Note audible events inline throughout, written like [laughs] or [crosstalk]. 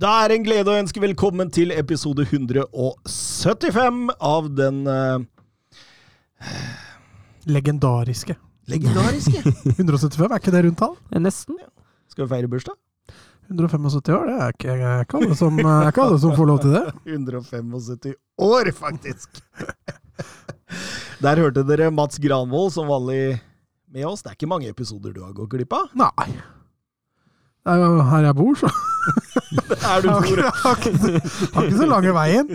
Da er det en glede å ønske velkommen til episode 175 av den eh, Legendariske. legendariske [laughs] 175, er ikke det rundt tall? Nesten. Skal vi feire bursdag? 175 år, det er ikke, er ikke, alle, som, er ikke alle som får lov til det. [laughs] 175 år, faktisk! [laughs] Der hørte dere Mats Granvold som vanlig med oss. Det er ikke mange episoder du har gått glipp av. Nei. Det er jo her jeg bor, så [laughs] Er du jeg har ikke, så lange veien.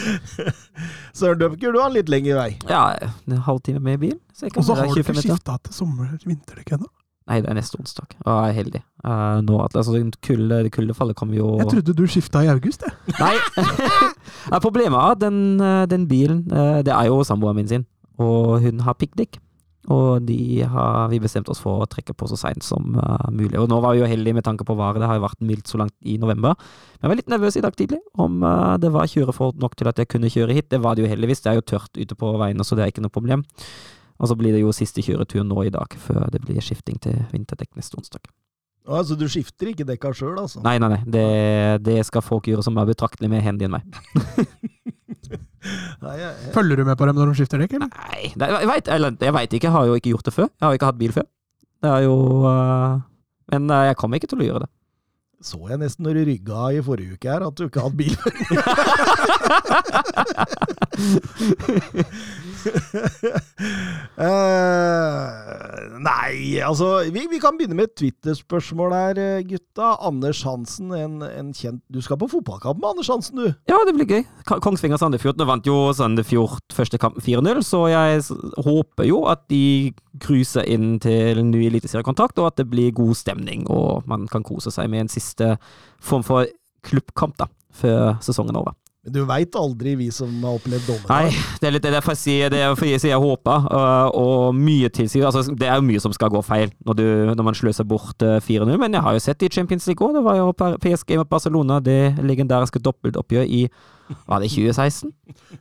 [laughs] Søren Dupker, du har litt lengre vei. Ja, en halvtime med bil. Så jeg kan Og så har du 25 ikke skifta til sommer-vinterdekk ennå. Nei, det er neste onsdag. Og jeg er heldig. Uh, nå, at- altså, kulde, det kuldefallet kommer jo Jeg trodde du skifta i august, jeg. [laughs] Nei! Problemet er at den, eh, den bilen eh, Det er jo samboeren min sin, og hun har piggdekk. Og de har vi bestemt oss for å trekke på så seint som uh, mulig. Og nå var vi jo heldige med tanke på været. Det har jo vært mildt så langt i november. Men jeg var litt nervøs i dag tidlig om uh, det var kjøreforhold nok til at jeg kunne kjøre hit. Det var det jo heldigvis. Det er jo tørt ute på veiene, så det er ikke noe problem. Og så blir det jo siste kjøretur nå i dag, før det blir skifting til vinterdekk neste onsdag. Altså, du skifter ikke dekka sjøl, altså? Nei, nei, nei. Det, det skal folk gjøre som er betraktelig mer handy enn meg. [laughs] Nei, jeg, jeg, Følger du med på dem når de skifter dekk, eller? Nei, jeg veit ikke. Jeg har jo ikke gjort det før. Jeg har jo ikke hatt bil før. Det er jo uh... Men øh, jeg kommer ikke til å gjøre det. Så jeg nesten når du rygga i forrige uke her, at du ikke hadde bil. uh, [laughs] nei, altså vi, vi kan begynne med et Twitter-spørsmål her, eh, gutta. Anders Hansen, en, en kjent Du skal på fotballkamp med Anders Hansen, du? Ja, det blir gøy. Kongsvinger Sandefjord vant jo Sandefjord første kamp 4-0, så jeg håper jo at de cruiser inn til ny eliteseriekontrakt, og at det blir god stemning, og man kan kose seg med en siste form for klubbkamp da, før sesongen er over. Men du veit aldri, vi som har opplevd dommedag. Nei, det er litt det er derfor jeg sier det er jeg sier jeg håper, og mye tilsier altså, Det er jo mye som skal gå feil når, du, når man sløser bort øh, 4-0, men jeg har jo sett i Champions League òg. Det var jo PSG mot Barcelona, det legendariske dobbeltoppgjør i Var det 2016?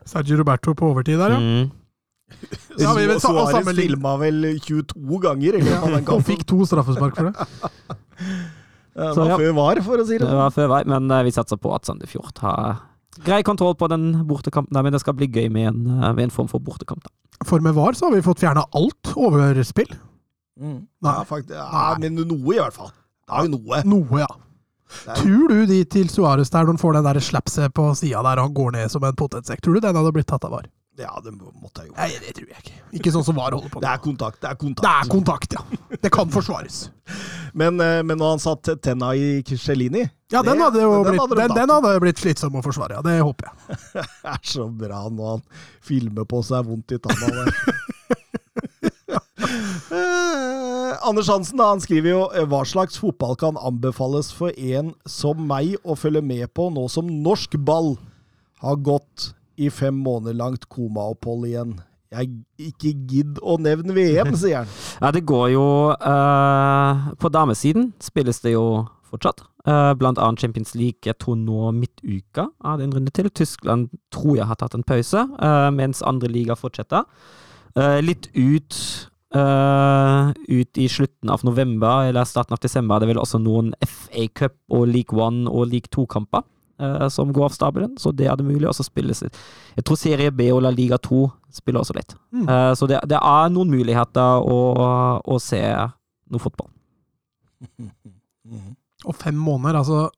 Sergio Roberto på overtid der, ja. Mm. [laughs] Ja, vi vet- og Suarez filma vel 22 ganger Ja, [laughs] Og fikk to straffespark for det. [laughs] Det Så, var ja. før var, for å si det Det sånn. var før var, men øh, vi satser på at Sandefjord har grei kontroll på den bortekampen. der, Men det skal bli gøy med en, øh, med en form for bortekamp. da. For med VAR så har vi fått fjerna alt overspill. Mm. Nei. Ja, faktisk, ja, men noe, i hvert fall. Det er jo noe. Noe, ja. Er- Tror du de til Suárez der, når han får den der slapset på sida der og han går ned som en potetsekk, tror du den hadde blitt tatt av VAR? Ja, det måtte jeg jo. Nei, det tror jeg ikke. Ikke sånn som VAR holder på med. Det er kontakt. Det er kontakt. Det er kontakt, ja. Det kan forsvares. Men, eh, men når han satt tenna i Cellini Ja, den hadde jo den blitt, hadde den, den hadde blitt slitsom å forsvare, ja. Det håper jeg. [laughs] Det er så bra når han filmer på seg vondt i tanna. Eh, [laughs] Anders Hansen da, han skriver jo eh, hva slags fotball kan anbefales for en som meg å følge med på nå som norsk ball har gått i fem måneder langt komaopphold igjen. Jeg ikke gidd å nevne VM, sier han. [laughs] Ja, det går jo uh, På damesiden spilles det jo fortsatt. Uh, blant annet Champions League. Jeg tror nå midtuka er det en runde til. Tyskland tror jeg har tatt en pause, uh, mens andre liga fortsetter. Litt ut Uh, ut i slutten av november eller starten av desember er det vel også noen FA Cup og League One og League Two-kamper eh, som går av stabelen, så det er det mulig. Og så spilles Jeg tror Serie B og La Liga 2 spiller også litt. Mm. Eh, så det, det er noen muligheter å, å se noe fotball. [laughs] Og fem måneder, altså.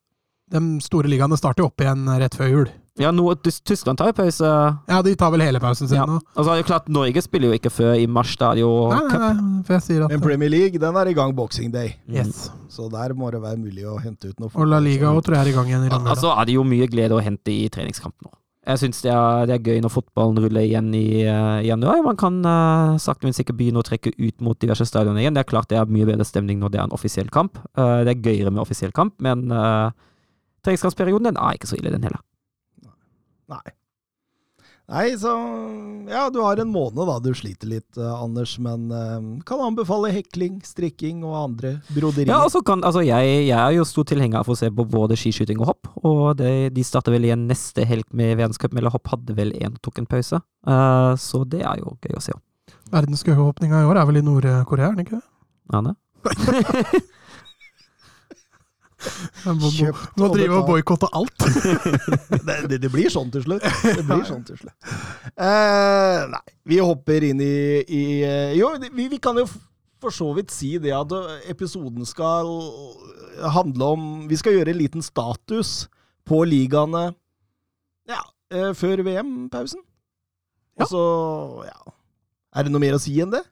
De store ligaene starter jo opp igjen rett før jul. Ja, nå, Tyskland tar jo pause. Ja, de tar vel hele pausen sin Ja. nå. Og så er det jo klart, Norge spiller jo ikke før i mars. Da er det jo Nei, nei, nei, for jeg sier at Men Premier League den er i gang boxing day, Yes. så der må det være mulig å hente ut noe. Og La Liga og tror jeg er i gang igjen i Al- Altså er det jo mye glede å hente i treningskamp nå. Jeg syns det, det er gøy når fotballen ruller igjen i uh, januar. Man kan uh, sakte, men sikkert begynne å trekke ut mot diverse stadioner igjen. Det er klart det er mye bedre stemning når det er en offisiell kamp. Uh, det er gøyere med offisiell kamp, men uh, treningskampsperioden den er ikke så ille, den heller. Nei. Nei, så Ja, du har en måned da du sliter litt, eh, Anders, men eh, kan anbefale hekling, strikking og andre broderier. Ja, altså kan, altså jeg, jeg er jo stor tilhenger av å se på både skiskyting og hopp, og det, de starter vel igjen neste helg med verdenscup, eller hopp hadde vel en tok en pause, uh, så det er jo gøy å se. Verdenscupåpninga i år er vel i Nord-Korea, er den ikke det? Anne? Jeg [laughs] må, må, Kjøpt må og drive og boikotte alt. [laughs] det, det, det blir sånn til slutt. Det blir sånn til slutt. Uh, nei, vi hopper inn i, i eh, Jo, vi, vi kan jo for så vidt si det at eh, episoden skal handle om Vi skal gjøre en liten status på ligaene ja, før VM-pausen. Ja. Og så, ja Er det noe mer å si enn det?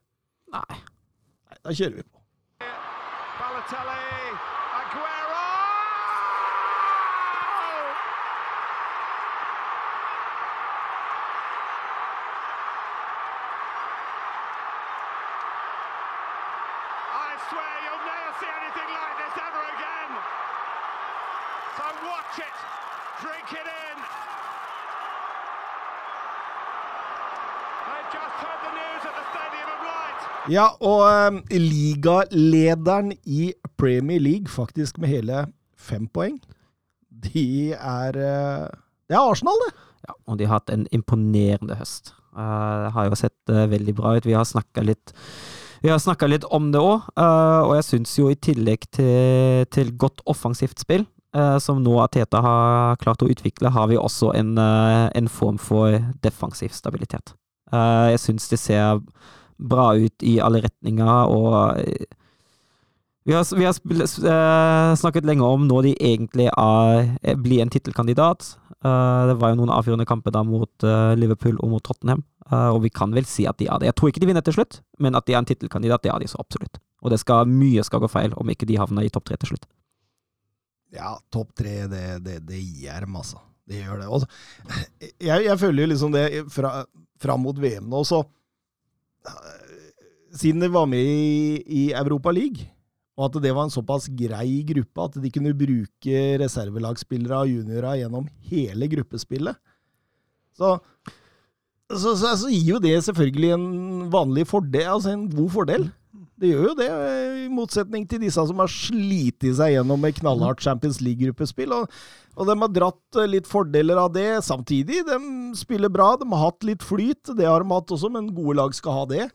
Nei. Nei, da kjører vi på. Ja, og um, ligalederen i Premier League, faktisk med hele fem poeng, de er eh, Det er Arsenal, det! Ja, og de har hatt en imponerende høst. Uh, det har jo sett uh, veldig bra ut. Vi har snakka litt vi har snakka litt om det òg, og jeg syns jo i tillegg til, til godt offensivt spill, som nå Ateta har klart å utvikle, har vi også en, en form for defensiv stabilitet. Jeg syns det ser bra ut i alle retninger, og eh, vi har, vi har eh, snakket lenge om når de egentlig er, eh, blir en tittelkandidat. Det var jo noen avgjørende kamper da mot Liverpool og mot Tottenham, og vi kan vel si at de er det. Jeg tror ikke de vinner til slutt, men at de er en tittelkandidat, det er de så absolutt. Og det skal, mye skal gå feil om ikke de havner i topp tre til slutt. Ja, topp tre, det, det, det gir dem, altså. Det gjør det. Og jeg, jeg føler jo liksom det fra, fram mot VM nå, så Siden de var med i, i Europa League, og at det var en såpass grei gruppe at de kunne bruke reservelagsspillere og juniorer gjennom hele gruppespillet, så, så, så, så gir jo det selvfølgelig en vanlig fordel, altså en god fordel. Det gjør jo det, i motsetning til disse som har slitt seg gjennom et knallhardt Champions League-gruppespill. Og, og de har dratt eh, litt fordeler av det samtidig. De spiller bra, de har hatt litt flyt, det har de hatt også, men gode lag skal ha det.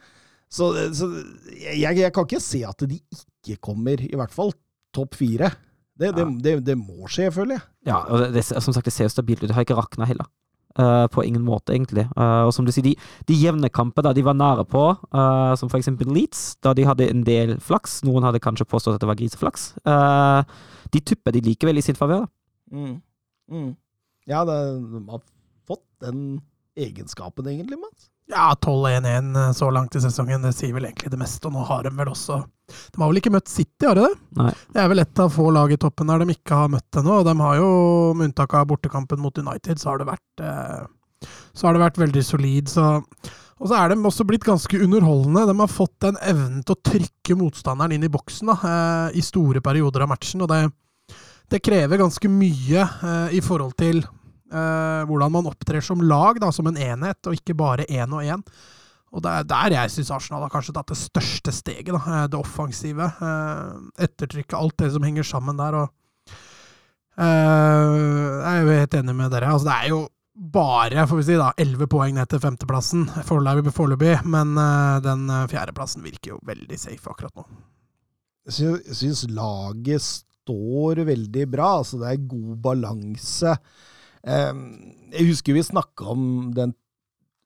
Så, så jeg, jeg kan ikke se at de ikke kommer, i hvert fall topp fire. Det, det, det, det må skje, føler jeg. Ja, og som sagt, det ser jo stabilt ut. Det har ikke rakna heller. Eh, på ingen måte, egentlig. Uh, og som du sier, de, de jevne kamper da de var nære på, uh, som for eksempel Leeds, da de hadde en del flaks, noen hadde kanskje påstått at det var griseflaks, eh, de tupper de likevel i sin favør. Mm. Mm. Ja, det, de har fått den egenskapen, egentlig, Mats. Ja, 12-1-1 så langt i sesongen, det sier vel egentlig det meste. Og nå har de vel også De har vel ikke møtt City, har de det? Nei. Det er vel et av få lag i toppen der de ikke har møtt ennå. Og de har jo, med unntak av bortekampen mot United, så har det vært eh, Så har det vært veldig solid. Så og så er de også blitt ganske underholdende. De har fått den evnen til å trykke motstanderen inn i boksen da, eh, i store perioder av matchen. Og det, det krever ganske mye eh, i forhold til eh, hvordan man opptrer som lag, da, som en enhet, og ikke bare én og én. Og det er der jeg syns Arsenal har kanskje tatt det største steget. Da, eh, det offensive. eh, Ettertrykket, alt det som henger sammen der. og eh, Jeg er jo helt enig med dere. Altså, det er jo bare får vi si da, 11 poeng ned til femteplassen foreløpig, men den fjerdeplassen virker jo veldig safe akkurat nå. Jeg syns laget står veldig bra. Altså, det er god balanse. Em, Jeg husker vi snakka om den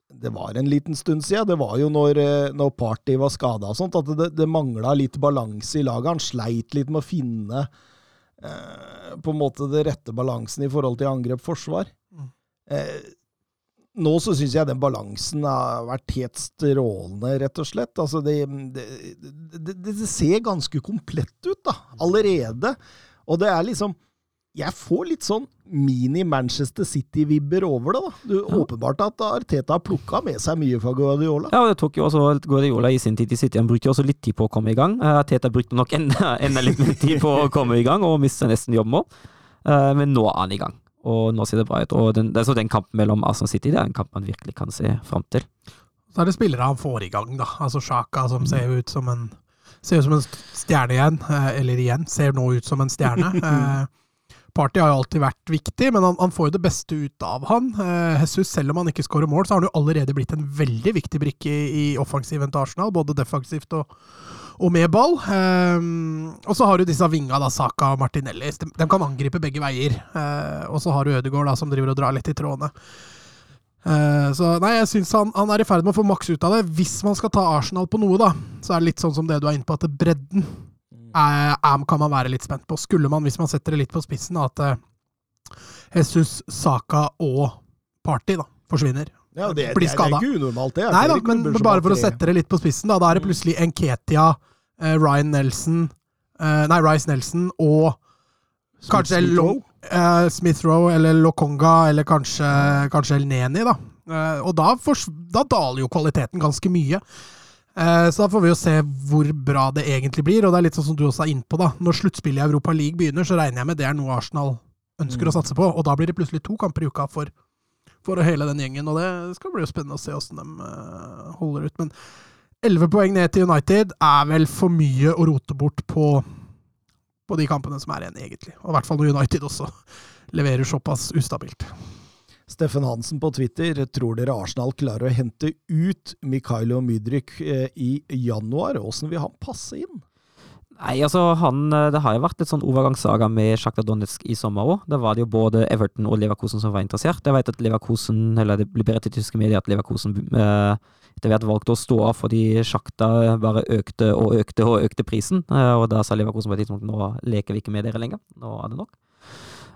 Det var en liten stund siden. Det var jo når, eh, når Party var skada og sånt, at det, det mangla litt balanse i laget. Han sleit litt med å finne eh, på en måte det rette balansen i forhold til angrep-forsvar. Mm. Eh, nå så syns jeg den balansen har vært helt strålende, rett og slett. Altså det, det, det, det, det ser ganske komplett ut, da, allerede. Og det er liksom jeg får litt sånn mini-Manchester City-vibber over det. da. Du, Åpenbart at Arteta har plukka med seg mye fra Guardiola. Ja, og det tok jo også Guardiola i sin tid i City. Han brukte jo også litt tid på å komme i gang. Arteta brukte nok enda, [laughs] enda litt mer tid på å komme i gang, og mista nesten jobben òg. Uh, men nå er han i gang, og nå ser det bra ut. Og den, det er så den kampen mellom Arsenal City det er en kamp man virkelig kan se fram til. Så er det spillere han får i gang, da. Altså Sjaka som ser ut som en Ser ut som en stjerne igjen. eh, Eller igjen, ser nå ut som en stjerne. [laughs] Party har jo alltid vært viktig, men han, han får jo det beste ut av han. Eh, Jesus, selv om han ikke skårer mål, så har han jo allerede blitt en veldig viktig brikke i, i offensiven til Arsenal. Både defensivt og, og med ball. Eh, og så har du disse vinga, da, Saka og Martinelli. De, de kan angripe begge veier. Eh, og så har du Ødegaard, da, som driver og drar litt i trådene. Eh, så nei, jeg syns han, han er i ferd med å få maks ut av det. Hvis man skal ta Arsenal på noe, da, så er det litt sånn som det du er inne på, at bredden er, er, kan man være litt spent på. Skulle man, hvis man setter det litt på spissen, at eh, Jesus, Saka og Party da, forsvinner. Ja, det, Blir det, det er ikke unormalt, det. Nei da, men bare for å sette det litt på spissen, da. Da er det plutselig Enketia, eh, Ryan Nelson eh, Nei, Rice Nelson og kanskje Smith Lo- Rowe. eh, Smith Rowe eller Lokonga eller kanskje, kanskje El Neni, da. Eh, og da, for, da daler jo kvaliteten ganske mye. Eh, så da får vi jo se hvor bra det egentlig blir, og det er litt sånn som du også er innpå, da. Når sluttspillet i Europa League begynner, så regner jeg med det er noe Arsenal ønsker å satse på, og da blir det plutselig to kamper i uka for, for hele den gjengen, og det skal bli jo spennende å se åssen de eh, holder ut. Men elleve poeng ned til United er vel for mye å rote bort på, på de kampene som er igjen, egentlig. Og i hvert fall når United også leverer såpass ustabilt. Steffen Hansen på Twitter, tror dere Arsenal klarer å hente ut Mikhailo Mydrik eh, i januar? Åssen vil han passe inn? Nei, altså han, eh, Det har jo vært litt sånn overgangssaga med Sjakta Donetsk i sommer òg. Da var det jo både Everton og Leverkusen som var interessert. Jeg vet at Leverkusen, eller det blir berettet i tyske medier at Leverkusen eh, etter hvert valgte å stå av fordi Sjakta bare økte og økte og økte prisen. Og da sa Leverkusen på et tidspunkt nå leker vi ikke med dere lenger. Nå er det nok.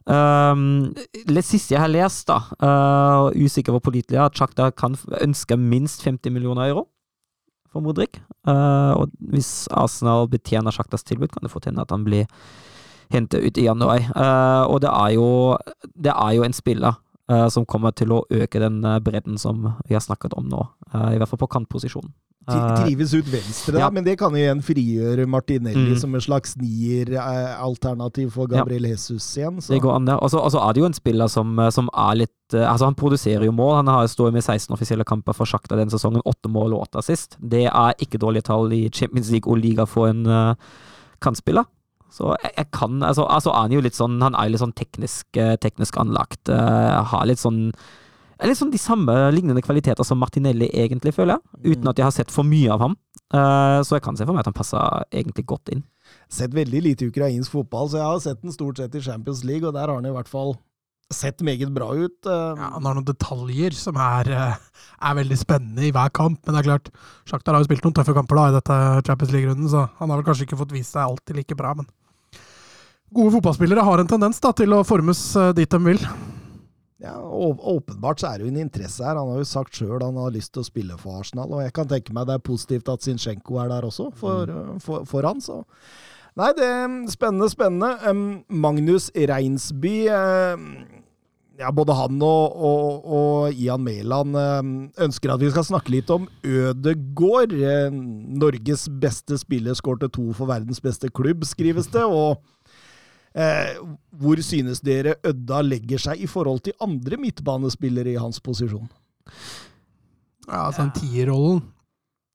Um, det siste jeg har lest, da, uh, usikker på pålitelig, at Sjakta kan ønske minst 50 millioner euro for Modric. Uh, og hvis Arsenal betjener Sjaktas tilbud, kan det fort hende at han blir hentet ut i januar. Uh, og det er jo, det er jo en spiller som kommer til å øke den bredden som vi har snakket om nå. I hvert fall på kantposisjonen. Uh, Trives ut venstre, da, ja. men det kan jo igjen frigjøre Martinelli Mm. som en slags nier-alternativ for Ja. Gabriel Jesus igjen. Så. Det går an, det. Og så er det jo en spiller som, eh, som er litt eh, Altså, han produserer jo mål. Han har står med 16 offisielle kamper for Sjakta den sesongen. Åtte mål og åtte assist. Det er ikke dårlige tall i Champions League og liga for en uh, kantspiller. Så jeg, jeg kan altså, altså er han jo litt sånn Han er litt sånn teknisk, eh, teknisk anlagt. Uh, har litt sånn Litt sånn de samme lignende kvaliteter som Martinelli, egentlig, føler jeg. Uten at jeg har sett for mye av ham. Eh, så jeg kan se for meg at han passer egentlig godt inn. Sett veldig lite ukrainsk fotball, så jeg har sett den stort sett i Champions League, og der har han i hvert fall sett meget bra ut. eh. Ja, han har noen detaljer som er, eh, er veldig spennende i hver kamp, men det er klart, Sjaktar har jo spilt noen tøffe kamper da i dette Champions League-runden, så han har vel kanskje ikke fått vist seg alltid like bra, men gode fotballspillere har en tendens da, til å formes dit de vil. Ja, Åpenbart så er det jo en interesse her. Han har jo sagt sjøl han har lyst til å spille for Arsenal, og jeg kan tenke meg det er positivt at Zinchenko er der også, for, Mm. uh, for, for han, så Nei, det er spennende, spennende. Um, Magnus Reinsby um, ja, både han og, og, og Ian Mæland um, ønsker at vi skal snakke litt om Ødegård. Norges beste spiller skårte to for verdens beste klubb, skrives det. og Eh, hvor synes dere Ødda legger seg i forhold til andre midtbanespillere i hans posisjon? Ja, altså den tierrollen.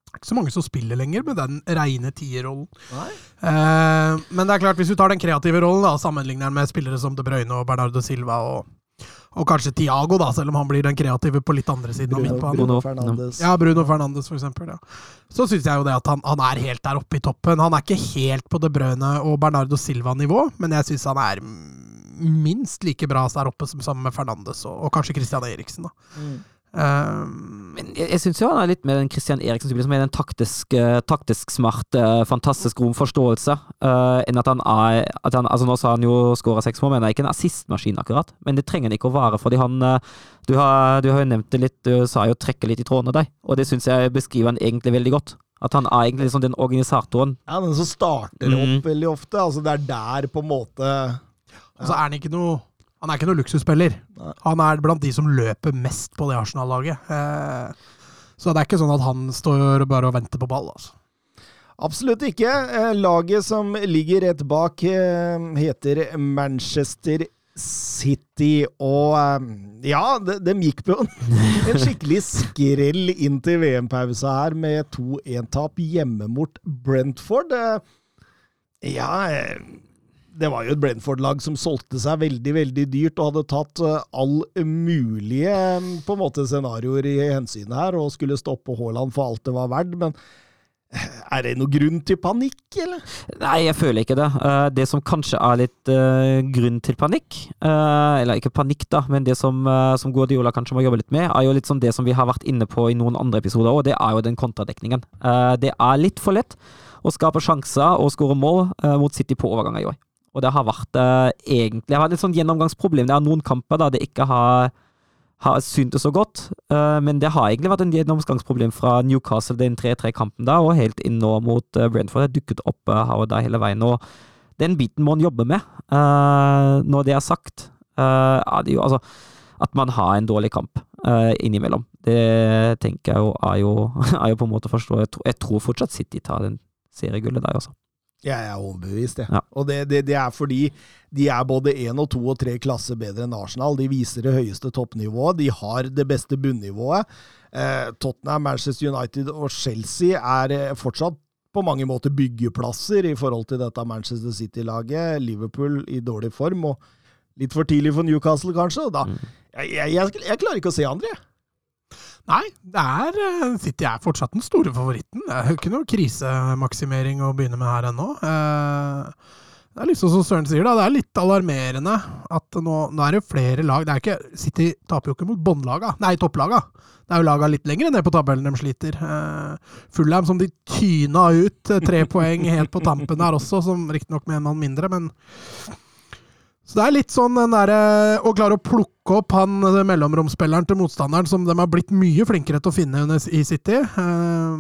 Det er ikke så mange som spiller lenger med den reine tierrollen. Eh, men det er klart, hvis du tar den kreative rollen, da, sammenligner den med spillere som De Bruyne og Bernardo Silva, og, og kanskje Tiago, da, selv om han blir den kreative på litt andre siden av Bruno, midtbanen. Bruno. Ja, Bruno Fernandes, for eksempel. Ja. Så syns jeg jo det at han, han er helt der oppe i toppen. Han er ikke helt på De Bruyne og Bernardo Silva-nivå, men jeg syns han er minst like bra der oppe som sammen med Fernandes og, og kanskje Christian Eriksen. Da. Mm. Eh, Men jeg, jeg syns jo han er litt mer den Christian Eriksen, som er den taktisk, eh, taktisk smarte, fantastisk rom forståelse, eh, enn at han er at han, altså Nå sa han jo skåra seks mål, men han er ikke en assistmaskin, akkurat. Men det trenger han ikke å være, fordi han eh, du har, du har jo nevnt det litt, du sa jo trekke litt i trådene deg, og det syns jeg beskriver han egentlig veldig godt. At han er egentlig liksom den organisatoren. Ja, den som starter Mm. opp veldig ofte. Altså, det er der på en måte Og så er han ikke noe han er ikke noen luksusspiller. Han er blant de som løper mest på det Arsenal-laget. Eh, så det er ikke sånn at han står bare og venter på ball. altså. Absolutt ikke. Eh, Laget som ligger rett bak, eh, heter Manchester City, og ja, de, de gikk på en, [laughs] en skikkelig skrell inn til VM-pausa her med 2-1-tap hjemme mot Brentford. Ja, det var jo et Brentford-lag som solgte seg veldig, veldig dyrt og hadde tatt eh, all mulige eh, på en måte scenarioer i hensyn her, og skulle stoppe Haaland for alt det var verdt, men eh, er det noen grunn til panikk, eller? Nei, jeg føler ikke det. Det som kanskje er litt grunn til panikk, eller ikke panikk, da, men det som, som Guardiola kanskje må jobbe litt med, er jo litt sånn det som vi har vært inne på i noen andre episoder òg, det er jo den kontradekningen. Det er litt for lett å skape sjanser og skåre mål mot City på overganger i år. Og det har vært uh, egentlig har litt sånn gjennomgangsproblem. Det er noen kamper der det ikke har har syntes så godt, uh, men det har egentlig vært en gjennomgangsproblem fra Newcastle, den 3-3-kampen da, og helt inn nå mot uh, Brentford. Det har dukket opp uh, her og der hele veien, og den biten må en jobbe med. Når det er sagt, er det jo altså At man har en dårlig kamp innimellom, det tenker jeg jo er jo, [laughs] er jo på en måte å forstå. Jeg, tror- jeg tror fortsatt City tar den seriegullet der, altså. Jeg er overbevist, jeg. Ja. Og det, det, det er fordi de er både én og to og tre klasser bedre enn Arsenal. De viser det høyeste toppnivået. De har det beste bunnivået. Eh, Tottenham, Manchester United og Chelsea er eh, fortsatt på mange måter byggeplasser i forhold til dette Manchester City-laget. Liverpool i dårlig form, og litt for tidlig for Newcastle, kanskje. Da, Mm. jeg, jeg, jeg, jeg klarer ikke å se andre, jeg. Nei, der sitter jeg er fortsatt den store favoritten. Det er jo ikke noe krisemaksimering å begynne med her ennå. Eh, Det er liksom som Søren sier, da, det er litt alarmerende at nå, nå er det flere lag det er ikke, City taper jo ikke mot båndlaga, nei, topplaga. Det er jo laga litt lenger ned på tabellen de sliter. Eh, Fulham som de tyna ut eh, tre poeng helt på tampen der også, som riktignok med en mann mindre, men så det er litt sånn den derre Å klare å plukke opp han eh, mellomromsspilleren til motstanderen som de har blitt mye flinkere til å finne i City. eh,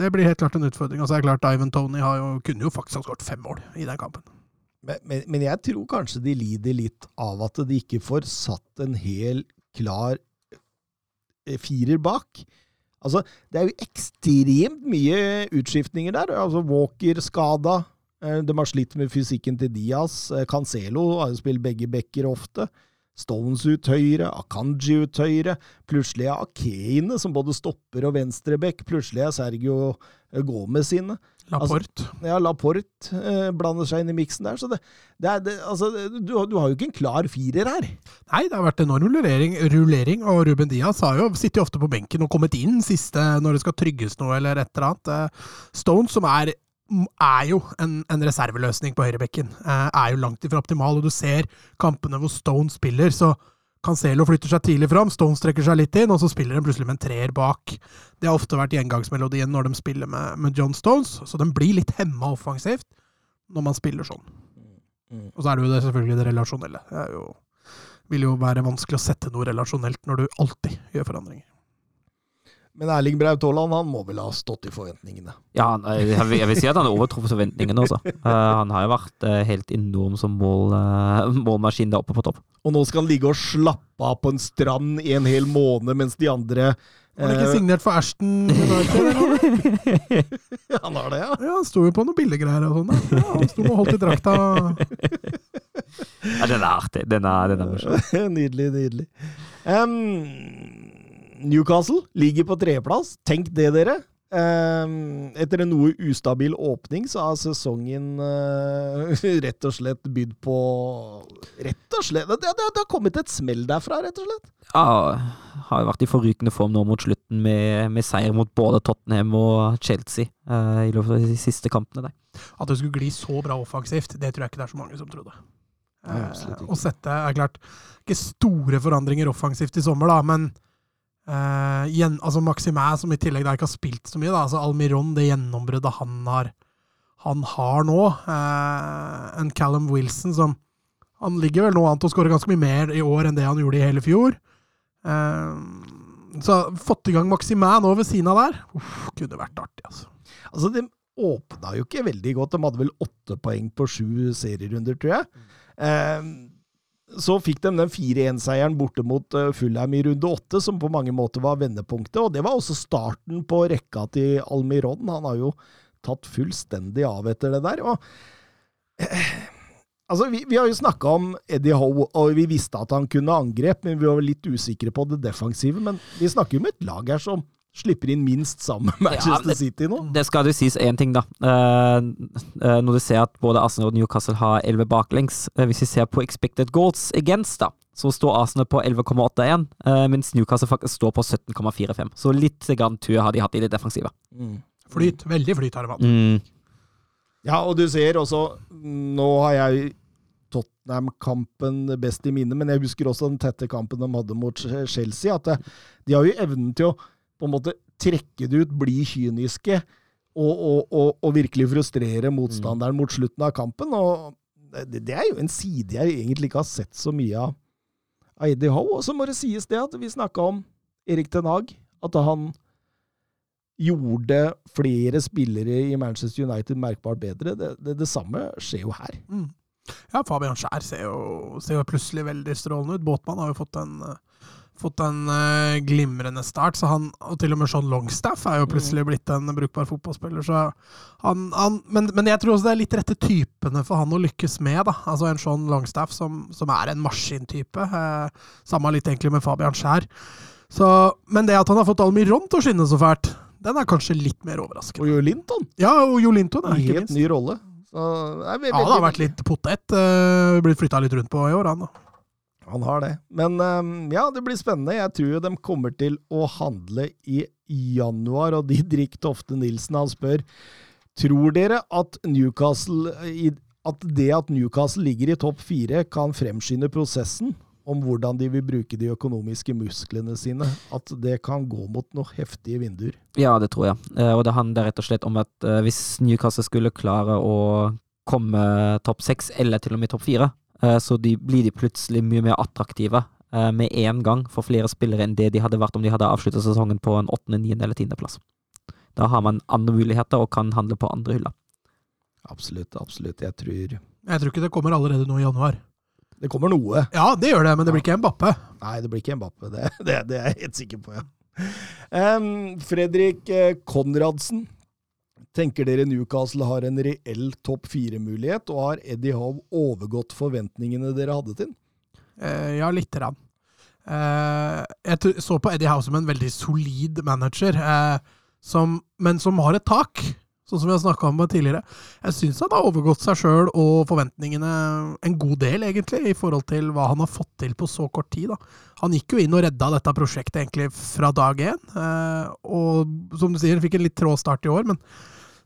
Det blir helt klart en utfordring. Og så er det klart Ivan Tony jo, kunne jo faktisk ha skåret fem mål i den kampen. Men, men, men jeg tror kanskje de lider litt av at de ikke får satt en hel klar eh, firer bak. Altså, det er jo ekstremt mye utskiftninger der. Altså, Walker skada. Eh, De har slitt med fysikken til Diaz. Eh, Cancelo har jo spilt begge bekker ofte. Stones ut høyre, Akanji ut høyre. Plutselig er Akeine som både stopper og venstrebekk. Plutselig er Sergio eh, Gomez inne. Laporte. Ja, Laporte eh, blander seg inn i miksen der. Så det, det er, det, altså, du, du har jo ikke en klar firer her. Nei, det har vært enorm rullering, rullering og Ruben Diaz har jo sittet ofte på benken og kommet inn siste når det skal trygges noe eller et eller annet. Stones, som er, er jo en, en reserveløsning på høyrebekken, eh, er jo langt ifra optimal, og du ser kampene hvor Stones spiller, så Cancelo flytter seg tidlig fram, Stones trekker seg litt inn, og så spiller de plutselig med en treer bak. Det har ofte vært gjengangsmelodien når de spiller med, med John Stones, så den blir litt hemma offensivt når man spiller sånn. Mm. Og så er det jo det, selvfølgelig det relasjonelle. Det jo, vil jo være vanskelig å sette noe relasjonelt når du alltid gjør forandringer. Men Erling Braut Haaland han må vel ha stått i forventningene. Ja, jeg vil, si at han har overtruffet forventningene også. Eh, han har jo vært eh, helt enorm som mål, eh, målmaskin der oppe på topp. Og nå skal han ligge og slappe av på en strand i en hel måned, mens de andre han er ikke eh, signert for Ashton United? [laughs] Han har det, ja. Ja, han sto jo på noen billiggreier og sånn. Ja, han sto og holdt i drakta. Ja, den er artig. Den er, den er morsom. [laughs] nydelig, nydelig. Em, Newcastle ligger på tredjeplass. Tenk det, dere. Etter en noe ustabil åpning, så har sesongen eh, [laughs] rett og slett bydd på Rett og slett Det, det, det har kommet et smell derfra, rett og slett. Ja, har jo vært i forrykende form nå mot slutten, med, med seier mot både Tottenham og Chelsea eh, i løpet av de siste kampene. Der. At det skulle gli så bra offensivt, det tror jeg ikke det er så mange som trodde. Eh, Å sette er klart ikke store forandringer offensivt i sommer, da, men eh, gjen, altså Maximæ, som i tillegg da ikke har spilt så mye, da, altså Almiron, det gjennombruddet han har, han har nå, Uh, en Callum Wilson som Han ligger vel nå an til å skåre ganske mye mer i år enn det han gjorde i hele fjor. Uh, så fått i gang Maximæ nå ved siden av der, uff, kunne vært artig, altså. Altså, de åpna jo ikke veldig godt. De hadde vel åtte poeng på sju serierunder, tror jeg. Eh, så fikk de den 4-1-seieren borte mot uh, Fulham i runde åtte, som på mange måter var vendepunktet. Og det var også starten på rekka til Almiron. Han har jo tatt fullstendig av etter det der. og eh, Altså, vi, vi, har jo snakka om Eddie Howe, og vi visste at han kunne angrep, men vi var litt usikre på det defensive. Men vi snakker jo om et lag her som slipper inn minst sammen med Manchester ja, City nå. Det skal jo sies én ting, da. Uh, uh, når du ser at både Arsenal og Newcastle har 11 baklengs. Uh, hvis vi ser på expected goals against, da, så står Arsenal på 11,81, mens Newcastle faktisk står på 17,45. Så litt grann tur har de hatt i det defensive. Mm. Flyt. Veldig flyt har de hatt. Mm. Ja, og du ser også Nå har jeg Tottenham-kampen best i minne, men jeg husker også den tette kampen de hadde mot Chelsea. At de har jo evnen til å på en måte trekke det ut, bli kyniske og, og, og, og virkelig frustrere motstanderen mot slutten av kampen. og det, det, er jo en side jeg egentlig ikke har sett så mye av av Eddie Howe. Og så må det sies det at vi snakka om Erik Ten Hag, at han gjorde flere spillere i Manchester United merkbart bedre. Det, det, det samme skjer jo her. Mm. Ja, Fabian Skjær ser jo, ser jo plutselig veldig strålende ut. Båtmann har jo fått en fått en uh, glimrende start. Så han, og til og med Sean Longstaff er jo plutselig mm. blitt en brukbar fotballspiller. Så han, han, men, men, jeg tror også det er litt rette typene for han å lykkes med. da. Altså En Sean Longstaff som, som er en maskintype. Uh, samme litt egentlig med Fabian Skjær. Så, men det at han har fått Almiron til å skinne så fælt, den er kanskje litt mer overraskende. Og Jo Linton. Ja, og Jo Linton er ikke minst. Helt ny rolle. Så, ja, han har vært litt potet. Uh, blitt flytta litt rundt på i år, han. da. Han har det. Men um, ja, det blir spennende. Jeg tror de kommer til å handle i januar, og de drikker Tofte Nilsen han spør Tror dere at Newcastle at det at Newcastle ligger i topp fire, kan fremskynde prosessen om hvordan de vil bruke de økonomiske musklene sine? At det kan gå mot noen heftige vinduer? Ja, det tror jeg. Eh, og det handler rett og slett om at eh, hvis Newcastle skulle klare å komme topp seks, eller til og med topp fire, så de, blir de plutselig mye mer attraktive eh, med en gang for flere spillere enn det de hadde vært om de hadde avslutta sesongen på en åttende, niende eller tiendeplass. Da har man andre muligheter og kan handle på andre hyller. Absolutt, absolutt. Jeg tror Jeg tror ikke det kommer allerede nå i januar. Det kommer noe. Ja, det gjør det, men det blir ikke Mbappe. Nei, det blir ikke Mbappe. Det, det, det er jeg helt sikker på, ja. Um, Fredrik eh, Konradsen Tenker dere Newcastle har en reell topp fire-mulighet, og har Eddie Howe overgått forventningene dere hadde til? Uh, ja, lite grann. Uh, jeg så på Eddie Howe som en veldig solid manager, uh, som, men som har et tak, sånn som vi har snakka om tidligere. Jeg syns han har overgått seg sjøl og forventningene en god del, egentlig, i forhold til hva han har fått til på så kort tid. Da. Han gikk jo inn og redda dette prosjektet egentlig fra dag én, og som du sier, fikk en litt trå start i år, men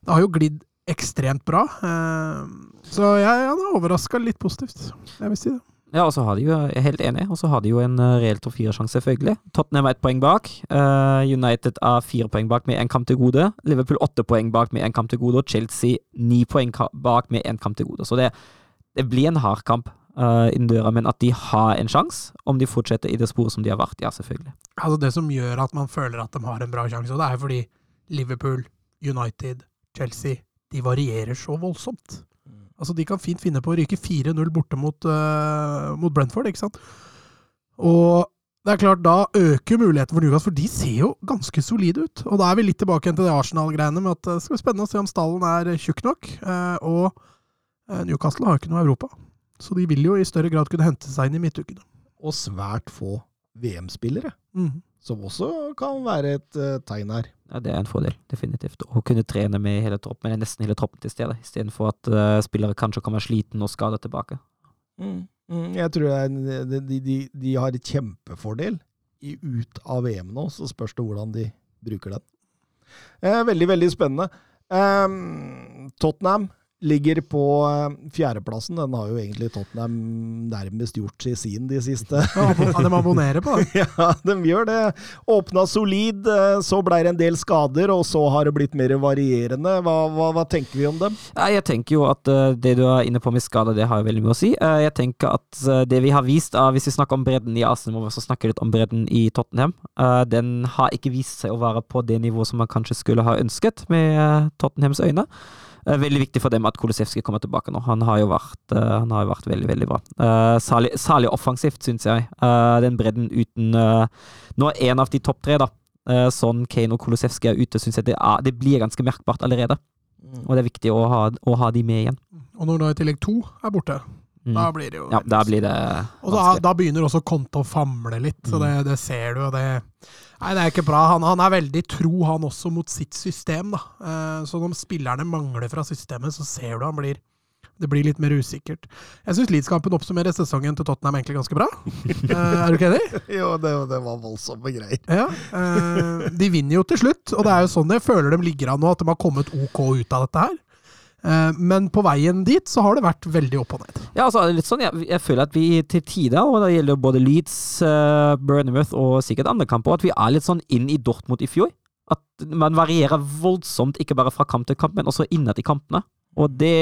det har jo glidd ekstremt bra. Eh, så jeg, han har overraska litt positivt. Jeg vil si det. Ja, og så har de jo, jeg er helt enig, og så har de jo en uh, reell topp fire-sjanse, selvfølgelig. Tottenham er ett poeng bak. Uh, United er fire poeng bak med én kamp til gode. Liverpool åtte poeng bak med én kamp til gode, og Chelsea ni poeng bak med én kamp til gode. Så det, det blir en hard kamp uh, innen døra, men at de har en sjanse, om de fortsetter i det sporet som de har vært, ja, selvfølgelig. Altså Det som gjør at man føler at de har en bra sjanse, det er fordi Liverpool, United, Chelsea, de varierer så voldsomt. Altså, De kan fint finne på å ryke 4-0 borte mot, uh, mot, Brentford, ikke sant? Og det er klart, da øker muligheten for Newcastle, for de ser jo ganske solide ut. Og da er vi litt tilbake igjen til det Arsenal-greiene med at det skal bli spennende å se om stallen er tjukk nok. Uh, og Newcastle har jo ikke noe Europa, så de vil jo i større grad kunne hente seg inn i midtukene. Og svært få VM-spillere. Mm. Som også kan være et uh, tegn her. Ja, Det er en fordel, definitivt. Å kunne trene med hele troppen, eller nesten hele troppen til stede, istedenfor at uh, spillere kanskje kan være sliten og skada tilbake. Mm. Mm, jeg tror de, de, de, har et kjempefordel i, ut av VM nå, så spørs det hvordan de bruker den. Eh, veldig, veldig spennende. Um, Tottenham Ligger på eh, fjerdeplassen. Den har jo egentlig Tottenham nærmest gjort til sin de siste. [laughs] Ja, de abonnerer på det? [laughs] ja, de gjør det. Åpna solid, eh, så blei det en del skader, og så har det blitt mer varierende. Hva, hva, hva tenker vi om dem? Jeg tenker jo at eh, det du er inne på med skader, det har jo veldig mye å si. Jeg tenker at det vi har vist, hvis vi snakker om bredden i Arsenal, må vi også snakke litt om bredden i Tottenham. Den har ikke vist seg å være på det nivået som man kanskje skulle ha ønsket, med Tottenhams øyne. Eh, Veldig viktig for dem at Kolosevskij kommer tilbake nå. Han har jo vært, eh, han har jo vært veldig, veldig bra. Eh, Særlig, særlig offensivt, syns jeg. Eh, Den bredden uten Nå er en av de topp tre, da. eh, Sånn Kane og Kolosevskij er ute, syns jeg det, er, det blir ganske merkbart allerede. Og det er viktig å ha, å ha de med igjen. Og når da i tillegg to er borte, Mm. da blir det jo Ja, da blir det Og da, da begynner også Konto å famle litt, så Mm. det, det ser du. Og det, nei, det er ikke bra. Han, han er veldig tro, han også, mot sitt system. da. Eh, så når spillerne mangler fra systemet, så ser du han blir det blir litt mer usikkert. Jeg syns Leeds-kampen oppsummerer sesongen til Tottenham egentlig ganske bra. [laughs] Eh, er du ikke enig? Jo, det, det var voldsomme greier. Ja. eh, de vinner jo til slutt, og det er jo sånn jeg føler de ligger an nå, at de har kommet OK ut av dette her. Eh, men på veien dit så har det vært veldig opp og ned. Ja, altså, litt sånn, jeg, jeg føler at vi til tider, og det gjelder både Leeds, uh, Burnmouth og sikkert andre kamper, at vi er litt sånn inn i Dortmund i fjor. At man varierer voldsomt, ikke bare fra kamp til kamp, men også innad i kampene. Og det,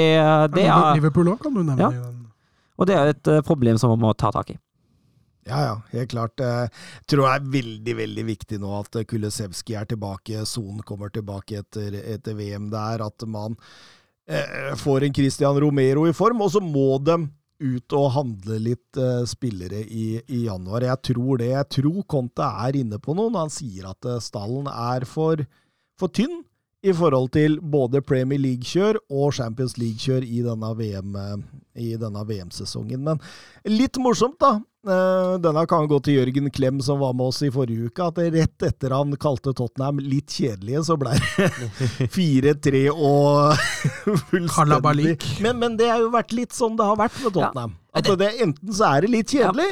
det, er, Liverpool òg, kan du nevne. Ja. og det er et eh, problem som man må ta tak i. Ja, ja, helt klart. Jeg tror det er veldig, veldig viktig nå at Kulesevski er tilbake, Son kommer tilbake etter, etter VM der, at man eh, får en Christian Romero i form, og så må de ut og handle litt eh, spillere i, i januar. Jeg tror det. Jeg tror Conte er inne på noe når han sier at eh, stallen er for, for tynn i forhold til både Premier League-kjør og Champions League-kjør i denne VM, eh, i denne VM-sesongen. Men litt morsomt, da. Eh, Denne kan gå til Jørgen Klem, som var med oss i forrige uke. At rett etter han kalte Tottenham litt kjedelige, så ble det [laughs] 4-3 og [laughs] fullstendig Kalabalik. men, men det har jo vært litt sånn det har vært med Tottenham. At det, enten så er det litt kjedelig,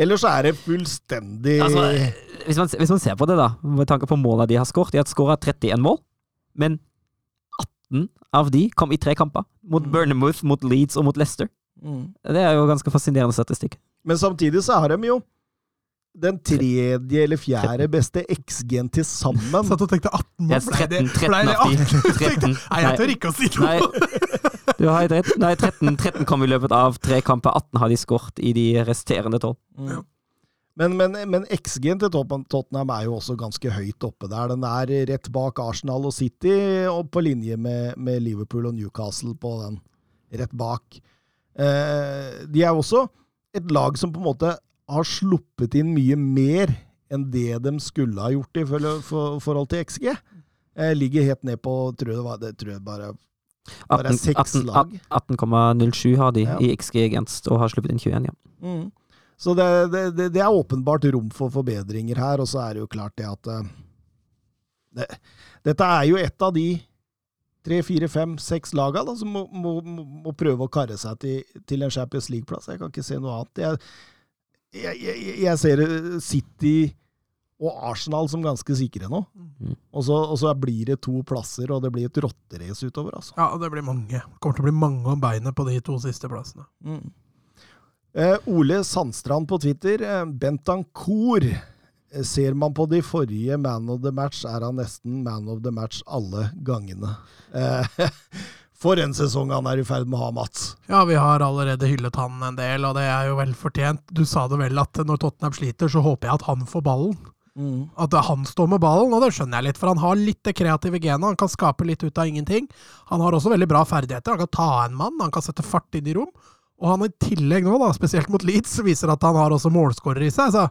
eller så er det fullstendig Altså, hvis, man, hvis man ser på det, da, med tanke på målene de har skåret De har skåra 31 mål, men 18 av de kom i tre kamper. Mot Mm. Burnmouth, mot Leeds og mot Leicester. Mm. Det er jo ganske fascinerende statistikk. Men samtidig så har de jo den tredje eller fjerde beste XG-en til sammen. [laughs] Satt og tenkte 18 mål. Yes, 13, 13 ble det av de. 18? 13. [laughs] Nei, jeg tør ikke å si Nei, noe. du har rett. Nei, 13, 13 kom i løpet av tre kamper. 18 har de skåret i de resterende tolv. Mm. Men, men, men XG-en til Tottenham er jo også ganske høyt oppe der. Den er rett bak Arsenal og City, og på linje med, med Liverpool og Newcastle på den. Rett bak. Eh, de er også et lag som på en måte har sluppet inn mye mer enn det de skulle ha gjort i forhold, for, forhold til XG. Eh, ligger helt ned på tror jeg det, var, det tror jeg bare Bare 18 seks 18 lag. 18,07 har de Ja. i XG-gevinst og har sluppet inn 21, ja. Mm. Så det, det, det, er åpenbart rom for forbedringer her, og så er det jo klart det at eh, det, Dette er jo et av de tre, fire, fem, seks laga da, som må, må, må, må prøve å karre seg til, til en Champions League-plass. Jeg kan ikke se noe annet. Jeg, jeg, jeg, jeg ser eh, City og Arsenal som ganske sikre nå. Mm. Og så, og så blir det to plasser, og det blir et rotterace utover. altså. Ja, det blir mange. Det kommer til å bli mange om beinet på de to siste plassene. Mm. Eh, Ole Sandstrand på Twitter. Eh, Bentancour. Eh, Ser man på de forrige Man of the Match, er han nesten Man of the Match alle gangene. Eh, [laughs] for en sesong han er i ferd med å ha, Mats. Ja, vi har allerede hyllet han en del, og det er jo vel fortjent. Du sa det vel at når Tottenham sliter, så håper jeg at han får ballen. At han står med ballen, og det skjønner jeg litt, for han har litt det kreative genet. Han kan skape litt ut av ingenting. Han har også veldig bra ferdigheter. Han kan ta en mann, han kan sette fart inn i rom. Og han i tillegg nå, da, spesielt mot Leeds, viser at han har også målskårer i seg. Så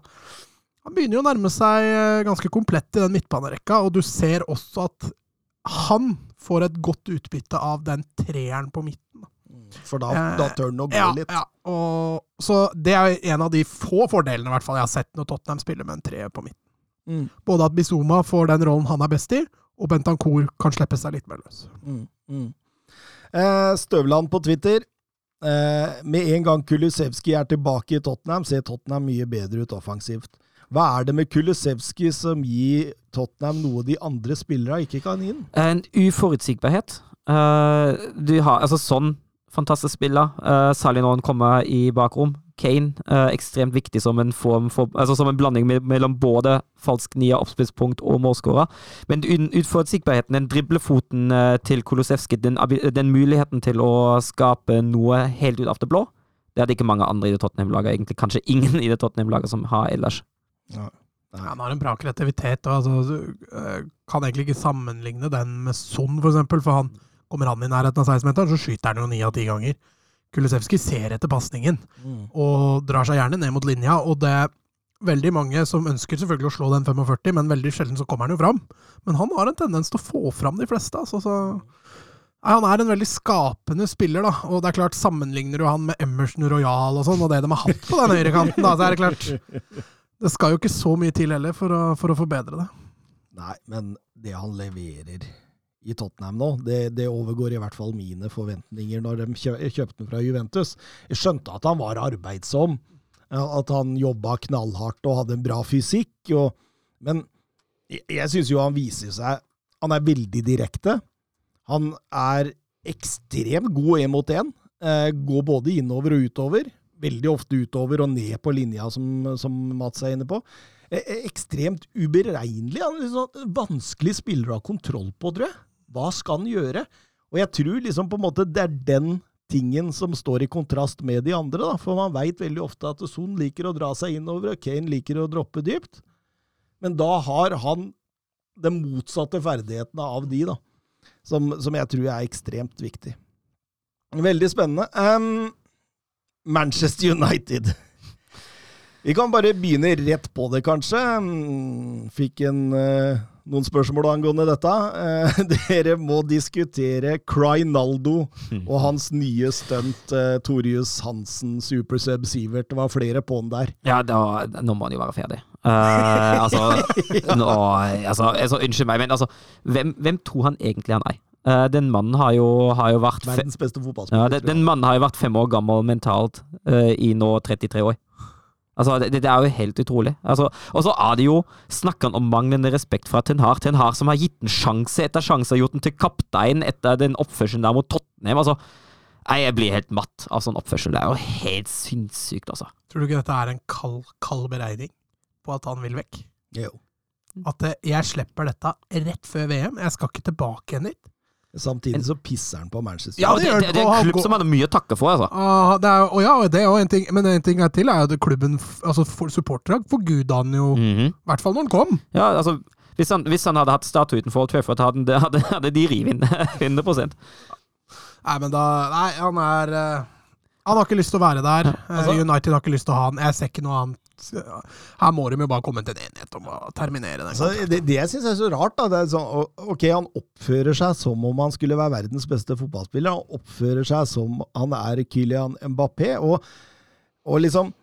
han begynner jo å nærme seg eh, ganske komplett i den midtbanerekka, og du ser også at han får et godt utbytte av den treeren på midten. For da, Eh, da tør han å gå Ja, litt. ja. Og, så det er en av de få fordelene i hvert fall jeg har sett når Tottenham spiller med en treer på midten. Mm, Både at Bizuma får den rollen han er best i, og Bentancour kan slippe seg litt mer løs. mm, mm. Eh, Støvland på Twitter. Eh, med en gang Kulusevski er tilbake i Tottenham, ser Tottenham mye bedre ut offensivt. Hva er det med Kulusevski som gir Tottenham noe de andre spillere ikke kan gi? En uforutsigbarhet. Uh, du har altså sånn fantastisk spiller, Uh, særlig når han kommer i bakrom. Kane, eh, ekstremt viktig som en form for Altså som en blanding me- mellom både falsk nia, oppspillspunkt og målskårer. Men uforutsigbarheten, den driblefoten eh, til Kolosevskij, den, den muligheten til å skape noe helt ut av det blå, det er det ikke mange andre i det Tottenham-laget, egentlig kanskje ingen i det Tottenham-laget som har ellers. Han har en bra kreativitet, og altså, du, eh, kan egentlig ikke sammenligne den med Son, for eksempel, for han Kommer han i nærheten av 16-meteren, så skyter han jo ni av ti ganger. Kulisevskij ser etter pasningen og drar seg gjerne ned mot linja. Og det er veldig mange som ønsker selvfølgelig å slå den 45, men veldig sjelden så kommer han jo fram. Men han har en tendens til å få fram de fleste. Altså, så Nei, Han er en veldig skapende spiller, da. Og det er klart, sammenligner du han med Emerson Royal og sånn, og det de har hatt på den høyrekanten, da, så er det klart Det skal jo ikke så mye til heller for å, for å forbedre det. Nei, men det han leverer i Tottenham nå, det, det overgår i hvert fall mine forventninger når de kjøpte den fra Juventus. Jeg skjønte at han var arbeidsom, at han jobba knallhardt og hadde en bra fysikk, og, men jeg, jeg syns jo han viser seg Han er veldig direkte. Han er ekstremt god én mot én. Eh, går både innover og utover. Veldig ofte utover og ned på linja, som, som Mats er inne på. Eh, eh, ekstremt uberegnelig. Han er liksom vanskelig spiller å ha kontroll på, tror jeg. Hva skal han gjøre? Og jeg tror liksom på en måte det er den tingen som står i kontrast med de andre, da. For man veit veldig ofte at Son liker å dra seg innover, og Kane liker å droppe dypt. Men da har han den motsatte ferdighetene av de, da. Som, som jeg tror er ekstremt viktig. Veldig spennende. Um, Manchester United. Vi kan bare begynne rett på det, kanskje. Fikk en, eh, noen spørsmål angående dette. Eh, [laughs] dere må diskutere Crynaldo og hans nye stunt, uh, Torius Hansen, Supersub Sivert. Det var flere på den der. Ja, da, nå må han jo være ferdig. Eh, [laughs] altså, nå, altså, altså Unnskyld meg, men altså, hvem, hvem tror han egentlig han er? Eh, den mannen har jo, har jo vært Verdens beste fotballspiller. ja, den, den mannen har jo vært fem år gammel mentalt eh, i nå 33 år. Altså, det, det er jo helt utrolig. Altså, og så er det jo Snakker han om manglende respekt fra Ten Hag. Ten Hag som har gitt en sjanse etter sjanse, og gjort den til kaptein etter den oppførselen der mot Tottenham. Altså, nei, jeg blir helt matt av sånn oppførsel. Det er jo helt sinnssykt, altså. Tror du ikke dette er en kald, kald beregning på at han vil vekk? Jo. At eh, jeg slipper dette rett før VM, jeg skal ikke tilbake igjen dit. Samtidig så pisser han på Manchester Ja, det det, det, er en klubb som han har mye å takke for, altså. Ah, det er, og ja, det er en ting, men en ting er til er at klubben, altså supporterne, forguda han jo, i Mhm. hvert fall når han kom. Ja, altså hvis han, hvis han hadde hatt statue utenfor Old Trafford, hadde, hadde, hadde de revet inn 100% Nei, men da Nei, han er eh, Han har ikke lyst til å være der. Eh, altså- United har ikke lyst til å ha han. Jeg ser ikke noe annet. Her må de jo bare komme til en enighet om å terminere den. Altså, det, det jeg syns er så rart, da, det er sånn Ok, han oppfører seg som om han skulle være verdens beste fotballspiller. Han oppfører seg som han er Kylian Mbappé, og, og liksom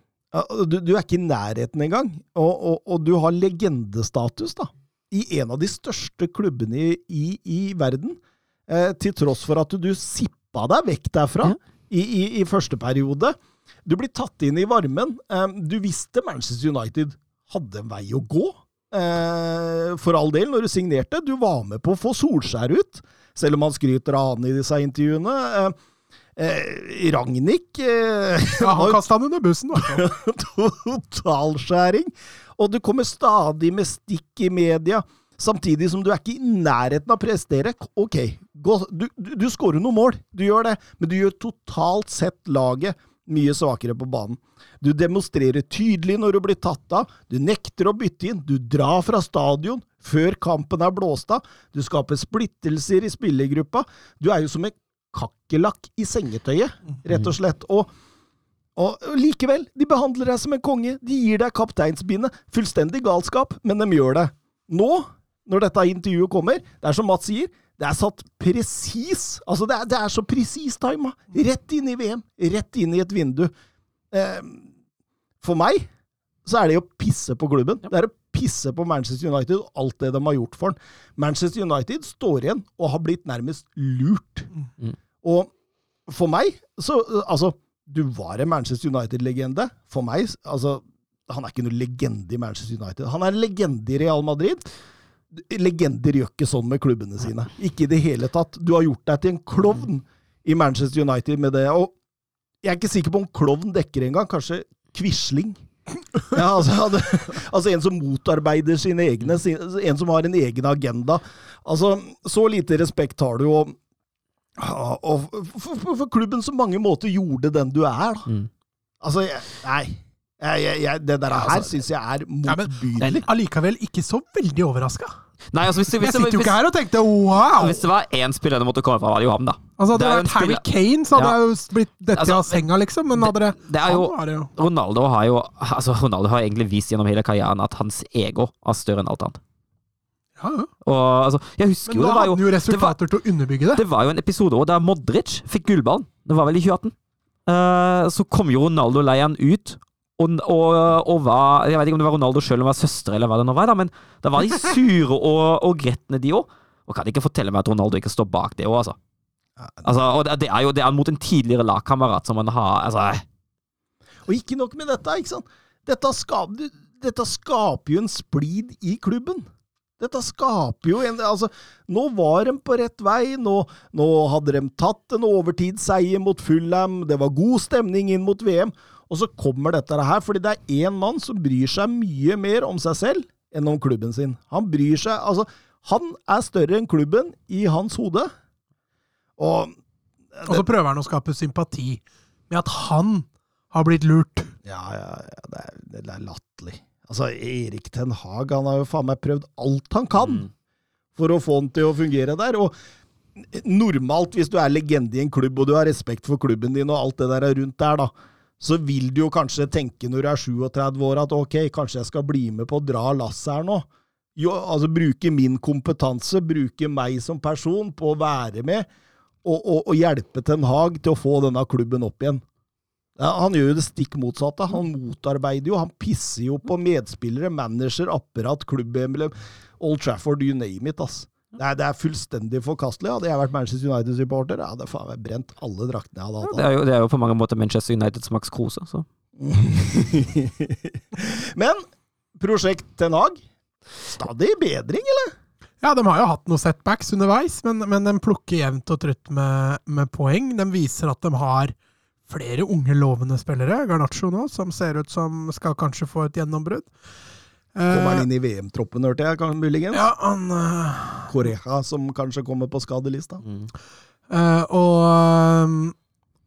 du, du er ikke i nærheten engang. Og, og, og du har legendestatus, da. I en av de største klubbene i, i, i verden. Eh, til tross for at du, du sippa deg vekk derfra Ja. i, i, i første periode. Du blir tatt inn i varmen. Du visste Manchester United hadde en vei å gå. Eh, for all del, når du signerte. Du var med på å få Solskjær ut, selv om han skryter av han i disse intervjuene. Eh, Ragnhild eh, [laughs] Ja, han kasta han under bussen, da. [laughs] totalskjæring. Og du kommer stadig med stikk i media, samtidig som du er ikke i nærheten av å prestere. Ok, gå, du, du, du skårer noen mål, du gjør det, men du gjør totalt sett laget mye svakere på banen. Du demonstrerer tydelig når du blir tatt av, du nekter å bytte inn, du drar fra stadion før kampen er blåst av, du skaper splittelser i spillergruppa. Du er jo som en kakerlakk i sengetøyet, rett og slett. Og og likevel, de behandler deg som en konge. De gir deg kapteinsbindet. Fullstendig galskap, men de gjør det. Nå, når dette intervjuet kommer, det er som Mats sier, det er satt presis. Altså, det er, det er så presis tima. Rett inn i VM. Rett inn i et vindu. Eh, for meg så er det å pisse på klubben. Det er å pisse på Manchester United og alt det de har gjort for den. Manchester United står igjen og har blitt nærmest lurt. Mm. Og for meg, så Altså, du var en Manchester United-legende. For meg, altså Han er ikke noen legende i Manchester United. Han er en legende i Real Madrid. Legender gjør ikke sånn med klubbene sine. Ikke i det hele tatt. Du har gjort deg til en klovn i Manchester United med det. Og jeg er ikke sikker på om klovn dekker engang. Kanskje Quisling. Ja, altså, altså en som motarbeider sine egne, en som har en egen agenda. Altså, så lite respekt har du, og, og for, for, for klubben som mange måter gjorde den du er, da. Mm. Altså, jeg, nei. Jeg, jeg, jeg, det der her altså- syns jeg er Ja, motbydelig. Allikevel ikke så veldig overraska. Altså Jeg sitter jo ikke her og tenkte wow! hvis det var én spiller det måtte komme fra, var det jo ham, da. Altså Hadde det det vært Harry spiller- Kane, så hadde Ja. jeg jo blitt dette Altså, av senga, liksom. Men hadde det, Det er jo det jo Ronaldo har jo Altså, Ronaldo har egentlig vist gjennom hele karrieren at hans ego er større enn alt annet. Ja, ja. Og altså, jeg husker Men jo da det var hadde han jo resultater til å underbygge det. Det var jo en episode også der Modric fikk gullballen. Det var vel i 2018. Uh, så kom jo Ronaldo-leiren ut, og, og, og var Jeg vet ikke om det var Ronaldo sjøl eller var søster, eller hva det nå var, da, men da var de [laughs] sure og, og gretne, de òg. Og kan ikke fortelle meg at Ronaldo ikke står bak det òg, altså. altså. Og det det er jo det er mot en tidligere lagkamerat som man har Altså, Og ikke nok med dette, ikke sant. Dette skaper, dette skaper jo en splid i klubben. Dette skaper jo en Altså, nå var de på rett vei. Nå, nå hadde de tatt en overtidsseier mot Fulham. Det var god stemning inn mot VM. Og så kommer dette her, fordi det er én mann som bryr seg mye mer om seg selv enn om klubben sin. Han bryr seg Altså, han er større enn klubben i hans hode. Og Og så prøver han å skape sympati med at han har blitt lurt. Ja, ja, ja det, er, det er latterlig. Altså, Erik Ten Hag han har jo faen meg prøvd alt han kan Mm. for å få han til å fungere der. Og normalt, hvis du er legende i en klubb og du har respekt for klubben din og alt det der rundt der, da, så vil du jo kanskje tenke når du er 37 år at ok, kanskje jeg skal bli med på å dra lasset her nå. Jo, altså Bruke min kompetanse, bruke meg som person på å være med og, og, og hjelpe Ten Hag til å få denne klubben opp igjen. Ja, han gjør jo det stikk motsatte. Han motarbeider jo. Han pisser jo på medspillere, manager, apparat, klubbemblem, Old Trafford, you name it. ass. Det er, det er fullstendig forkastelig. Hadde jeg vært Manchester United-supporter, jeg hadde faen meg brent alle draktene jeg hadde hatt. det, er jo, det er jo på mange måter Manchester Uniteds Max Kruse, så [laughs] Men prosjekt Ten Hag, stadig bedring, eller? Ja, de har jo hatt noen setbacks underveis, men, men de plukker jevnt og trutt med, med poeng. De viser at de har flere unge, lovende spillere. Garnaccio nå, som ser ut som skal kanskje få et gjennombrudd. Kommer han Eh, inn i VM-troppen, hørte jeg, kan- muligens? ja, han Uh... Correja, som kanskje kommer på skadelista. mm. Uh, og, um,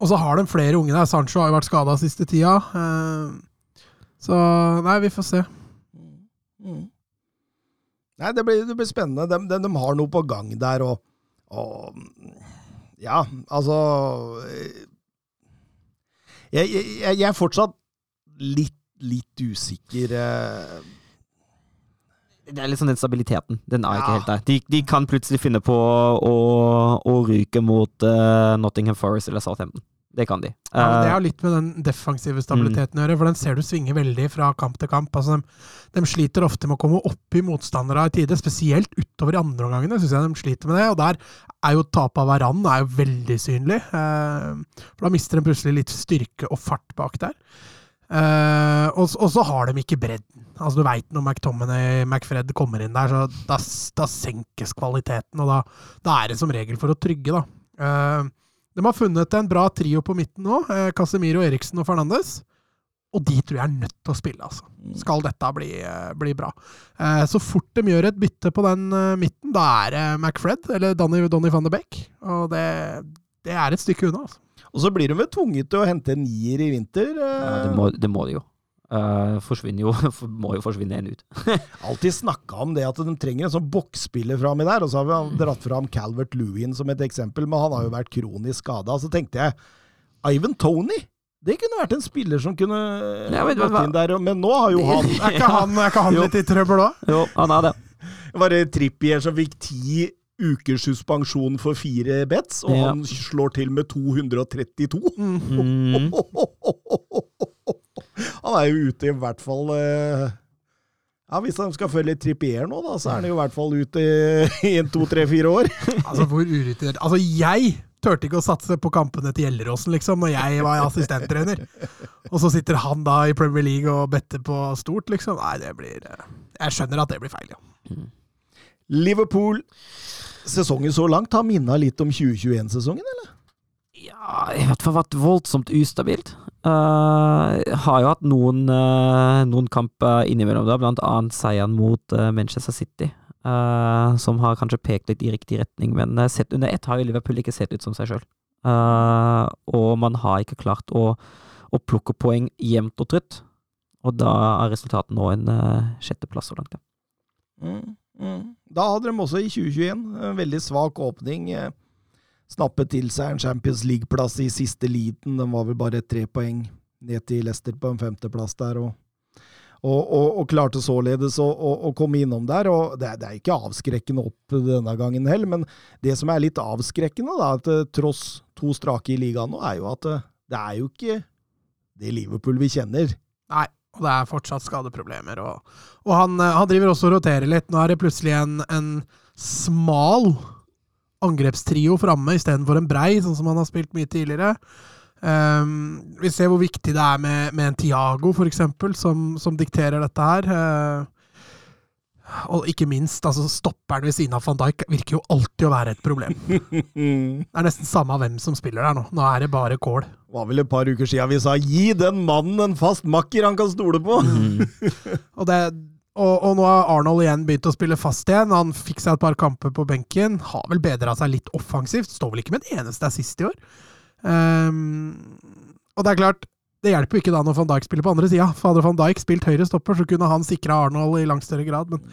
og så har de flere unge der. Sancho har jo vært skada siste tida. Uh, så nei, vi får se. Mm. Nei, det blir, det blir spennende. De, de, de har noe på gang der, og, og Ja, altså jeg, jeg, jeg er fortsatt litt, litt usikker. eh. Det er litt sånn den stabiliteten. Den er ikke helt der. De, de kan plutselig finne på å, å ryke mot uh, Nottingham Forest eller Southampton. Det kan de. Ja, men det Eh, har litt med den defensive stabiliteten å gjøre, for den ser du svinge veldig fra kamp til kamp. Altså, de, de sliter ofte med å komme opp i motstandere i tide, spesielt utover i andre omgangene. Synes jeg de sliter med det, og der er jo tapet av Varan er jo veldig synlig. Eh, for da mister de plutselig litt styrke og fart bak der. Eh, og, og så har de ikke bredden. Altså Du veit når McTominay, McFred kommer inn der, så da, da senkes kvaliteten, og da, da er det som regel for å trygge, da. Eh, de har funnet en bra trio på midten nå. Eh, Casemiro, Eriksen og Fernandes. Og de tror jeg er nødt til å spille, altså. Skal dette bli, eh, bli bra. Eh, så fort de gjør et bytte på den midten, da er det McFred eller Donny, Donny van de Beek. Og det, det er et stykke unna, altså. Og så blir de vel tvunget til å hente en nier i vinter. eh. ja, det, må, det må de jo. Eh, forsvinner jo [laughs] Må jo forsvinne en ut. [laughs] alltid snakka om det at de trenger en sånn boksspiller frami der, og så har vi dratt fram Calvert Lewin som et eksempel, men han har jo vært kronisk skada. Så tenkte jeg Ivan Tony! Det kunne vært en spiller som kunne Ja, men gått inn der, men nå har jo han Er ikke [laughs] han, er ikke han litt i trøbbel òg? Jo, han er det. Var det Trippier som fikk ti ukers suspensjon for fire bets, og Ja. han slår til med 232? Mm. Han er jo ute i hvert fall eh, Ja, Hvis han skal følge Trippier nå, da, så er han jo i hvert fall ute i en to, tre, fire år. [laughs] Altså, hvor urutinert Altså, jeg turte ikke å satse på kampene til Gjelleråsen, liksom, når jeg var assistenttrener. Og så sitter han da i Premier League og better på stort, liksom. Nei, det blir eh, Jeg skjønner at det blir feil, ja. Liverpool Sesongen så langt har minna litt om 2021-sesongen, eller? Ja, i hvert fall vært voldsomt ustabilt. Uh, har jo hatt noen, uh, noen kamper innimellom, da, blant annet seieren mot uh, Manchester City. eh, som har kanskje pekt litt i riktig retning, men eh, sett under ett har jo Liverpool ikke sett ut som seg sjøl. og man har ikke klart å, å plukke poeng jevnt og trutt. Og da er resultatet nå en eh, sjetteplass så langt. Ja. Mm. Mm. Da hadde de også i 2021 en veldig svak åpning. eh, Snappet til seg en Champions League-plass i siste liten. Den var vel bare tre poeng ned til Leicester på en femteplass der. og og, og, og klarte således å, å, å, komme innom der. og det det er, ikke avskrekkende opp denne gangen heller, men det som er litt avskrekkende, da, at eh, tross to strake i ligaen nå, er jo at eh, det er jo ikke det Liverpool vi kjenner. Nei, og det er fortsatt skadeproblemer. Og, og han, eh, han, driver også og roterer litt. Nå er det plutselig en, en smal angrepstrio framme istedenfor en brei, sånn som han har spilt mye tidligere. Um, vi ser hvor viktig det er med, med en Tiago, for eksempel, som, som dikterer dette her. Uh, og ikke minst, altså stopperen ved siden av van Dijk virker jo alltid å være et problem. [laughs] det er nesten samme hvem som spiller der nå. Nå er det bare kål. Det var vel et par uker siden vi sa 'gi den mannen en fast makker han kan stole på'! Mm. [laughs] og, det, og, og, nå har Arnold igjen begynt å spille fast igjen. Han fikk seg et par kamper på benken. Har vel bedra seg litt offensivt. Står vel ikke med en eneste assist i år. Um, og det er klart, det hjelper jo ikke da når van Dijk spiller på andre sida. Hadde van Dijk spilt høyre stopper, så kunne han sikra Arnold i langt større grad. Men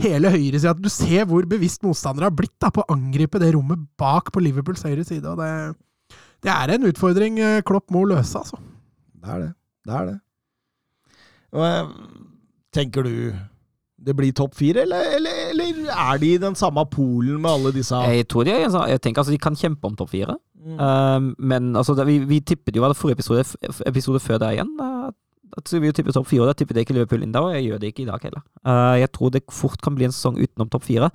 hele høyresida Du ser hvor bevisst motstandere har blitt da på å angripe det rommet bak på Liverpools høyre side. og det, det er en utfordring eh, Klopp må løse, altså. Det er det. Det er det. Og, tenker du det blir topp fire, eller, eller, eller, er de i den samme polen med alle disse Jeg tror de, jeg tenker altså de kan kjempe om topp fire. Mm. Um, men altså, det, vi, vi tippet jo det forrige episode, episode før der igjen. at da vi tippet topp fire, og da tippet jeg ikke Liverpool inn da, og jeg gjør det ikke i dag heller. Uh, jeg tror det fort kan bli en sesong utenom topp fire.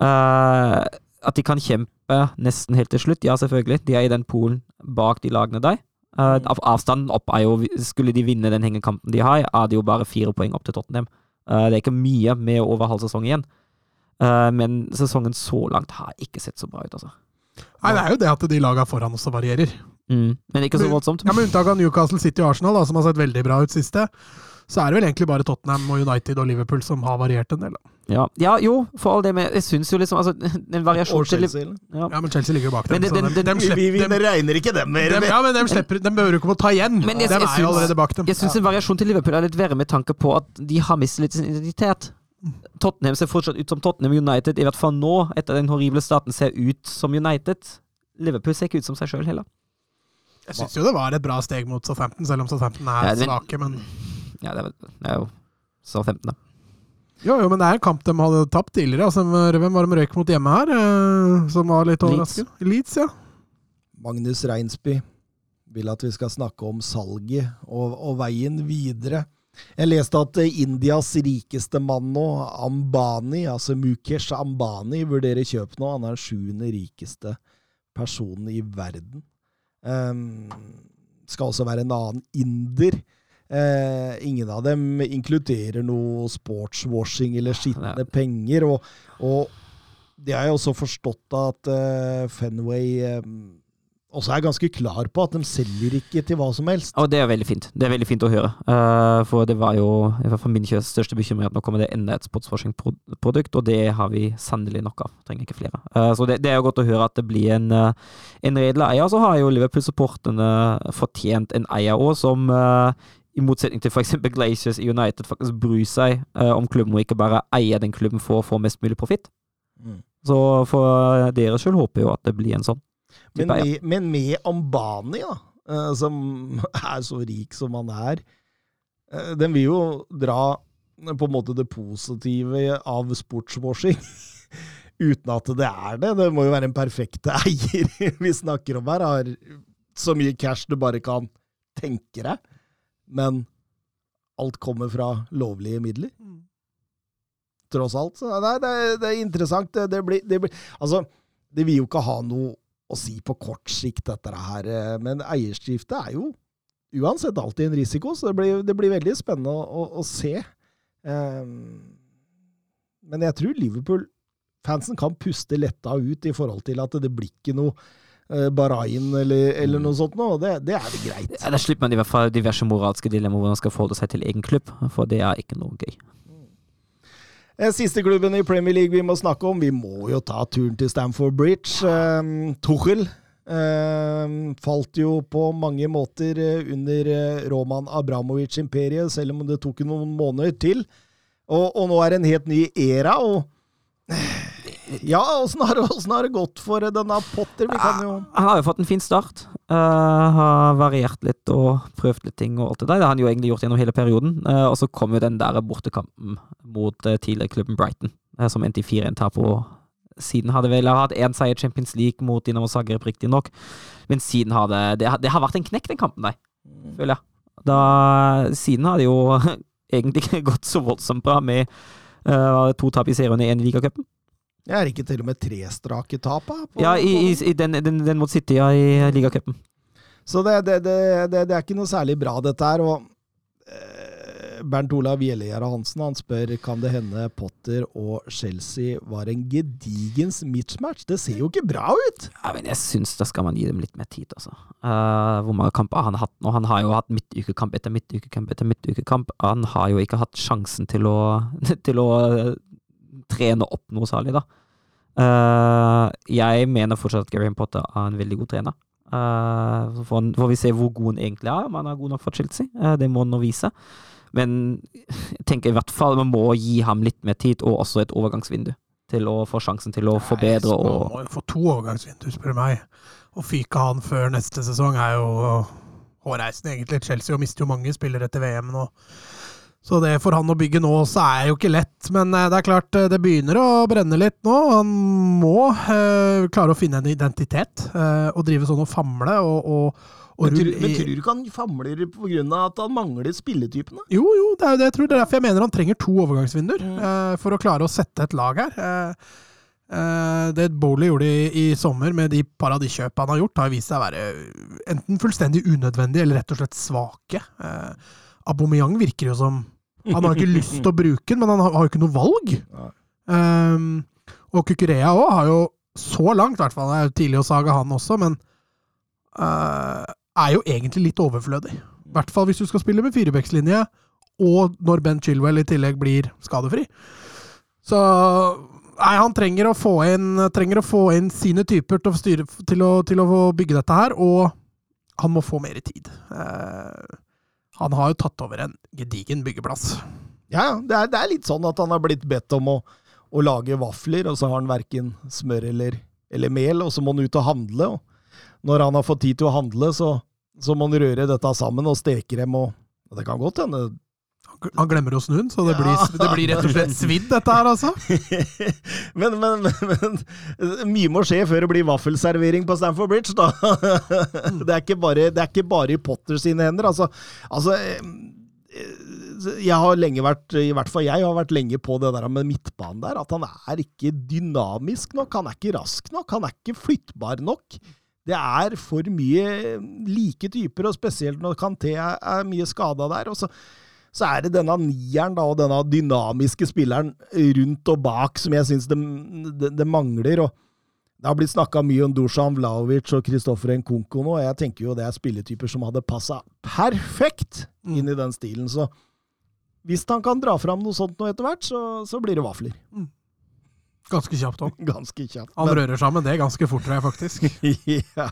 Uh, at de kan kjempe nesten helt til slutt, ja, selvfølgelig. De er i den polen bak de lagene der. Uh, avstanden opp er jo Skulle de vinne den hengekampen de har, er det jo bare fire poeng opp til Tottenham. Uh, det er ikke mye med over halv sesong igjen. Uh, men sesongen så langt har ikke sett så bra ut, altså. Nei, det er jo det at de laga foran også varierer. Mm, men ikke så voldsomt. Ja, Med unntak av Newcastle City og Arsenal, da, som har sett veldig bra ut siste, så er det vel egentlig bare Tottenham og United og Liverpool som har variert en del. Da. Ja, ja jo, for all det, men jeg syns jo liksom altså, [laughs] en variasjon Og Chelsea. Ja. ja. men Chelsea ligger jo bak dem. Den, den, den, slipper, vi, vi regner ikke dem mer. ja, men de, slipper, de behøver ikke å ta igjen. Men jeg, de er jo allerede bak dem. Jeg syns en variasjon til Liverpool er litt verre med tanke på at de har mistet litt sin identitet. Tottenham ser fortsatt ut som Tottenham United, i hvert fall nå, etter den horrible starten, ser ut som United. Liverpool ser ikke ut som seg sjøl heller. Jeg syns jo det var et bra steg mot Southampton, selv om Southampton er ja, men, svake, men Ja, det er, jo så 15, da. Jo, jo, men det er en kamp de hadde tapt tidligere. Altså, hvem var de røyk mot hjemme her, eh, som var litt overraskende? Leeds, ja. Magnus Reinsby vil at vi skal snakke om salget og, og veien videre. Jeg leste at Indias rikeste mann nå, Ambani, altså Mukesh Ambani, vurderer kjøp nå. Han er den sjuende rikeste personen i verden. Um, skal også være en annen inder. Uh, ingen av dem inkluderer noe sportswashing eller skitne penger. Og, og det har jeg også forstått at eh, Fenway um, også er ganske klar på at de selger ikke til hva som helst. Og det er veldig fint. Det er veldig fint å høre. Uh, for det var jo i hvert fall min største bekymring at nå kommer det enda et sportsforskningsprodukt, og det har vi sannelig nok av. Trenger ikke flere. Uh, så det, det, er jo godt å høre at det blir en, uh, en redelig eier. Så har jo Liverpool-supporterne fortjent en eier òg, som i motsetning til f.eks. Glaciers i United faktisk bry seg om klubben, og ikke bare eier den klubben for å få mest mulig profitt. Mm. Så for dere skyld håper jeg jo at det blir en sånn. Men med, men med Ambani, da, uh, som [laughs] er så rik som han er, uh, den vil jo dra på en måte det positive av sportswashing. [laughs] Uten at det er det. Det må jo være en perfekte [laughs] eier vi snakker om her. Har så mye cash du bare kan tenke deg. Men alt kommer fra lovlige midler. Mm. Tross alt. Så det, det, det er interessant. Det, det, blir, det blir Altså, det vil jo ikke ha noe å si på kort sikt, dette her. Eh, men eierskifte er jo uansett alltid en risiko, så det blir, det blir veldig spennende å, å, å se. Um, men jeg tror Liverpool-fansen kan puste letta ut i forhold til at det blir ikke noe Bahrain eller, eller, noe sånt noe. Det, det er det greit. Ja, Da slipper man i hvert fall diverse moralske dilemmaer hvor man skal forholde seg til egen klubb, for det er ikke noe gøy. Eh, siste klubben i Premier League vi må snakke om, vi må jo ta turen til Stamford Bridge. Um, Tuchel um, falt jo på mange måter under Roman Abramovic-imperiet, selv om det tok noen måneder til. Og, og nå er det en helt ny era, og Ja, åssen har, har det gått for denne Potter? Vi kan jo Han har jo fått en fin start. Uh, har variert litt og prøvd litt ting og alt det der. Det har han jo egentlig gjort gjennom hele perioden. Uh, og så kom jo den der bortekampen mot uh, tidligere klubben Brighton, uh, som endte i 4-1-tap. på siden hadde vel hatt én seier i Champions League mot Dinamo Zagreb, riktignok. Men siden har det, det har- Det har vært en knekk, den kampen der, føler jeg. Da, siden har det jo [laughs] egentlig ikke gått så voldsomt bra med uh, to tap i serien i én ligacupen. Jeg er ikke til og med tre strake tap, Ja, i, i, i den, den, den mot City ja, i ligacupen. Så det, det, det, det, det er ikke noe særlig bra, dette her. Og eh, Bernt Olav Gjellegjerde Hansen han spør kan det hende Potter og Chelsea var en gedigens mismatch. Det ser jo ikke bra ut! Ja, men jeg syns da skal man gi dem litt mer tid, altså. Uh, hvor mange kamper har han hatt nå? Han har jo hatt midtukekamp etter midtukekamp etter midtukekamp. Han har jo ikke hatt sjansen til å, [laughs] til å eh, trene opp noe særlig, da. Eh, jeg mener fortsatt at Gary Potter er en veldig god trener. Eh, så får, han- får vi se hvor god han egentlig er, om han er god nok for Chelsea. Uh, det må han nå vise. Men jeg tenker i hvert fall man må gi ham litt mer tid, og også et overgangsvindu. Til å få sjansen til å forbedre Nei, og Man må jo få to overgangsvinduer, spør du meg. Å fyke han før neste sesong er jo hårreisende, egentlig. Chelsea jo mister jo mange spillere etter VM nå. Så det for han å bygge nå også er jo ikke lett. Men eh, det er klart, eh, det begynner å brenne litt nå. Han må eh, klare å finne en identitet eh, og drive sånn og famle og, og, Men, tror, men tror du ikke han famler pga. at han mangler spilletypene? Jo, jo, det er jo det jeg tror. Det er derfor jeg mener han trenger to overgangsvinduer Mm. eh, for å klare å sette et lag her. Eh, eh, det Bowley gjorde i, i sommer med de par av de kjøpene han har gjort, har vist seg å være enten fullstendig unødvendige eller rett og slett svake. Eh, Aubameyang virker jo som Han har ikke lyst til å bruke den, men han har, jo ikke noe valg. Um, og Kukurea òg har jo så langt, i hvert fall, det er jo tidlig å sage han også, men uh, er jo egentlig litt overflødig. I hvert fall hvis du skal spille med firebeckslinje, og når Ben Chilwell i tillegg blir skadefri. Så nei, han trenger å få inn, å få inn sine typer til å, styre, til, å, til å bygge dette her, og han må få mer tid. Eh, han har jo tatt over en gedigen byggeplass. Ja. Det er, det er litt sånn at han har blitt bedt om å, å lage vafler, og så har han verken smør eller, eller mel, og så må han ut og handle. Og når han har fått tid til å handle, så, så må han røre dette sammen og steke dem. og og Det kan godt hende Han glemmer å snu den, så det blir, det blir rett og slett svidd, dette her, altså. [laughs] men, men, men, men mye må skje før det blir vaffelservering på Stamford Bridge, da. [laughs] det, er ikke bare, det er ikke bare i Potter sine hender. Altså, altså eh, Jeg har lenge vært, i hvert fall jeg har vært lenge på det der med midtbanen der, at han er ikke dynamisk nok. Han er ikke rask nok. Han er ikke flyttbar nok. Det er for mye like typer, og spesielt når Kanté er mye skada der. og så så er det denne nieren da, og denne dynamiske spilleren rundt og bak som jeg syns det, det, det mangler. og Det har blitt snakka mye om Dusan Vlaovic og Kristoffer Nkunko nå, og jeg tenker jo det er spilletyper som hadde passa perfekt inn i den stilen. Så hvis han kan dra fram noe sånt nå etter hvert, så, så blir det vafler. Ganske kjapt òg. [laughs] Ganske kjapt. Han Men- rører sammen det ganske fort, tror jeg faktisk. [laughs] ja,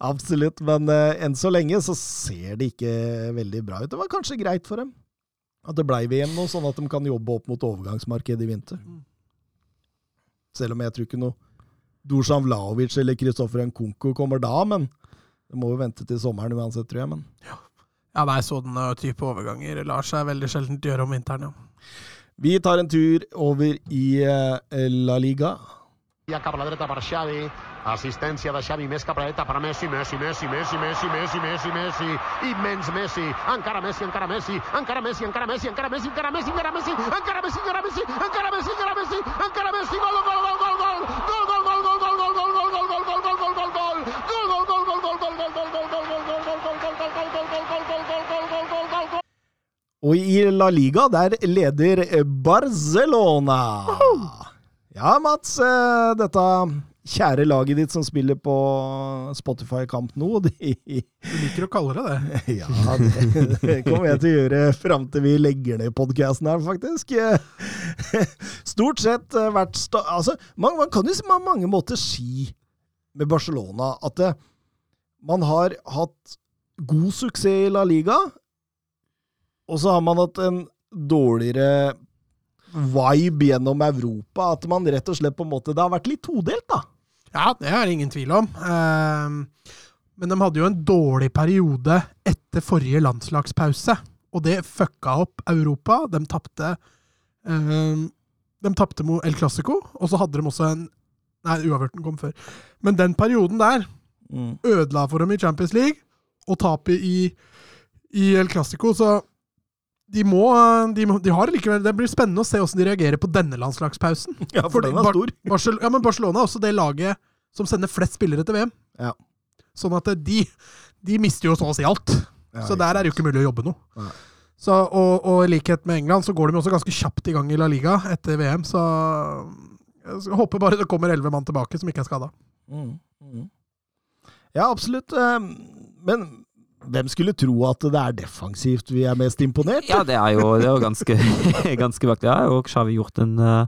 absolutt. Men uh, enn så lenge så ser det ikke veldig bra ut. Det var kanskje greit for dem at det blei VM nå, sånn at de kan jobbe opp mot overgangsmarkedet i vinter. Selv om jeg tror ikke noe Dusan Vlaovic eller Kristoffer Nkunko kommer da, men det må jo vente til sommeren uansett, tror jeg. Men Ja, nei, sånne type overganger lar seg veldig sjelden gjøre om vinteren, ja. Vi tar en tur over i eh, La Liga. Ja cap a la dreta per Xavi. Assistència de Xavi més cap a dreta per Messi, Messi, Messi, Messi, Messi, Messi, Messi, Messi. Immens Messi. Encara Messi, encara Messi. Encara Messi, encara Messi, encara Messi, encara Messi, encara Messi. Encara Messi, encara Messi. Encara Messi, encara Messi. Encara Messi. Gol, gol. Gol, gol, gol, gol, gol, Og i La Liga, der leder Barcelona. Ja, Mats. eh, Dette kjære laget ditt som spiller på Spotify Camp nå, [laughs] de Du liker å kalle det det. Ja, det, det kommer jeg til å gjøre fram til vi legger ned podkasten her, faktisk. [laughs] Stort sett eh, vært sta altså, man, man kan jo på mange måter si med Barcelona at man har hatt god suksess i La Liga, og så har man hatt en dårligere vibe gjennom Europa. At man rett og slett på en måte Det har vært litt todelt, da. Ja, det er det ingen tvil om. Ehm, men de hadde jo en dårlig periode etter forrige landslagspause. Og det fucka opp Europa. De tapte ehm, De tapte mot El Clásico, og så hadde de også en Nei, uavgjorten kom før. Men den perioden der ødela for dem i Champions League, og tapet i, i El Clásico, så de må, de må de har likevel, Det blir spennende å se hvordan de reagerer på denne landslagspausen. [laughs] Ja, for den er Bar- stor. [laughs] Barcel ja, men Barcelona er også det laget som sender flest spillere til VM. Ja. Sånn at de, de mister jo så å si alt. Ja, så der er det jo ikke mulig å jobbe noe. Ja. Så, og, og i likhet med England så går de også ganske kjapt i gang i La Liga etter VM, så jeg håper bare det kommer elleve mann tilbake som ikke er skada. Mm, mm. Ja, absolutt. eh, Men hvem skulle tro at det er defensivt vi er mest imponert? Ja, det er jo, det er jo ganske, [laughs] ganske vakkert. Ja, og Xavi gjort en, eh,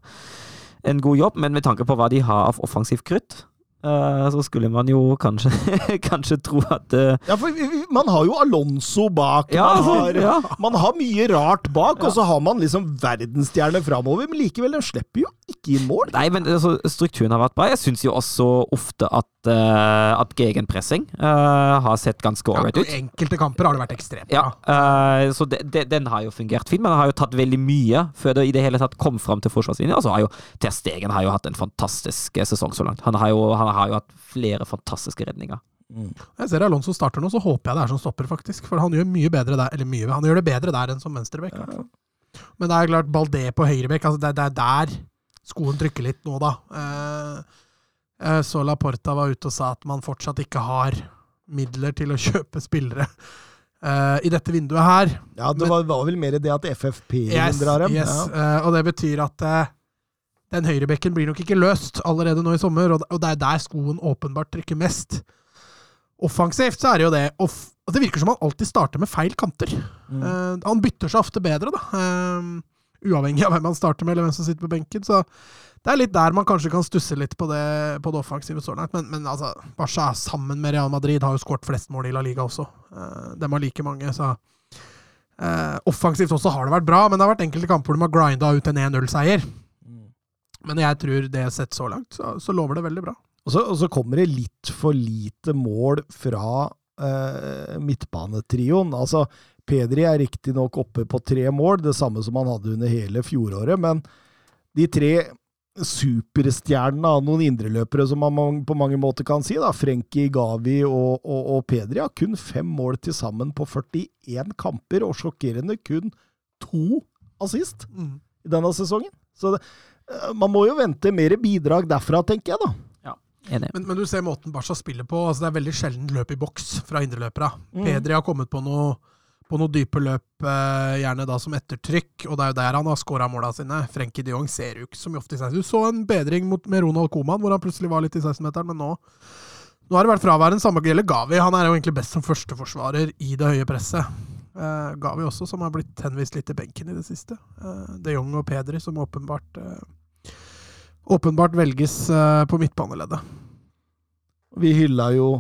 en god jobb, men med tanke på hva de har av offensivt krutt, så skulle man jo kanskje, [laughs] kanskje tro at eh, Ja, for man har jo Alonso bak. Ja, man, altså, har, ja. man har mye rart bak, og så har man liksom verdensstjerne framover. Men likevel, de slipper jo ikke inn mål. Nei, men altså, strukturen har vært bra. Jeg syns jo også ofte at, uh, at gegenpressing uh, har sett ganske Ja, ut. I ut. enkelte kamper har det vært ekstremt Ja, eh, så de, de, den har jo fungert fint, men den har jo tatt veldig mye før det i det hele tatt kom fram til forsvarslinja. Og så har jo Ter Stegen har jo hatt en fantastisk eh, sesong så langt. Han har jo, han har jo hatt flere fantastiske redninger. Jeg ser Alonso starter nå, så håper jeg det er som stopper, faktisk. For han gjør mye bedre der, eller mye, han gjør det bedre der enn som venstrebekk. Ja. Men det er klart, Baldé på høyrebekk, altså det, det er der skoen trykker litt nå, da. Eh, så så Laporta var ute og sa at man fortsatt ikke har midler til å [laughs] kjøpe spillere eh, i dette vinduet her. Ja, Det Men- var, var vel mer det at FFP Yes, drar dem. yes. Ja. eh, og det betyr at eh, den høyrebekken blir nok ikke løst allerede nå i sommer, og, det er der skoen åpenbart trykker mest. Offensivt så er det jo det off Det virker som han alltid starter med feil kanter. Mm. Uh, han bytter seg ofte bedre, da. Uh, uavhengig av hvem han starter med, eller hvem som sitter på benken. Så det er litt der man kanskje kan stusse litt på det, på det offensive så langt. Men, men altså, Barca sammen med Real Madrid har jo skåret flest mål i La Liga også. Uh, de har like mange, så Offensivt også har det vært bra, men det har vært enkelte kamper hvor de har grinda ut en 1-0-seier. Men jeg tror det sett så langt, så, så lover det veldig bra. Og, så, og så kommer det litt for lite mål fra eh, midtbanetrioen. Altså, Pedri er riktignok oppe på tre mål, det samme som han hadde under hele fjoråret, men de tre superstjernene av noen indreløpere, som man på mange måter kan si, da, Frenkie, Gavi og, og, og Pedri, har kun fem mål til sammen på 41 kamper, og sjokkerende kun to assist i denne sesongen. Så det, man må jo vente mer bidrag derfra, tenker jeg, da. Enig. Men, men du ser måten Barca spiller på. altså Det er veldig sjelden løp i boks fra indreløpere. Mm. Pedri har kommet på noe, på noe dype løp, eh, gjerne da som ettertrykk, og det er jo der han har skåra måla sine. Frenkie de Jong ser jo ikke så mye ofte i 16. Du så en bedring mot, med Ronald Coman, hvor han plutselig var litt i 16-meteren, men nå nå har det vært fraværende. Samme gjelder Gavi. Han er jo egentlig best som førsteforsvarer i det høye presset. Eh, Gavi også, som har blitt henvist litt til benken i det siste. Eh, de Jong og Pedri, som åpenbart eh, åpenbart velges eh, på midtbaneleddet. Vi hylla jo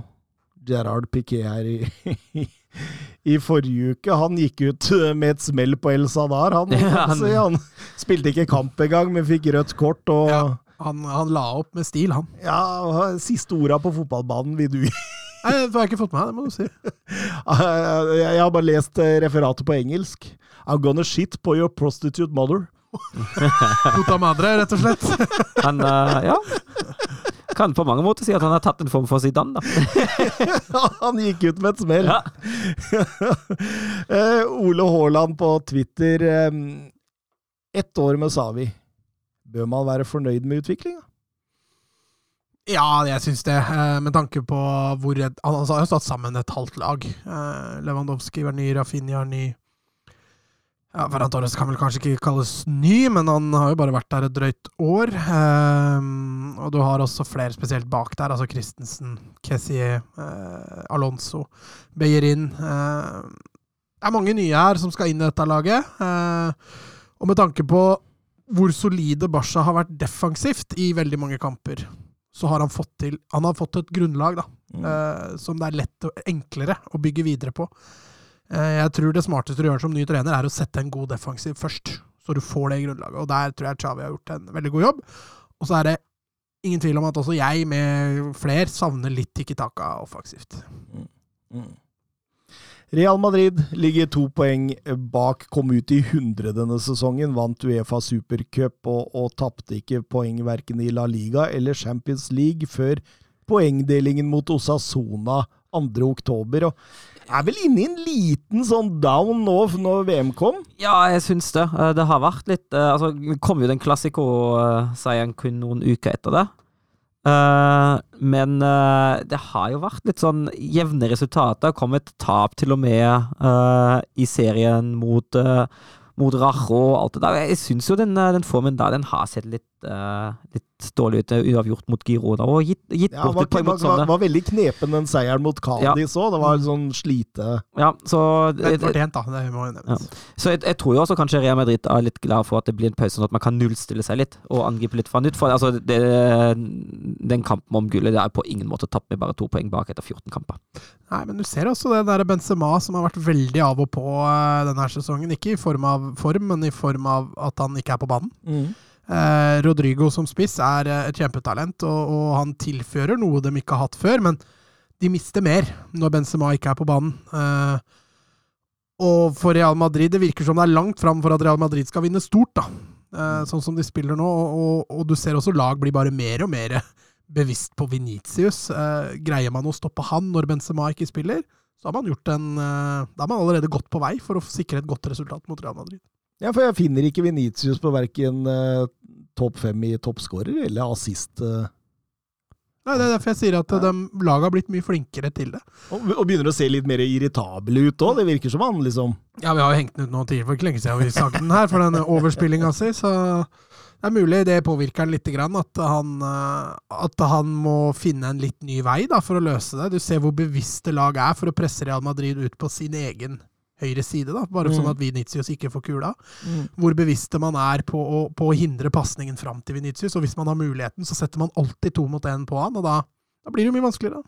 Gerard Piquet her i, [laughs] i forrige uke. Han gikk ut med et smell på El Sadar. Han, Ja, han- altså, han spilte ikke kamp engang, men fikk rødt kort. Og Ja. Han, han la opp med stil, han. Ja, siste orda på fotballbanen vil du gi. [laughs] Nei, det har jeg ikke fått med meg, det må du si. [laughs] Jeg har bare lest eh, referatet på engelsk. I'm gonna shit på your prostitute mother. Puta madre, rett og slett. [laughs] Han uh, ja. Kan på mange måter si at han har tatt en form for Zidane, da. [laughs] Han gikk ut med et smell. Ja. [laughs] Eh, Ole Haaland på Twitter. eh, Ett år med Savi. Bør man være fornøyd med utviklinga? Ja, jeg syns det, med tanke på hvor redd Han altså, har jo stått sammen et halvt lag. Lewandowski var ny, Rafinha er ny. Ja, Ferran Torres kan vel kanskje ikke kalles ny, men han har jo bare vært der et drøyt år. Um, og du har også flere spesielt bak der, altså Christensen, Kessier, uh, Alonso, Beyerin. Uh, det er mange nye her som skal inn i dette laget. Uh, og med tanke på hvor solide Barca har vært defensivt i veldig mange kamper, så har han fått til Han har fått et grunnlag da, eh, som det er lett og enklere å bygge videre på. Eh, jeg tror det smarteste du gjør som ny trener, er å sette en god defensiv først. så du får det grunnlaget. Og der tror jeg Xavi har gjort en veldig god jobb. Og så er det ingen tvil om at også jeg, med fler, savner litt Tikki Taka offensivt. Mm. Real Madrid ligger to poeng bak, kom ut i hundre denne sesongen, vant Uefa supercup og, og tapte ikke poeng verken i La Liga eller Champions League før poengdelingen mot Osasona 2. oktober. Og er vel inne i en liten sånn down nå når VM kom? Ja, jeg syns det. Eh, Det har vært litt eh, Altså, det kom jo den klassiko-seieren kun noen uker etter det. Eh, men eh, det har jo vært litt sånn jevne resultater. Kom et tap til og med eh, i serien mot, mot Rajo og alt det der. Jeg syns jo den, eh, den formen der, den har sett litt, eh, litt dårlig ut. eh, Uavgjort mot Girona og gitt, gitt Ja, bort var, et poeng var, mot var, var veldig knepen den seieren mot Cádiz òg. Det var sånn slite Ja, så Men fortjent, da. Det må jo nevnes. Så jeg, jeg tror jo også kanskje Real Madrid er litt glad for at det blir en pause, sånn at man kan nullstille seg litt og angripe litt fra nytt. For altså, det, den kampen om gullet det er på ingen måte tapt med bare to poeng bak etter 14 kamper. Nei, men du ser også det der Benzema som har vært veldig av og på eh, denne sesongen. Ikke i form av form, men i form av at han ikke er på banen. Eh, Rodrigo som spiss er eh, et kjempetalent, og, og han tilfører noe de ikke har hatt før, men de mister mer når Benzema ikke er på banen. Eh, og for Real Madrid, det virker som det er langt fram for at Real Madrid skal vinne stort, da. Eh, sånn som de spiller nå, og, og, og du ser også lag blir bare mer og mer bevisst på Venitius. Eh, greier man å stoppe han når Benzema ikke spiller, så har man gjort en eh, Da har man allerede gått på vei for å sikre et godt resultat mot Real Madrid. Ja, for jeg finner ikke Venitius på verken topp fem i toppskårer eller assist. eh. Nei, Det er derfor jeg sier at de laget har blitt mye flinkere til det. Og, og begynner å se litt mer irritabel ut òg. Det virker som han liksom Ja, vi har jo hengt den ut nå tidligere for ikke lenge siden vi sang den her, for den overspillinga si, så det er mulig det påvirker han litt, grann, at han, eh, at han må finne en litt ny vei da, for å løse det. Du ser hvor bevisste lag er for å presse Real Madrid ut på sin egen høyre side, da, bare Mm. sånn at Vinicius ikke får kula. Hvor bevisste man er på å, på å hindre pasningen fram til Vinicius, og hvis man har muligheten, så setter man alltid to mot én på han, og da, da blir det jo mye vanskeligere.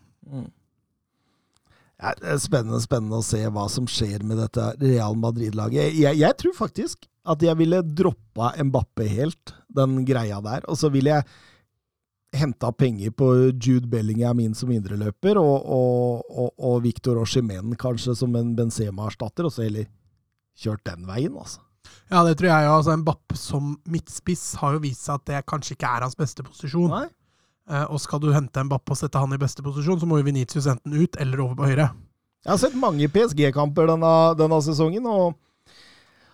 Ja, det er spennende, spennende å se hva som skjer med dette Real Madrid-laget. Jeg, jeg tror faktisk at jeg ville droppa Mbappe helt, den greia der. Og så ville jeg henta penger på Jude Bellingham inn som indreløper, og, og, og, og Victor Oshimen kanskje som en Benzema-erstatter, og så heller kjørt den veien, altså. Ja, det tror jeg jo. Altså, Mbappe som midtspiss har jo vist seg at det kanskje ikke er hans beste posisjon. Nei? Eh, og skal du hente Mbappe og sette han i beste posisjon, så må jo Venitius enten ut eller over på høyre. Jeg har sett mange PSG-kamper denne, denne sesongen, og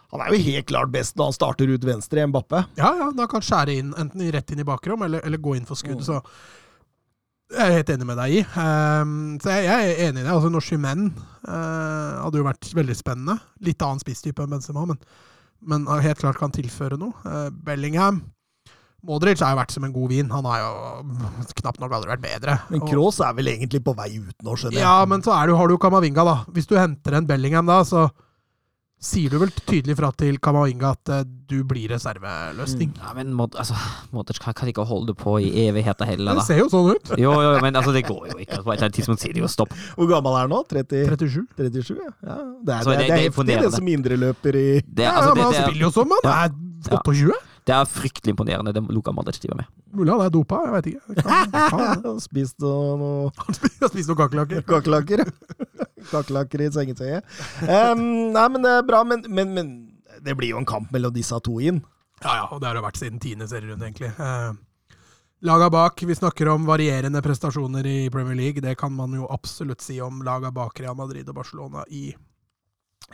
han er jo helt klart best når han starter ut venstre, i Mbappe. Ja, ja, da kan skjære inn, enten rett inn i bakrom, eller, eller gå inn for skudd. Så jeg er helt enig med deg i. Um, så jeg, jeg er enig i det. Altså, Norskimen uh, hadde jo vært veldig spennende. Litt annen spisstype enn Benzema, men, men helt klart kan tilføre noe. Uh, Bellingham Modric har jo vært som en god vin. Han har jo knapt nok aldri vært bedre. Men Kroos er vel egentlig på vei ut nå, skjønner jeg. Ja, men så du, har du jo Kamavinga, da. Hvis du henter en Bellingham da, så sier du vel tydelig fra til Kamavinga at eh, du blir reserveløsning. Ja, men Mod altså, Modric kan, kan ikke holde på i evigheter heller, Det ser jo sånn ut. Jo, jo, men altså, det går jo ikke. På et eller annet tidspunkt sier de jo stopp. Hvor gammel er han nå? 30, 37. 37? Ja. ja. Det er, Så det, det- det er det er heftig, det imponerende. som indreløper i Det, Ja, ja, men det, han det, spiller jo som han er Ja. 28. det er fryktelig imponerende, det Luka Modric driver med. Mulig han er dopa, jeg vet ikke. Kan, kan. [laughs] Spist noe, Han spiste noen kakerlakker. kakerlakker. [laughs] kakerlakker i sengetøyet. Um, nei, men det er bra, men, men, men det blir jo en kamp mellom disse to inn. Ja, ja, og det har det vært siden tiende serierunde, egentlig. Uh, laga bak, vi snakker om varierende prestasjoner i Premier League. Det kan man jo absolutt si om laga bak Real Madrid og Barcelona i,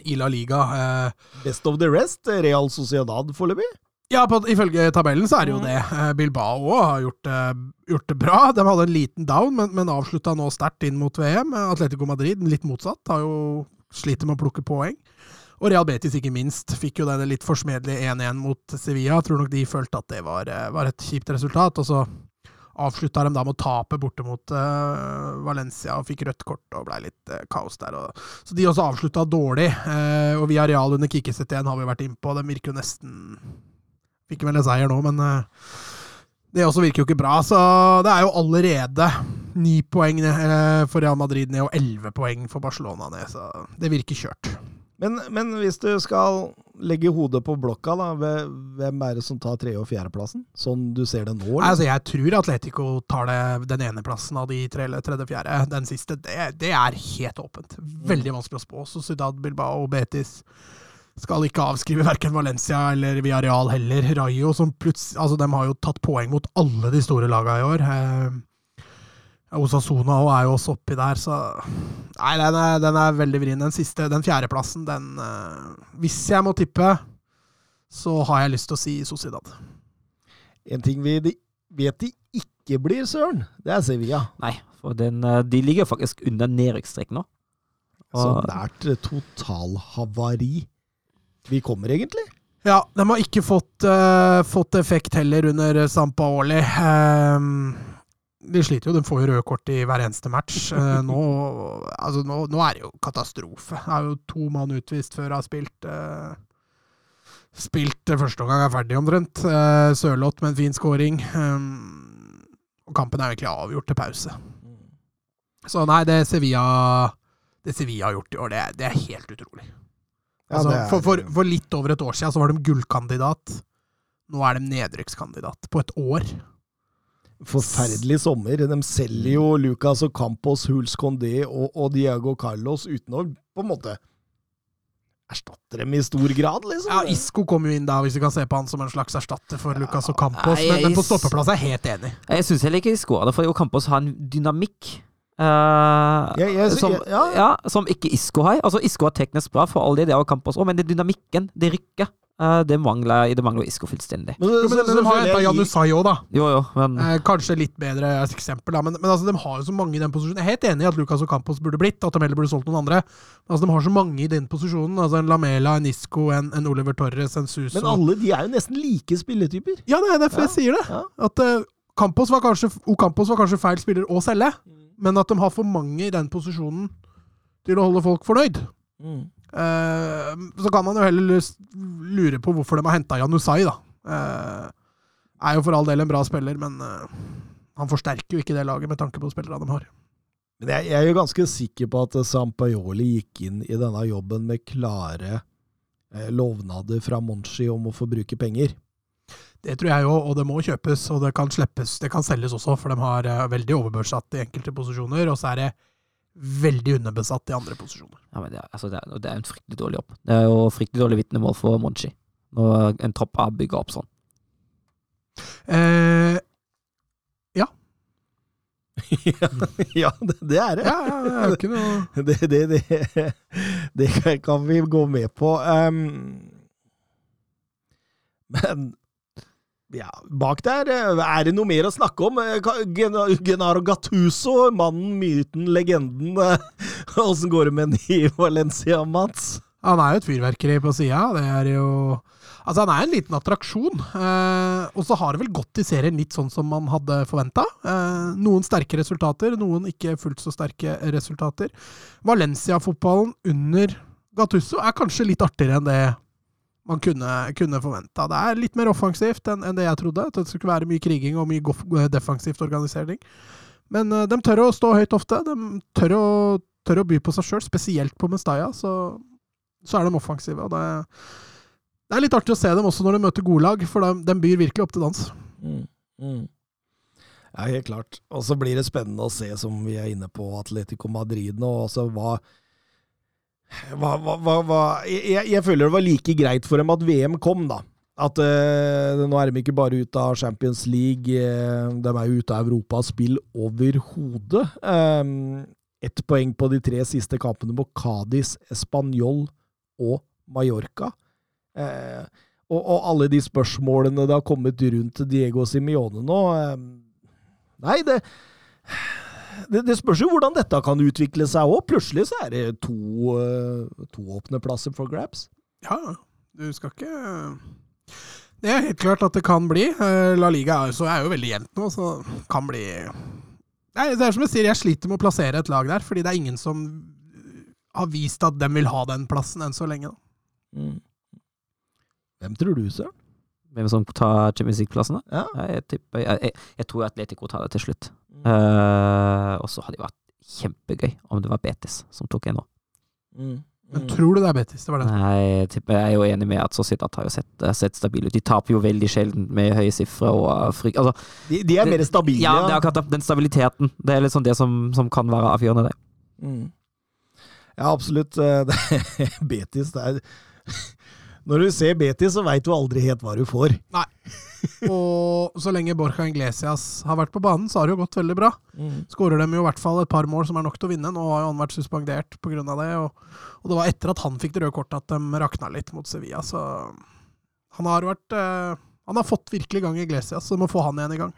i La Liga. Eh, Best of the rest, Real Sociedad foreløpig. Ja, på, ifølge tabellen så er det jo Mm. det. Eh, Bilbao har gjort, det- gjort det bra. De hadde en liten down, men, men avslutta nå sterkt inn mot VM. Eh, Atletico Madrid, litt motsatt, har jo sliter med å plukke poeng. Og Real Betis, ikke minst, fikk jo denne litt forsmedelige 1-1 mot Sevilla. Tror nok de følte at det var, eh, var et kjipt resultat. Og så avslutta de da med å tape borte mot uh, Valencia og fikk rødt kort og blei litt uh, kaos der. Og, så de også avslutta dårlig. Uh, og via Real under Kikkiset igjen har vi vært innpå. De virker jo nesten Fikk vel en seier nå, men eh, det også virker jo ikke bra. Så det er jo allerede ni poeng eh, for Real Madrid ned og elleve poeng for Barcelona ned. Så det virker kjørt. Men, men hvis du skal legge hodet på blokka, da, hvem er det som tar tre- og fjerdeplassen? Sånn du ser det nå? Eller? Altså, jeg tror Atletico tar det, den ene plassen av de tre eller tredje-fjerde. Den siste, det, det er helt åpent. Veldig vanskelig å spå. Så Ciudad Bilbao og Betis skal ikke avskrive verken Valencia eller Villarreal heller. Rayo, som plutselig Altså, de har jo tatt poeng mot alle de store lagene i år. Eh, Osasona òg er jo også oppi der, så Nei, den er, den er veldig vrien. Den siste, den fjerdeplassen, den eh, Hvis jeg må tippe, så har jeg lyst til å si Sociedad. En ting vi vet de ikke blir, søren, det er Sevilla. Nei, for den, eh, de ligger faktisk under nedrykksstrek nå. Så Og- nært eh, totalhavari vi kommer, egentlig. Ja, de har ikke fått, uh, fått effekt heller under Sampaoli. Uh, de sliter jo, de får jo røde kort i hver eneste match. Uh, [laughs] nå, altså, nå, nå er det jo katastrofe. Det er jo to mann utvist før de har spilt uh, Spilt første omgang er ferdig, omtrent. Uh, Sørloth med en fin scoring. Um, og kampen er egentlig avgjort til pause. Så nei, det Sevilla Det Sevilla har gjort i år, det, det er helt utrolig. Ja, Altså, ja, er- for, for, for litt over et år siden så var de gullkandidat. Nå er de nedrykkskandidat. På et år. Forferdelig sommer. De selger jo Lucas og Campos, Huls Condé og, og Diago Carlos uten å på en måte erstatte dem i stor grad, liksom. Ja, Isco kom jo inn da, hvis du kan se på han som en slags erstatter for Lucas og Campos. Nei, Men, men på stoppeplass er jeg helt enig. Jeg syns heller ikke Isco skårer det, for Ocampos har en dynamikk. Eh, yeah, yeah, som, ja. ja, som ikke Isco har. Altså Isco er teknisk bra, for all det, det har kamp også, men det dynamikken, det rykket, uh, det mangler, det mangler Isco fullstendig. Men, Jo, men, men de har henta Janusai òg, da. Jo, jo, men Eh, kanskje litt bedre eksempel, da. Men, men altså, de har jo så mange i den posisjonen. Jeg er helt enig i at Lucas og Campos burde blitt, at de heller burde solgt noen andre. Men altså, de har så mange i den posisjonen. Altså, en Lamela, en Isco, en, en Oliver Torres, en Suso Men alle de er jo nesten like spilletyper. Ja, det er derfor Ja, jeg sier det. ja. At uh, Campos var kanskje, Ocampos var kanskje feil spiller å selge, men at de har for mange i den posisjonen til å holde folk fornøyd. Eh, så kan man jo heller lure på hvorfor de har henta Janusai, da. Eh, er jo for all del en bra spiller, men eh, han forsterker jo ikke det laget med tanke på spillerne de har. Men jeg, jeg er jo ganske sikker på at Sampajoli gikk inn i denne jobben med klare eh, lovnader fra Monchi om å få bruke penger. Det tror jeg jo, og det må kjøpes, og det kan slippes, det kan selges også, for de har eh, veldig overbørsatt i enkelte posisjoner, og så er det veldig underbesatt i andre posisjoner. Ja, men det, er, altså, det, er, det er en fryktelig dårlig jobb. Det er jo fryktelig dårlig vitnemål for Monchi. Når en tropp er bygga opp sånn. Eh, [laughs] ja, det, det er det. ja, ja, det er ikke noe [laughs] Det, det, det, [laughs] det kan vi gå med på. Um, men ja, bak der eh, er det noe mer å snakke om. Eh, Genaro Gattuso, mannen, myten, legenden. eh, [laughs] Åssen går det med den i Valencia, Mats? Han er jo et fyrverkeri på sida. Det er jo Altså, han er en liten attraksjon. Eh, og så har det vel gått i serien litt sånn som man hadde forventa. Eh, noen sterke resultater, noen ikke fullt så sterke resultater. Valencia-fotballen under Gattusso er kanskje litt artigere enn det man kunne, kunne forventa. Det er litt mer offensivt enn, enn det jeg trodde. Det skulle være mye kriging og mye defensivt organisering. Men uh, de tør å stå høyt ofte. De tør å, tør å by på seg sjøl, spesielt på Mestaya. Så, så er de offensive. og det det er litt artig å se dem også når de møter gode lag, for de, de byr virkelig opp til dans. Ja, helt klart. Og så blir det spennende å se, som vi er inne på, Atletico Madrid nå. Altså, hva, hva, hva, hva, jeg, jeg føler det var like greit for dem at VM kom, da. At eh, Nå er de ikke bare ute av Champions League, eh, de er jo ute av Europas spill overhodet. Eh, Ett poeng på de tre siste kampene på Cádiz, Español og Mallorca. Eh, og, og alle de spørsmålene det har kommet rundt Diego Simione nå eh, Nei, det, det Det spørs jo hvordan dette kan utvikle seg òg. Plutselig så er det to, eh, to åpne plasser for grabs. Ja, du skal ikke Det er helt klart at det kan bli. Eh, La Liga er, så er jo veldig jevnt nå, så kan bli Nei, Det er som jeg sier, jeg sliter med å plassere et lag der, fordi det er ingen som har vist at de vil ha den plassen enn så lenge. Da. Hvem tror du, Søren? Hvem som tar Champions League-plassene? Ja. Jeg, tipper, jeg, jeg, jeg tror Atletico tar det til slutt. Eh, og så hadde det vært kjempegøy om det var Betis som tok en nå. Mm. Men tror du det er Betis? Det var det. Nei, jeg tipper- jeg er jo enig med at Sociedad har jo sett, sett stabile ut. De taper jo veldig sjelden med høye sifre og uh, frykt Altså, De, de er mer stabile. ja, det er akkurat den stabiliteten. Det er liksom det som, som kan være avgjørende. Det. Mm. Ja, absolutt. Eh, [laughs] Betis, det er Når du ser Betis, så veit du aldri helt hva du får. Nei. [laughs] Og så lenge Borcha Inglesias har vært på banen, så har det jo gått veldig bra. Skårer dem jo i hvert fall et par mål som er nok til å vinne. Nå har jo han vært suspendert pga. det. Og, og det var etter at han fikk det røde kortet at de rakna litt mot Sevilla. Så han har vært uh, Han har fått virkelig gang i Inglesias, Iglesias, så du må få han igjen i gang.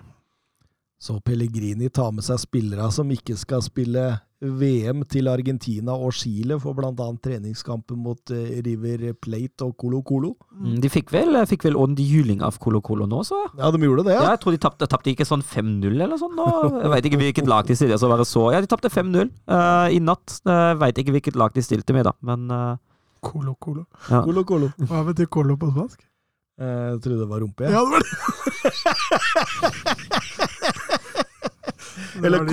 Så Pellegrini tar med seg spillere som ikke skal spille VM til Argentina og Chile for bl.a. treningskampen mot eh, River Plate og Colo Colo. Mm, De fikk vel, fikk vel juling av Colo Colo nå, så. Ja, de gjorde det, Ja, ja. jeg tror de tapte, tapte ikke sånn 5-0 eller sånn nå. Jeg veit ikke hvilket lag de stilte, så være så Ja, de tapte 5-0 uh, i natt. Jeg veit ikke hvilket lag de stilte med, da, men uh, Colo Colo. ja. Colo Colo. Hva betyr Colo på spansk? Eh, Jeg trodde det var rumpe, jeg. Ja, det var det. [laughs] Eller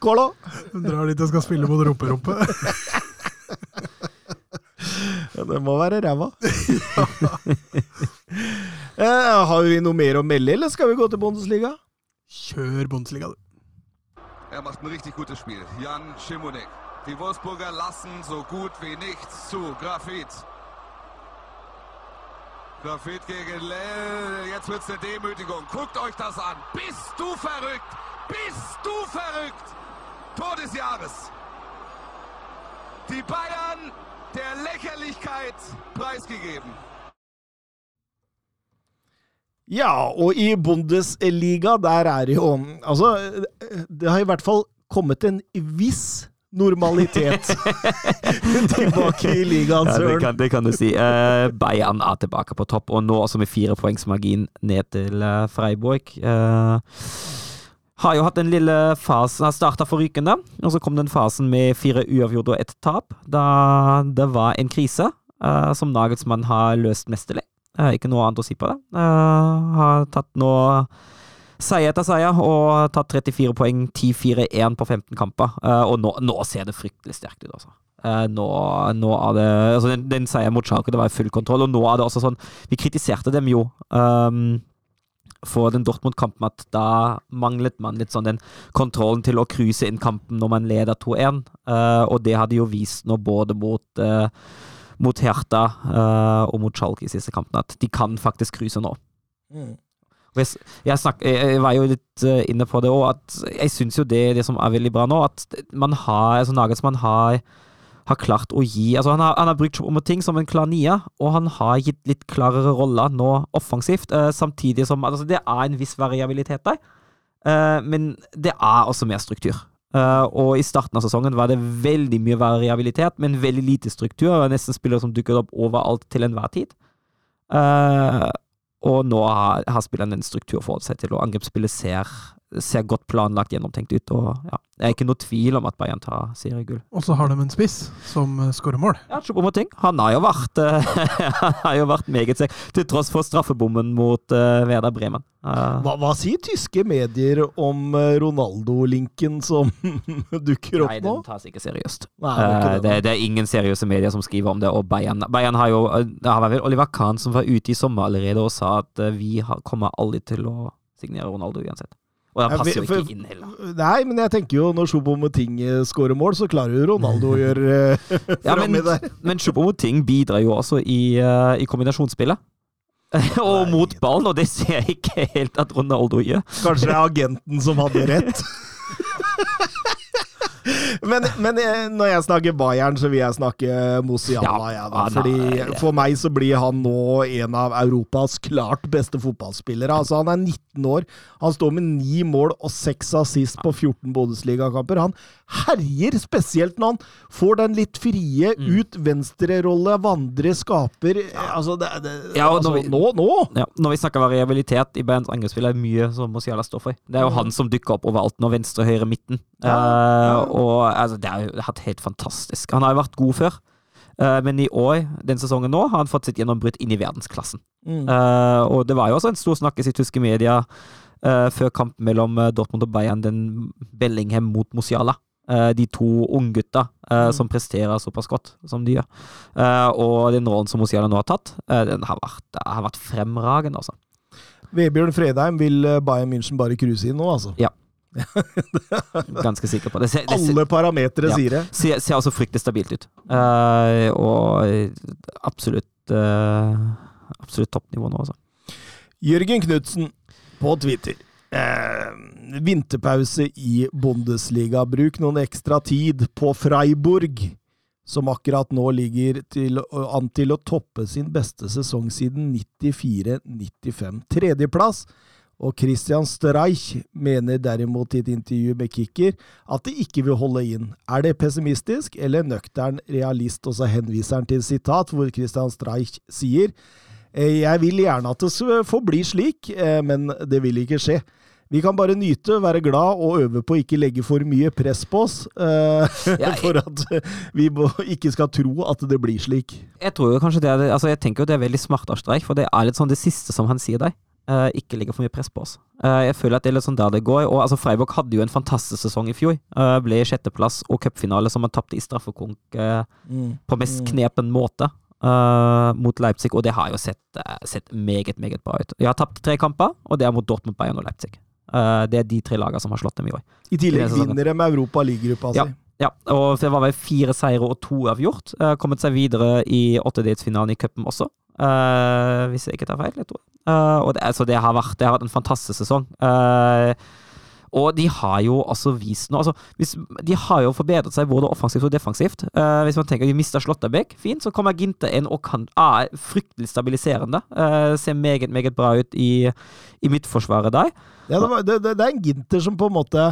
Colo. Hun drar dit og skal spille mot rumperumpe. [laughs] Ja, det må være ræva. [laughs] eh, har vi noe mer å melde, eller skal vi gå til Bundesliga? Kjør Bundesliga, du. Er macht ein richtig gutes Spiel. Jan Schimonek. Die Wolfsburger lassen so gut wie nichts zu. Grafit. Grafit gegen Lell. Jetzt wird's eine Demütigung. Guckt euch das an. Bist du verrückt? Bist du verrückt? Tor des Jahres. Die Bayern der Lächerlichkeit preisgegeben. Ja, og i Bundesliga, der er det jo Altså, det har i hvert fall kommet en viss normalitet [laughs] tilbake i ligaen, Ja, det, kan, det kan du si. Uh, Bayern er tilbake på topp, og nå også med fire poengs margin ned til uh, Freiburg. Eh, har jo hatt den lille fasen har starta forrykende, og så kom den fasen med fire uavgjorte og ett tap. Da det var en krise uh, som Nagelsmann har løst mesterlig. Uh, ikke noe annet å si på det. Uh, har tatt nå seier etter seier og tatt 34 poeng, 10-4-1 på 15 kamper. Eh, og nå, nå ser det fryktelig sterkt ut, altså. Nå, nå er det altså Den, den seieren mot Schalke, det var full kontroll, og nå er det også sånn Vi kritiserte dem jo um, for den Dortmund-kampen at da manglet man litt sånn den kontrollen til å cruise inn kampen når man leder 2-1, uh, og det hadde jo vist nå både mot uh, mot Hertha uh, og mot Schalke i siste kampen, at de kan faktisk cruise nå. Mm. Jeg, jeg, snak, jeg, var jo litt eh, inne på det òg, at jeg syns jo det, det som er veldig bra nå, at man har altså Nagelsmann har, har klart å gi altså Han har, han har brukt ting som en klar nier, og han har gitt litt klarere roller nå offensivt, eh, samtidig som altså Det er en viss variabilitet der, eh, men det er også mer struktur. Eh, og i starten av sesongen var det veldig mye variabilitet, men veldig lite struktur. og Nesten spillere som dukket opp overalt til enhver tid. Eh, og nå har, har spilleren en struktur forholde seg til, og angrepsspillet ser, ser godt planlagt gjennomtenkt ut. og ja, Det er ikke noe tvil om at Bayern tar seriegull. Og så har de en spiss som eh, skårer mål. Ja, Choupo-Moting, han har jo vært eh, [laughs] har jo vært meget sekk, til tross for straffebommen mot uh, Werder Bremen. Uh, Hva, hva sier tyske medier om eh, Ronaldo-linken som [laughs] dukker opp nå? den tas ikke seriøst. Nei, det er ikke Eh, det, det, det er ingen seriøse medier som skriver om det, og Bayern, Bayern har jo eh, Det har vel Oliver Kahn som var ute i sommer allerede og sa at eh, vi har, kommer aldri til å signere Ronaldo uansett. Og han Ja, passer jo ikke inn heller. Nei, men jeg tenker jo når Choupo-Moting skårer mål, så klarer jo Ronaldo å gjøre uh, [laughs] Ja, men, framme der. men Choupo-Moting bidrar jo også i, uh, i kombinasjonsspillet. [laughs] og mot ballen, og det ser jeg ikke helt at Ronaldo gjør. Kanskje det er agenten som hadde rett. [laughs] Men, men eh, når jeg snakker Bayern, så vil jeg snakke Mosiala. Ja, Ja, fordi For meg så blir han nå en av Europas klart beste fotballspillere. Altså Han er 19 år. Han står med ni mål og seks assist på 14 Bundesligakamper. Han herjer, spesielt når han får den litt frie Mm. ut venstrerolle, vandrer, skaper Altså, det, det, Ja, altså vi- nå, nå! Ja, når vi snakker variabilitet i Bayerns angrepsspill, er det mye som Musiala står for. Det er jo han som dukker opp overalt når venstre, høyre, midten. Uh, og altså, det har jo vært helt fantastisk. Han har jo vært god før, eh, men i år, den sesongen nå, har han fått sitt gjennombrudd inn i verdensklassen. Mm. Uh, og det var jo også en stor snakkes i tyske medier eh, før kampen mellom eh, Dortmund og Bayern, den Bellingham mot Musiala. Eh, de to unggutta uh, Mm. som presterer såpass godt som de gjør. Eh, og den rollen som Musiala nå har tatt, den har vært, har vært fremragende, altså. Vebjørn Fredheim vil Bayern München bare cruise inn nå, altså. [laughs] Ganske sikker på det. Det, ser- det, ser- Alle parametere Ja. sier det. ser, ser altså fryktelig stabilt ut. Uh, og absolutt uh, Absolutt toppnivå nå, altså. Jørgen Knutsen på Twitter. Eh, vinterpause i Bundesliga. Bruk noen ekstra tid på Freiburg, som akkurat nå ligger til, an til å toppe sin beste sesong siden 94-95. Tredjeplass. Og Christian Streich mener derimot i et intervju med Kicker at de ikke vil holde inn. Er det pessimistisk eller nøktern realist? Og så henviser han til sitat hvor Christian Streich sier Eh, Jeg vil gjerne at det forblir slik, eh, men det vil ikke skje. Vi kan bare nyte, være glad og øve på å ikke legge for mye press på oss, Uh, Ja, [laughs] for at vi må, ikke skal tro at det blir slik. Jeg tror jo kanskje det er, altså jeg tenker jo det er veldig smart av Streik, for det er litt sånn det siste som han sier der. Uh, ikke legge for mye press på oss. Uh, jeg føler at det er litt sånn der det går. Og altså Freiburg hadde jo en fantastisk sesong i fjor. Uh, ble i sjetteplass og cupfinale som man tapte i straffekonk mm. på mest knepen måte Uh, mot Leipzig, og det har jo sett, uh, sett meget, meget bra ut. Jeg har tapt tre kamper, og det er mot Dortmund, Bayern og Leipzig. Eh, det er de tre lagene som har slått dem i år. I tillegg vinner de Europa League-gruppa Ja. si. Ja, og det var vel fire seire og to avgjort. Uh, kommet seg videre i åttedelsfinalen i cupen også, uh, hvis jeg ikke tar feil. Jeg tror. Uh, og det, altså, det, har vært, det har vært en fantastisk sesong. Eh, og de har jo altså vist noe altså, hvis, De har jo forbedret seg både offensivt og defensivt. Uh, hvis man tenker de mista Slåtterbekk, fint, så kommer Ginte inn og kan, er fryktelig stabiliserende. Uh, ser meget, meget bra ut i, i midtforsvaret der. Ja, det, var, det, det, det er en Ginter som på en måte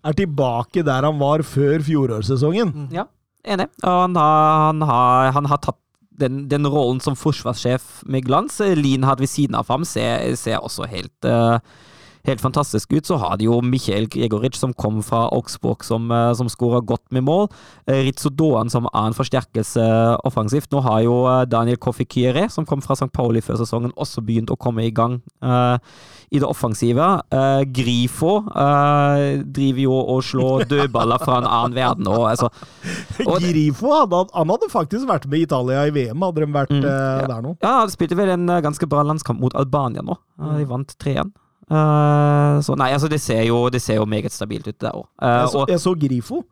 er tilbake der han var før fjorårssesongen. Ja, enig. Og han har, han har, han har tatt den, den rollen som forsvarssjef med glans. Lien hadde ved siden av ham ser, ser også helt, eh, helt fantastisk ut. Så har de jo Michael Gregoric som kom fra Augsburg, som, uh, som skåra godt med mål. Uh, Doan som annen en forsterkelse offensivt. Nå har jo eh, Daniel Kofi Kyrie, som kom fra St. Pauli før sesongen, også begynt å komme i gang uh, i det offensive. Uh, Grifo uh, driver jo og slår [laughs] dødballer fra en annen verden. Og, altså, Og Grifo hadde, han hadde faktisk vært med Italia i VM, hadde de vært Mm, eh, ja. der nå. Ja, han spilte vel en eh, ganske bra landskamp mot Albania nå. Eh, De vant 3-1. Eh, så nei, altså det ser jo, det ser jo meget stabilt ut der òg. Jeg så, jeg så Grifo.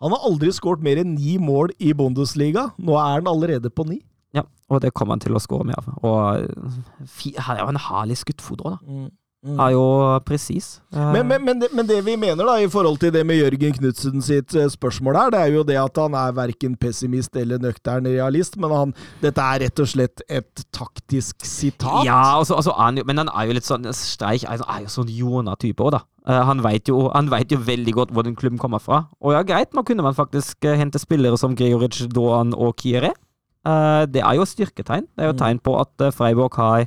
Han har aldri skåret mer enn ni mål i Bundesliga. Nå er han allerede på ni. ja, og det kommer han til å skåre mer av. Og eh, han er jo en herlig skuddfot òg, da. Er jo presis. Men, men, men, det, men det vi mener da, i forhold til det med Jørgen Knutsen sitt eh, spørsmål her, det er jo det at han er verken pessimist eller nøktern realist, men han, dette er rett og slett et taktisk sitat. Ja, altså, altså, han men han er jo litt sånn streik, er, er jo sånn Jona-type òg, da. Eh, han vet jo, jo veldig godt hvor den klubben kommer fra. Og ja, greit, nå kunne man faktisk eh, hente spillere som Greoric, Doan og Kiere. Eh, det er jo styrketegn. Det er jo tegn på at Freiburg har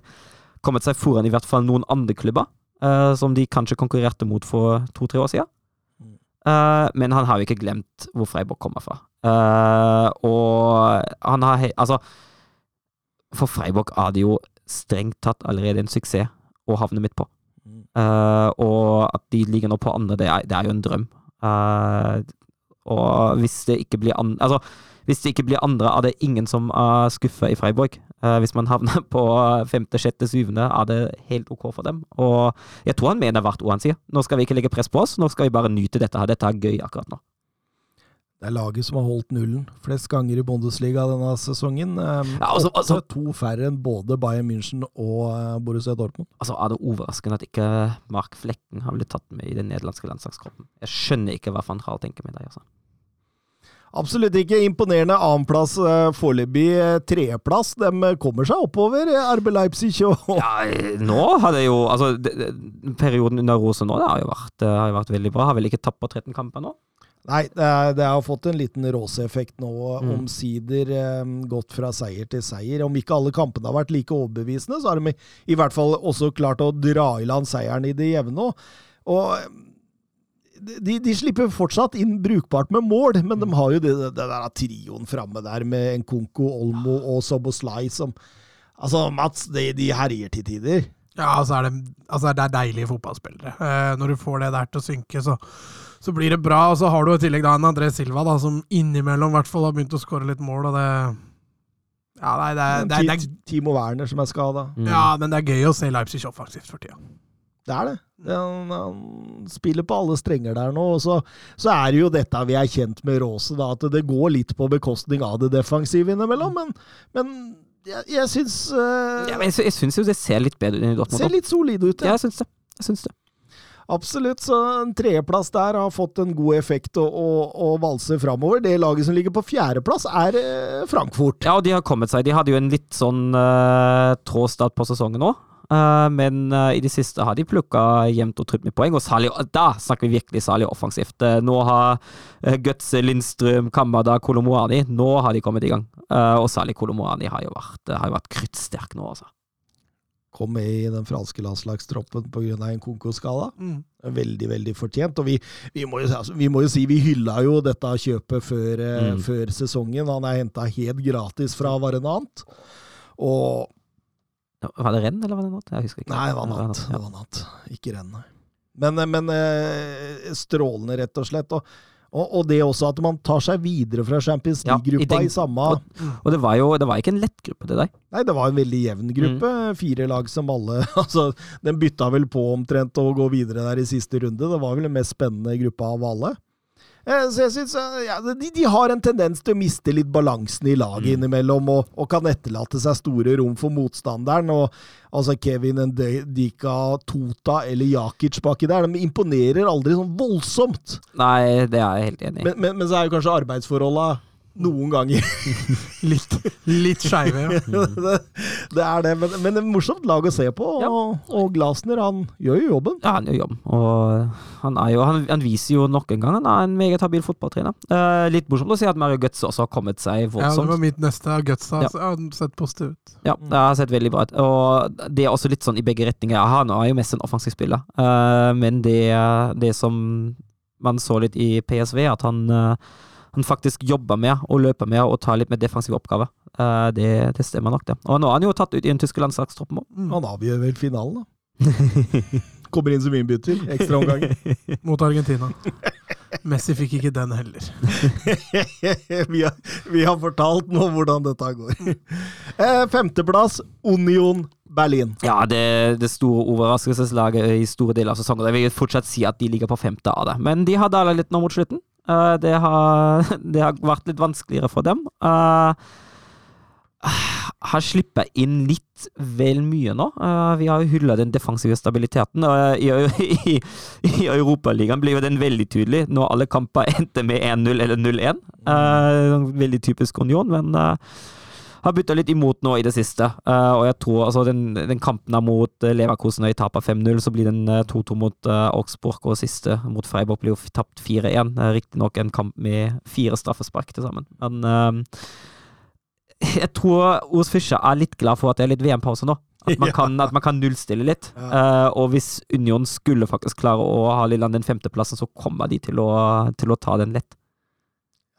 kommet seg foran i hvert fall noen andre klubber, eh, som de kanskje konkurrerte mot for to-tre år siden. Eh, men han har jo ikke glemt hvor Freiburg kommer fra. Eh, og han har Altså, for Freiburg er det jo strengt tatt allerede en suksess å havne midt på. Eh, og at de ligger nå på andre, det er, det er jo en drøm. Eh, og hvis det ikke blir an altså, hvis det ikke blir andre, er det ingen som er skuffa i Freiburg. Eh, hvis man havner [laughs] på femte, sjette, syvende, er det helt ok for dem. Og jeg tror han mener hvert ord han sier. Nå skal vi ikke legge press på oss, nå skal vi bare nyte dette her. Dette er gøy akkurat nå. Det er laget som har holdt nullen flest ganger i Bundesliga denne sesongen. Eh, Ja, altså- altså- to færre enn både Bayern München og eh, Borussia Dortmund. Altså, er det overraskende at ikke Mark Flekken har blitt tatt med i den nederlandske landslagstroppen? Jeg skjønner ikke hva van Gaal tenker med deg, altså. Absolutt ikke imponerende annenplass, eh, foreløpig eh, tredjeplass. De eh, kommer seg oppover, RB Leipzig og Ja, nå har det jo Altså, perioden under Rose nå, det har jo vært, har jo vært veldig bra. Har vel ikke tapt på 13 kamper nå? Nei, det, er, det har fått en liten råseeffekt nå. Mm. Omsider eh, gått fra seier til seier. Om ikke alle kampene har vært like overbevisende, så har de i hvert fall også klart å dra i land seieren i det jevne. Og de, de slipper fortsatt inn brukbart med mål, men de har jo det, det der trioen framme der med Nkonko, Olmo og Soboslai som Altså, Mats, de, de herjer til tider. Ja, altså er det, altså det er deilige fotballspillere. Eh, når du får det der til å synke, så, så blir det bra. Og så har du i tillegg da en André Silva da, som innimellom i hvert fall har begynt å skåre litt mål, og det Ja, nei, det er, det er, det er, Timo Werner som er skada. Mm. ja, men det er gøy å se Leipzig offensivt for tida. Det er det. han, han spiller på alle strenger der nå. Og så, så er det jo dette vi er kjent med Råse, da, at det går litt på bekostning av det defensive innimellom. Men, men jeg, jeg syns uh, Ja, men jeg, jeg syns jo det ser litt bedre ut. Ser litt solid ut. Ja, Ja. jeg syns det. Jeg syns det. Absolutt. Så en tredjeplass der har fått en god effekt å, å, å valse framover. Det laget som ligger på fjerdeplass, er eh, Frankfurt. Ja, og de har kommet seg. De hadde jo en litt sånn uh, trå start på sesongen nå. Eh, men eh, i det siste har de plukka jevnt og trutt med poeng, og særlig, da snakker vi virkelig særlig offensivt. Eh, nå har Götze, Lindstrøm, Kamada, Kolomoani Nå har de kommet i gang. Eh, og særlig Kolomoani har jo vært, har jo vært kruttsterk nå, altså. Kom med i den franske landslagstroppen pga. en konkurskala. Mm. Veldig, veldig fortjent. Og vi, vi, må jo, altså, vi må jo si vi hylla jo dette kjøpet før, Mm. før sesongen. Han er henta helt gratis fra Varenant. Og Var det renn, eller var det noe? Jeg husker ikke. Nei, det var natt. Det var natt. Ikke renn, nei. Men, eh, men eh, strålende, rett og slett. Og, og, og det også at man tar seg videre fra Champions League-gruppa ja, i samme Og det var jo det var ikke en lett gruppe til deg. Nei, det var en veldig jevn gruppe. Fire lag som alle [laughs] Altså, den bytta vel på omtrent å gå videre der i siste runde. Det var vel den mest spennende gruppa av alle. Eh, Så jeg synes, eh, ja, de, de har en tendens til å miste litt balansen i laget Mm. innimellom, og, og kan etterlate seg store rom for motstanderen. og altså Kevin Ndika, Tota eller Jakic baki der, de imponerer aldri sånn voldsomt. Nei, det er jeg helt enig i. Men, men, men så er jo kanskje arbeidsforholda noen ganger [laughs] Litt, litt skeive, ja. [laughs] det, det er det, men, men det er morsomt lag å se på. Ja. Og, og Glasner, han gjør jo jobben. Ja, han gjør jobben. og han, er jo, han, han viser jo nok en gang han er en meget habil fotballtrener. Eh, litt morsomt å si at Mario Götze også har kommet seg ja. Det var mitt neste. Gutsa har ja. sett positiv ut. Ja, det har sett veldig bra ut. Og det er også litt sånn i begge retninger. Han er jo mest en offensiv spiller, Eh, men det, det som man så litt i PSV, at han, eh, han faktisk jobber med og løper med og tar litt mer defensive oppgaver. Uh, det, det stemmer nok, det. Og nå er han jo tatt ut i en tyske landslagstroppen òg. Mm. Han avgjør vel finalen, da. [laughs] Kommer inn som innbytter. Ekstraomganger. [laughs] Mot Argentina. Messi fikk ikke den heller. [laughs] vi, har, vi har fortalt nå hvordan dette går. Eh, femteplass, Union Berlin. Ja, det, det store overraskelseslaget i store deler av sesongen. Jeg vil fortsatt si at de ligger på femte av det. Men de har alle litt nå mot slutten. Eh, det, har, [laughs] det har vært litt vanskeligere for dem. Uh, [sighs] har sluppet inn litt vel mye nå. Eh, vi har jo hylla den defensive stabiliteten. I, [laughs] i, i Europaligaen blir jo den veldig tydelig når alle kamper [laughs] endte med 1-0 eller 0-1. Eh, veldig typisk Union, men eh, har bytta litt imot nå i det siste. Eh, og jeg tror altså den, den kampen er mot uh, Leverkosen i tap av 5-0, så blir den eh, 2-2 mot uh, Augsburg, og siste mot Freiburg blir jo tapt 4-1. Uh, Riktignok en kamp med fire straffespark til sammen. Men eh, [laughs] jeg tror Os Fischer er litt glad for at det er litt VM-pause nå. [laughs] At man, kan, at man kan nullstille litt. Eh, og hvis Union skulle faktisk klare å ha Lilleland den femteplassen, så kommer de til å, til å ta den lett.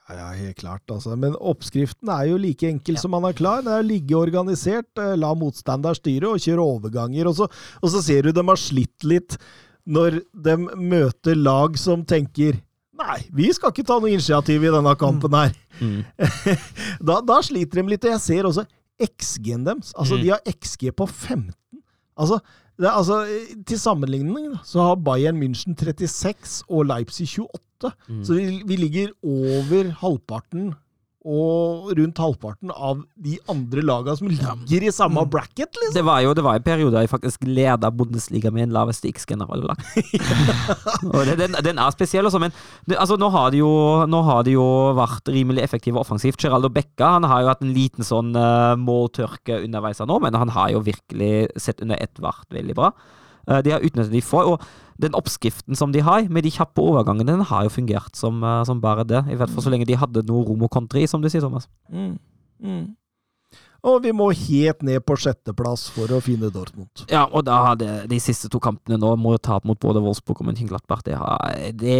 Ja, ja, helt klart, altså. Men oppskriften er jo like enkel som man er klar. Det er å ligge organisert, eh, la motstander styre og kjøre overganger. Og så, og så ser du dem har slitt litt når de møter lag som tenker Nei, vi skal ikke ta noe initiativ i denne kampen her. [laughs] da, da sliter de litt. Og jeg ser også XG-en deres. Altså, Mm. de har XG på 15. Altså, det er, altså, til sammenligning så har Bayern München 36 og Leipzig 28. Så vi, vi ligger over halvparten og rundt halvparten av de andre lagene som ligger i samme bracket, liksom. Det var jo det var en periode jeg faktisk leda Bundesliga med en laveste X-general lag. [laughs] og det, den, den er spesiell, også, men det, altså, nå, har det jo, nå har det jo vært rimelig effektive offensivt. Geraldo Becca han har jo hatt en liten sånn uh, måltørke underveis nå, men han har jo virkelig sett under ett vært veldig bra. Eh, de har utnyttet de får, og den oppskriften som de har, med de kjappe overgangene, den har jo fungert som, eh, som bare det. I hvert fall så lenge de hadde noe rom og kontre i, som du sier, Thomas. Mm. Mm. Og vi må helt ned på sjetteplass for å finne Dortmund. Ja, og da har det, de siste to kampene nå må ta opp mot både Wolfsburg og Mönchenglattberg. Det har, det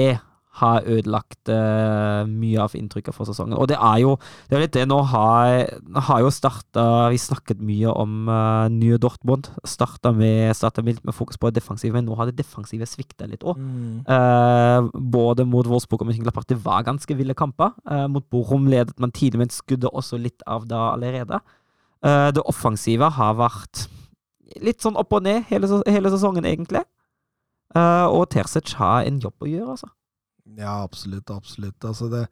har ødelagt uh, mye av inntrykket for sesongen. Og det er jo det er litt det nå har, har jo starta Vi snakket mye om uh, nye Dortmund. Starta med, med, med fokus på det defensive, men nå har det defensive svikta litt òg. Eh, både mot Wolfsburg og Mönchengladbach. Det var ganske ville kamper. Eh, mot Borum ledet man tidlig, men skudde også litt av da allerede. Eh, det offensive har vært litt sånn opp og ned hele, hele sesongen, egentlig. Eh, og Terzic har en jobb å gjøre, altså. Ja, absolutt, absolutt. Altså, det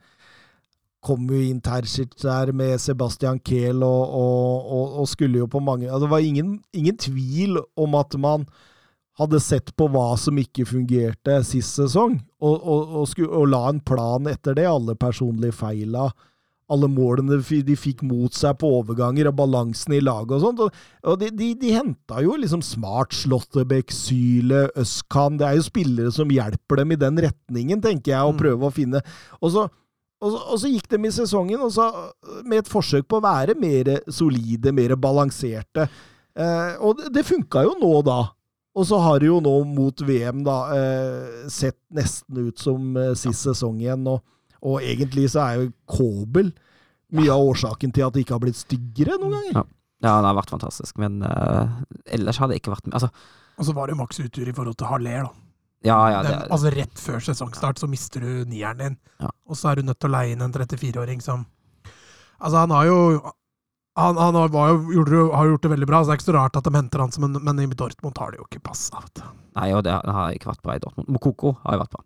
kom jo inn Terzic der med Sebastian Kehl og, og, og, og skulle jo på mange altså, Det var ingen, ingen tvil om at man hadde sett på hva som ikke fungerte sist sesong, og, skulle, la en plan etter det. Alle personlige feila, alle målene de fikk mot seg på overganger, og balansen i laget og sånt. Og, de, de, de henta jo liksom Smart, Slåttebekk, Syle, Øskan. Det er jo spillere som hjelper dem i den retningen, tenker jeg, å prøve å finne. Og så, og, så, og så gikk de i sesongen og så, med et forsøk på å være mer solide, mer balanserte. Eh, og det, funka jo nå, da. Og så har det jo nå mot VM da eh, sett nesten ut som eh, sist sesong igjen. Og, og egentlig så er jo Kobel mye av årsaken til at det ikke har blitt styggere noen ganger. Ja. Ja, han har vært fantastisk, men uh, ellers hadde det ikke vært med. Altså, Og så var det jo maks uttur i forhold til Haller, da. ja, ja, det, Den, altså Rett før sesongstart så mister du nieren din, Ja. og så er du nødt til å leie inn en 34-åring som Altså, han har jo han, han har, var jo, gjorde, har gjort det veldig bra, så det er ikke så rart at de henter han som en Men i Dortmund har det jo ikke passa. Nei, og det har ikke vært bra i Dortmund. Mokoko har jo vært bra.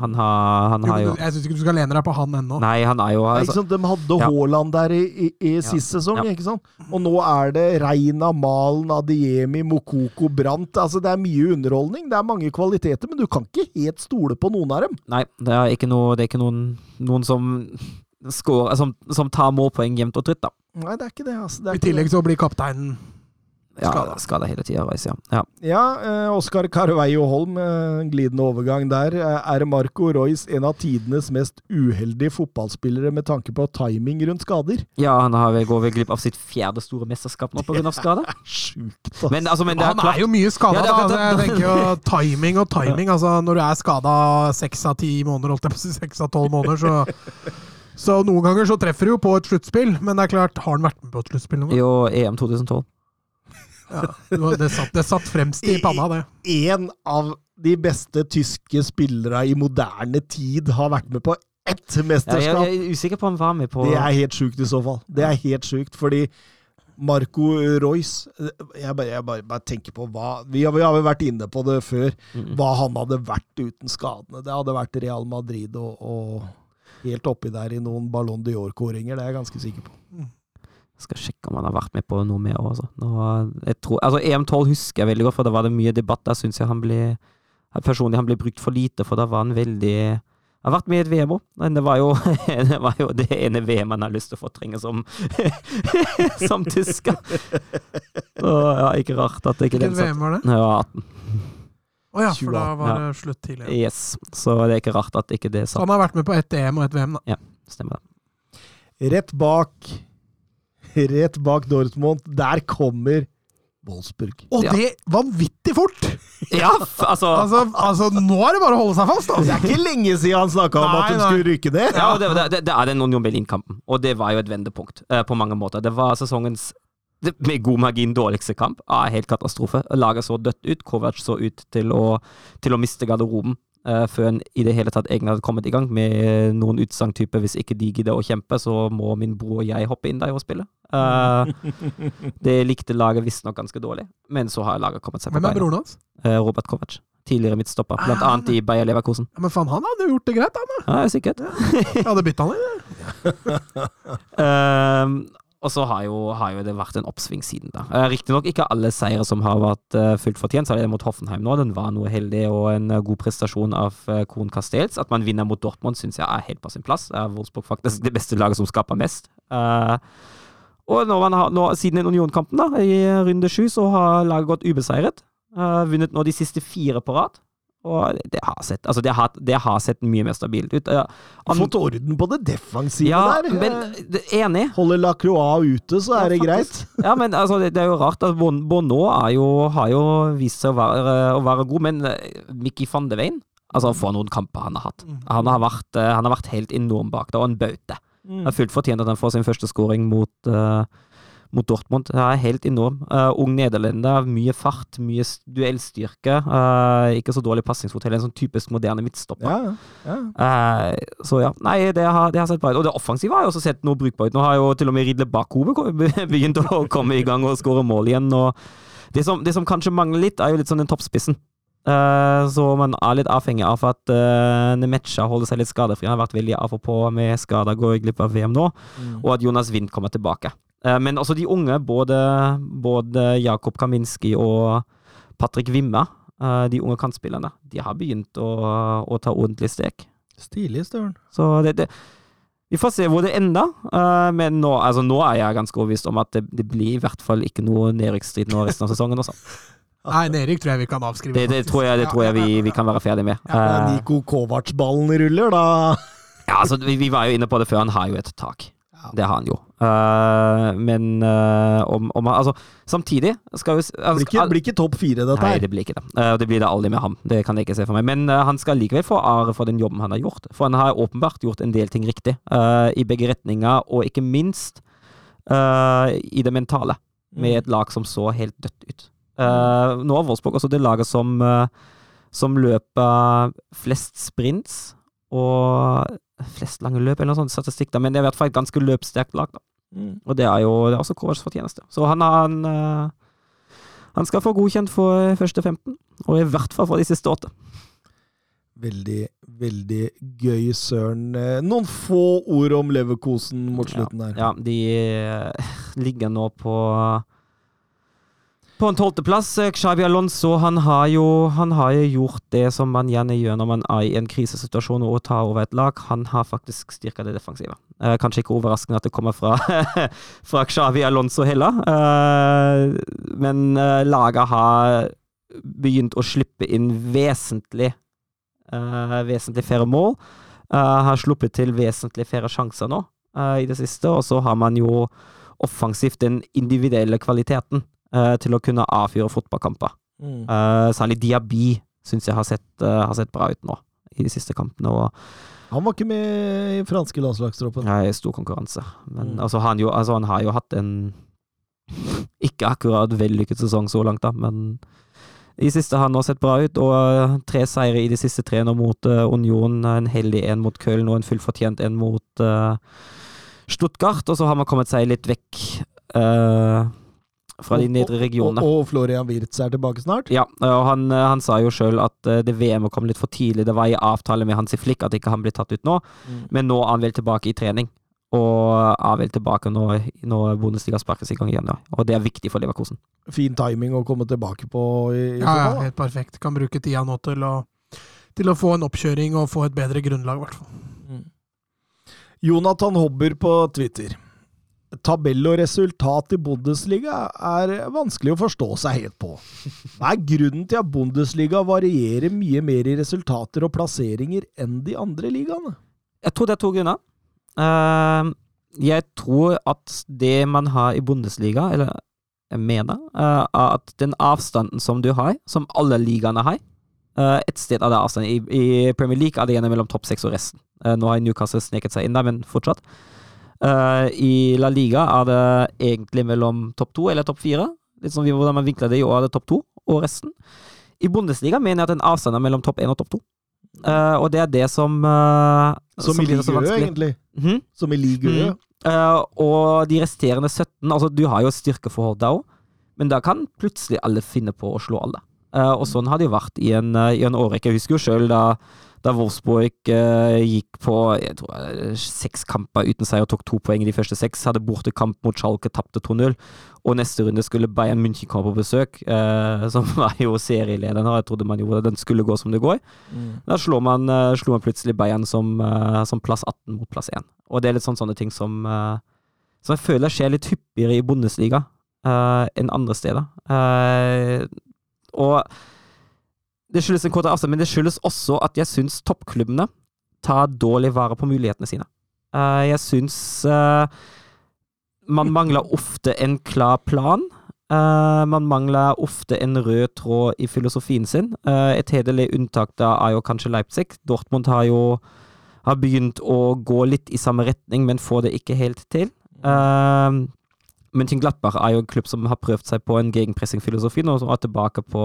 Han har, han har jo Jeg syns ikke du skal lene deg på han ennå. Nei, han er jo altså, ikke sant? De hadde Ja. Haaland der i, i, i sist sesong, Ja. ikke sant? Og nå er det Reina, Malen, Adiemi, Mokoko, Brant. Altså, det er mye underholdning. Det er mange kvaliteter, men du kan ikke helt stole på noen av dem. Nei, det er ikke, noe, det er ikke noen, noen som scorer som, som tar målpoeng jevnt og trutt, da. Nei, det er ikke det. Altså. det er I tillegg så blir kapteinen Ja, Skada. skada hele tida, Royce. Ja. ja. Ja, eh, Oskar Carveio Holm, eh, glidende overgang der. Eh, er Marco Royce en av tidenes mest uheldige fotballspillere med tanke på timing rundt skader? ja, han har går vel glipp av sitt fjerde store mesterskap nå pga. skade. [laughs] Sjukt, altså. Men, altså, men det er Han klart er jo mye skada, Ja, da. jeg tenker jo timing og timing. Altså, når du er skada seks av ti måneder, holdt jeg på å si seks av tolv måneder, så Så noen ganger så treffer du jo på et sluttspill, men det er klart, har han vært med på et sluttspill noen gang? Jo, EM 2012. Ja, det, satt, det satt fremst i panna, det. En av de beste tyske spillere i moderne tid har vært med på ett Ja, jeg, mesterskap. jeg er usikker på om han var med på Det er helt sjukt i så fall. Det er helt sjukt, fordi Marco Royce Jeg bare, jeg bare, bare tenker på hva vi har, vi har vel vært inne på det før. Mm. Hva han hadde vært uten skadene. Det hadde vært Real Madrid og, og helt oppi der i noen Ballon d'Or-kåringer. Det er jeg ganske sikker på. Jeg skal sjekke om han har vært med på noe mer òg, altså. Nå, jeg tror, altså EM12 husker jeg veldig godt, for da var det mye debatt. Der syns jeg han ble Personlig han ble brukt for lite, for da var han veldig Han har vært med i et VM òg, men det var, jo, [laughs] det var jo det ene VM han har lyst til å fortrenge som [laughs] Som tysker. Ja, ikke rart at det ikke satt. VM var det? Ja, 18. Å ja, for da var det slutt tidligere. Yes. Så det er ikke rart at ikke det Så han har vært med på ett EM og ett VM, da. Stemmer det. Rett bak Rett bak Dortmund, der kommer Wolfsburg. Og Ja. det vanvittig fort! Ja, altså Altså, altså, nå er det bare å holde seg fast, Det altså! er ikke lenge siden han snakka om Nei, at hun skulle rykke ned. Ja, og det, det, det er den Union Berlin-kampen, og det var jo et vendepunkt uh, på mange måter. Det var sesongens det, med god margin dårligste kamp. Ah, helt katastrofe. Laget så dødt ut. Kovac så ut til å, til å miste garderoben før en i det hele tatt egentlig hadde kommet i gang med noen utsagn type 'hvis ikke de gidder å kjempe, så må min bror og jeg hoppe inn der og spille'. Uh, [laughs] det likte laget visstnok ganske dårlig, men så har laget kommet seg på Hvem er broren hans? Uh, Robert Kovac. Tidligere midtstopper, blant Ah, annet i Bayer Leverkosen. Ja, men faen, han hadde jo gjort det greit, han. da. Ja, sikkert. Jeg hadde bytta han inn. [laughs] Ehm, og så har har jo det vært en oppsving siden da. Uh, Riktignok ikke alle seire som har vært uh, fullt fortjent. Så er det mot Hoffenheim nå. Den var noe heldig og en eh, god prestasjon av Kohn Castells. At man vinner mot Dortmund syns jeg er helt på sin plass. Er Wolfsburg faktisk det beste laget som skaper mest. Eh, og når man har, nå, siden den Union-kampen da, i runde sju, så har laget gått ubeseiret. Eh, vunnet nå de siste fire på rad. Og det har sett, altså det har, det har sett mye mer stabilt ut. Ja, Fått orden på det defensive ja, der. men det, enig. Holder Lacroix ute, så Ja, er det greit. [laughs] Ja, men altså, det, det er jo rart at Bon- Bono jo, har jo vist seg å være, å være god, men eh, Mickey van de Veien Altså for noen kamper han har hatt. Han har vært, eh, han har vært helt enorm bak der, og en baute. Mm. Det er fullt fortjent at han får sin første scoring mot, eh, mot Dortmund. Det er helt enorm. Uh, ung nederlender, mye fart, mye duellstyrke. Uh, ikke så dårlig pasningsfotell. En sånn typisk moderne midtstopper. Ja, ja. Uh, så ja, nei, det har, det har sett bra ut. Og det offensive har jo også sett noe brukbart. Nå har jo til og med Ridle Bakhove [laughs] begynt å komme i gang og skåre mål igjen. Og det som, det som kanskje mangler litt, er jo litt sånn den toppspissen. Så man er litt avhengig av at uh, Nemecha holder seg litt skadefri. Han har vært veldig av og på med skader, går glipp av VM nå. Mm. Og at Jonas Wind kommer tilbake. Eh, men altså, de unge, både, både Jakob Kaminski og Patrick Wimme, eh, de unge kantspillerne, de har begynt å, å ta ordentlig stek. Stilig, Støren. Så det, det Vi får se hvor det ender, eh, men nå, altså, nå er jeg ganske overbevist om at det, det blir i hvert fall ikke noe nedrykksstrid nå resten av sesongen. Også. [laughs] Nei, Erik tror jeg vi kan avskrive. Det, det tror jeg, det tror jeg vi, vi kan være ferdig med. Ja, Nico Kovac-ballen ruller, da. ja, altså, vi, vi var jo inne på det før, han har jo et tak. Det har han jo. Uh, men uh, om, om Altså, samtidig skal jo Blir altså, ikke, blir ikke topp fire, dette her. Nei, det blir ikke det. Uh, det blir det aldri med ham. Det kan jeg ikke se for meg. Men han skal likevel få ære for den jobben han har gjort. For han har åpenbart gjort en del ting riktig. I begge retninger, og ikke minst i det mentale. Med et lag som så helt dødt ut. Nå er Wolfsburg også det laget som, som løper flest sprints og flest lange løp, eller noe sånt statistikk, da. men det er i hvert fall et ganske løpssterkt lag. da. Mm. Og det er jo det er også Kovacs fortjeneste. Så han, har en, eh, han skal få godkjent for første 15, og i hvert fall for de siste åtte. Veldig, veldig gøy, Søren. Eh, Noen få ord om Leverkosen mot slutten her. Ja, de eh, [laughs] ligger nå på på en tolvteplass. Xavi Xabi Alonso han har, jo, han har jo gjort det som man gjerne gjør når man er i en krisesituasjon og tar over et lag. Han har faktisk styrka det defensive. Eh, kanskje ikke overraskende at det kommer fra, [laughs] fra Xavi Alonso heller, eh, men eh, laget har begynt å slippe inn vesentlig eh, vesentlig færre mål. Eh, har sluppet til vesentlig færre sjanser nå eh, i det siste, og så har man jo offensivt den individuelle kvaliteten eh, til å kunne avfyre fotballkamper. Mm. Eh, særlig Diaby syns jeg har sett, eh, har sett bra ut nå i de siste kampene. og Han var ikke med i franske landslagstroppen. Nei, stor konkurranse. Men Mm. altså, han, jo, altså, han har jo hatt en [laughs] ikke akkurat vellykket sesong så langt, da, men i siste har han nå sett bra ut, og eh, tre seire i de siste tre nå mot eh, Union. En heldig en mot Köln og en fullfortjent en mot uh, Stuttgart. Og så har man kommet seg litt vekk eh, fra de nedre regionene. Og, og Florian Wirtz er tilbake snart. Ja, og han, eh, han sa jo sjøl at eh, det VM-et kom litt for tidlig. Det var i avtale med Hansi Flick at ikke han ble tatt ut nå, Mm. men nå er han vel tilbake i trening. Og er vel tilbake når, når Bundesliga sparkes i gang igjen. Ja. Og det er viktig for Leverkosen. Fin timing å komme tilbake på i, i Ja, ja, helt perfekt. Kan bruke tida nå til å, til å få en oppkjøring og få et bedre grunnlag, i hvert fall. Jonathan Hobber på Twitter. Tabell og resultat i Bundesliga er vanskelig å forstå seg helt på. Hva er grunnen til at Bundesliga varierer mye mer i resultater og plasseringer enn de andre ligaene? Jeg tror det er to grunner. Eh, jeg tror at det man har i Bundesliga, eller jeg mener, eh, er at den avstanden som du har, som alle ligaene har eh, Et sted er det avstand. I, I Premier League er det gjerne mellom topp seks og resten. Nå har Newcastle sneket seg inn der, men fortsatt. Eh, I La Liga er det egentlig mellom topp to eller topp fire. Litt sånn hvordan man vinkler det i år, er det topp to og resten. I Bundesliga mener jeg at den avstand er mellom topp én og topp to. Uh, og det er det som uh, Som, i det så Ligue egentlig. Mhm. Som i Ligue Mm. Uh, og de resterende 17 Altså, du har jo styrkeforhold der òg, men da kan plutselig alle finne på å slå alle. Eh, og sånn har det jo vært i en, eh, i en årrekke. Jeg husker jo sjøl da, da Wolfsburg eh, gikk på jeg tror, seks kamper uten seier og tok to poeng i de første seks. Hadde bortekamp mot Schalke, tapte 2-0. Og neste runde skulle Bayern München komme på besøk, [laughs] som var jo serielederen. Og jeg trodde man jo den skulle gå som det går. Da slår man, man plutselig Bayern som, som plass 18 mot plass 1. Og det er litt sånn sånne ting som, som jeg føler skjer litt hyppigere i Bundesliga enn andre steder. Og det skyldes en kortere avstand, men det skyldes også at jeg syns toppklubbene tar dårlig vare på mulighetene sine. Eh, jeg syns eh, man mangler ofte en klar plan. Uh, man mangler ofte en rød tråd i filosofien sin. Uh, et hederlig unntak da er jo kanskje Leipzig. Dortmund har jo har begynt å gå litt i samme retning, men får det ikke helt til. Uh, München-Glattbach er jo en klubb som har prøvd seg på en gegenpressing-filosofi, nå som er tilbake på,